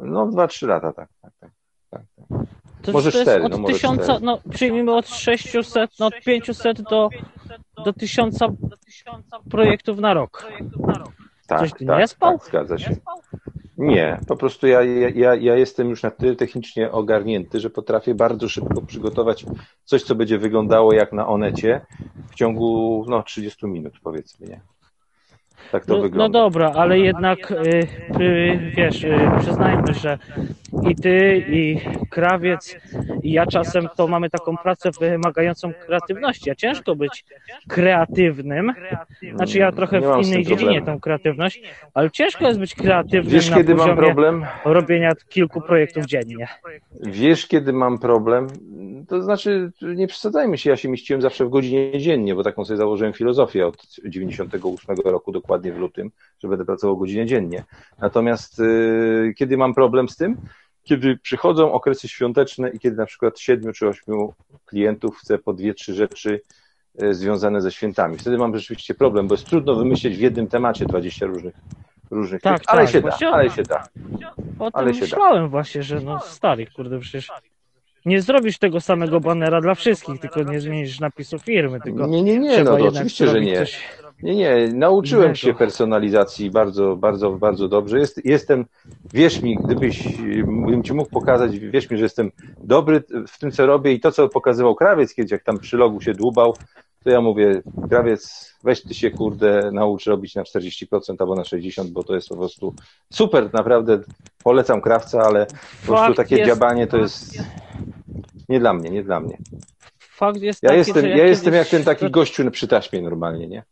No, dwa, trzy lata, tak. tak, tak, tak, tak. To, Może to cztery, no może tysiąca, cztery. no przyjmijmy od 600, no od 500 do, do 1000 projektów na rok. Tak, Coś ty tak, nie spał? tak, zgadza się. Nie, po prostu ja, ja, ja, jestem już na tyle technicznie ogarnięty, że potrafię bardzo szybko przygotować coś, co będzie wyglądało jak na Onecie w ciągu no, 30 minut, powiedzmy, nie? Tak to No, no wygląda. dobra, ale jednak y, y, wiesz, y, przyznajmy, że i ty, i krawiec, i ja czasem to mamy taką pracę wymagającą kreatywności, a ciężko być kreatywnym. Znaczy ja trochę w innej dziedzinie tą kreatywność, ale ciężko jest być kreatywnym Wiesz, na kiedy mam problem? robienia kilku projektów dziennie. Wiesz, kiedy mam problem? To znaczy, nie przesadzajmy się, ja się mieściłem zawsze w godzinie dziennie, bo taką sobie założyłem filozofię od 98 roku, dokładnie w lutym, że będę pracował godzinę dziennie. Natomiast yy, kiedy mam problem z tym? Kiedy przychodzą okresy świąteczne i kiedy na przykład siedmiu czy ośmiu klientów chce po dwie, trzy rzeczy yy, związane ze świętami. Wtedy mam rzeczywiście problem, bo jest trudno wymyśleć w jednym temacie 20 różnych, różnych Tak, tych, ale tak, się da, ale się da. O Ale tym się da. myślałem właśnie, że no stary, kurde, przecież nie zrobisz tego samego banera dla wszystkich, tylko nie zmienisz napisu firmy, tylko Nie, nie, nie, no oczywiście, że nie. coś- Nie, nie, nauczyłem się personalizacji bardzo, bardzo, bardzo dobrze. Jest, jestem, wierz mi, gdybyś, bym ci mógł pokazać, wierz mi, że jestem dobry w tym, co robię i to, co pokazywał krawiec kiedyś, jak tam przy logu się dłubał, to ja mówię, krawiec, weź ty się, kurde, naucz robić na 40% albo na 60%, bo to jest po prostu super, naprawdę polecam krawca, ale po prostu takie jest- dziabanie to jest nie dla mnie, nie dla mnie. Fakt jest Ja taki, jestem, ja jestem kiedyś- jak ten taki gościu przy taśmie normalnie, nie?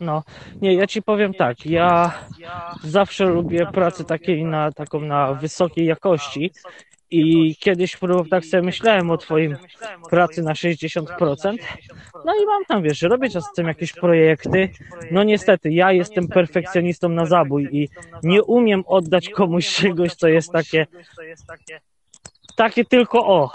No, nie, ja ci powiem tak, ja zawsze lubię pracę takiej na, taką na wysokiej jakości i kiedyś tak sobie myślałem o twoim pracy na 60%, no i mam tam, wiesz, robię czasem jakieś projekty, no niestety, ja jestem perfekcjonistą na zabój i nie umiem oddać komuś czegoś, co jest takie, takie tylko o.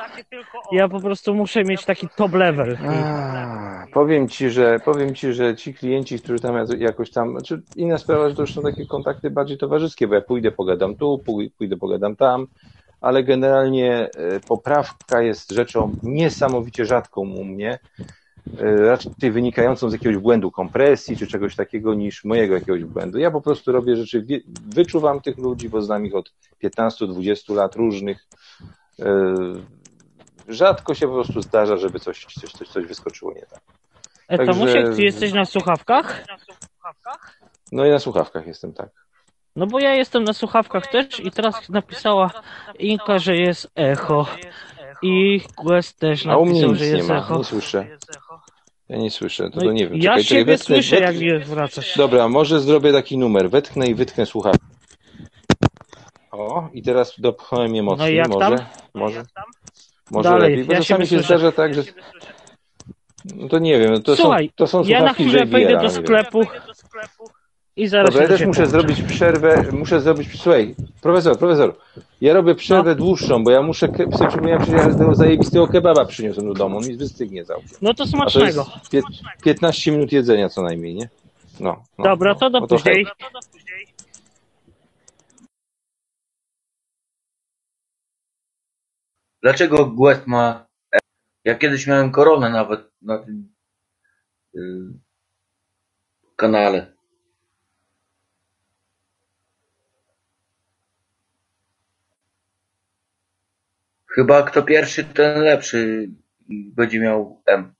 Ja po prostu muszę mieć taki top level. A, powiem ci, że powiem ci, że ci klienci, którzy tam jakoś tam, znaczy inna sprawa, że to już są takie kontakty bardziej towarzyskie, bo ja pójdę, pogadam tu, pój- pójdę, pogadam tam, ale generalnie e, poprawka jest rzeczą niesamowicie rzadką u mnie, e, raczej wynikającą z jakiegoś błędu kompresji czy czegoś takiego niż mojego jakiegoś błędu. Ja po prostu robię rzeczy, wyczuwam tych ludzi, bo znam ich od 15-20 lat różnych. E, Rzadko się po prostu zdarza, żeby coś, coś, coś, coś wyskoczyło nie tak. E, Także- Tomusiek, ty jesteś na słuchawkach? No i na słuchawkach jestem, tak. No bo ja jestem na słuchawkach też i teraz napisała Inka, że jest echo. I Quest też A u mnie napisał, że nie jest ma, echo. nie słyszę. Ja nie słyszę, to, No to nie wiem. ja Czekaj, czekaj, siebie słyszę, jak wracasz. Dobra, może zrobię taki numer. Wetknę i wytknę słuchawkę. O, i teraz dopchnąłem je mocniej. No i jak może, tam? może, może Dalej, lepiej. Bo ja czasami się zdarza tak, że. No to nie wiem, to Słuchaj, są, to są ja na chwilę wejdę do sklepu i zaraz Dobra, ja też muszę połączę. zrobić przerwę, muszę zrobić, słuchaj, profesor, profesor, ja robię przerwę No. dłuższą, bo ja muszę, ke- sobie przypomniałem, że ja tego zajebistego kebaba przyniosłem do domu, on mi wystygnie całkiem. No to A to jest smacznego. pie- 15 minut jedzenia co najmniej, nie? No. no Dobra, no, to do no później. Dlaczego Guest ma... Ja kiedyś miałem koronę nawet na tym y, kanale. Chyba kto pierwszy, ten lepszy będzie miał M.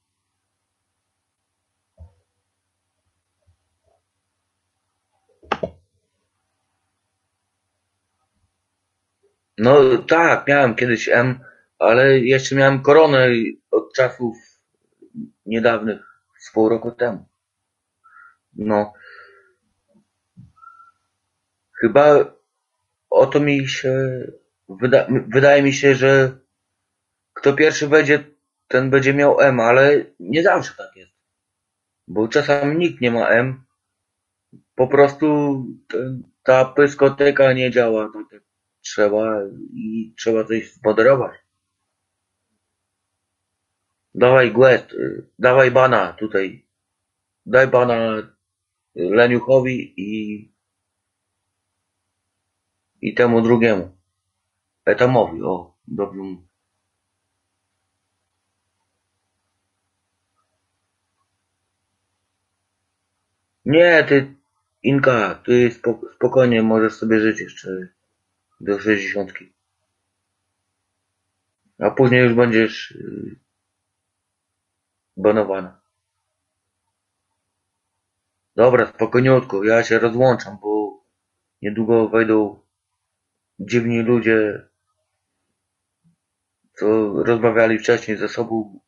No tak, miałem kiedyś M, ale jeszcze miałem koronę od czasów niedawnych, z pół roku temu. No. Chyba o to mi się, wyda, wydaje mi się, że kto pierwszy będzie, ten będzie miał M, ale nie zawsze tak jest. Bo czasami nikt nie ma M po prostu ta pyskoteka nie działa tak trzeba i trzeba coś zmoderować. Dawaj Guest, y, dawaj bana tutaj. Daj bana Leniuchowi i i temu drugiemu. Etamowi, o, dobrze. Nie, ty, Inka, ty spok- spokojnie możesz sobie żyć jeszcze do sześćdziesiątki. A później już będziesz yy, banowana. Dobra, spokojniutko, ja się rozłączam, bo niedługo wejdą dziwni ludzie, co rozmawiali wcześniej ze sobą.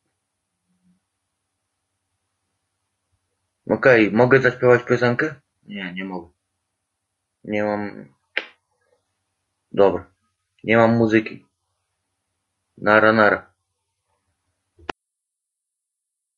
Okej, mogę zaśpiewać piosenkę? Nie, nie mogę. Nie mam... Dobra. Nie mam muzyki. Nara, nara.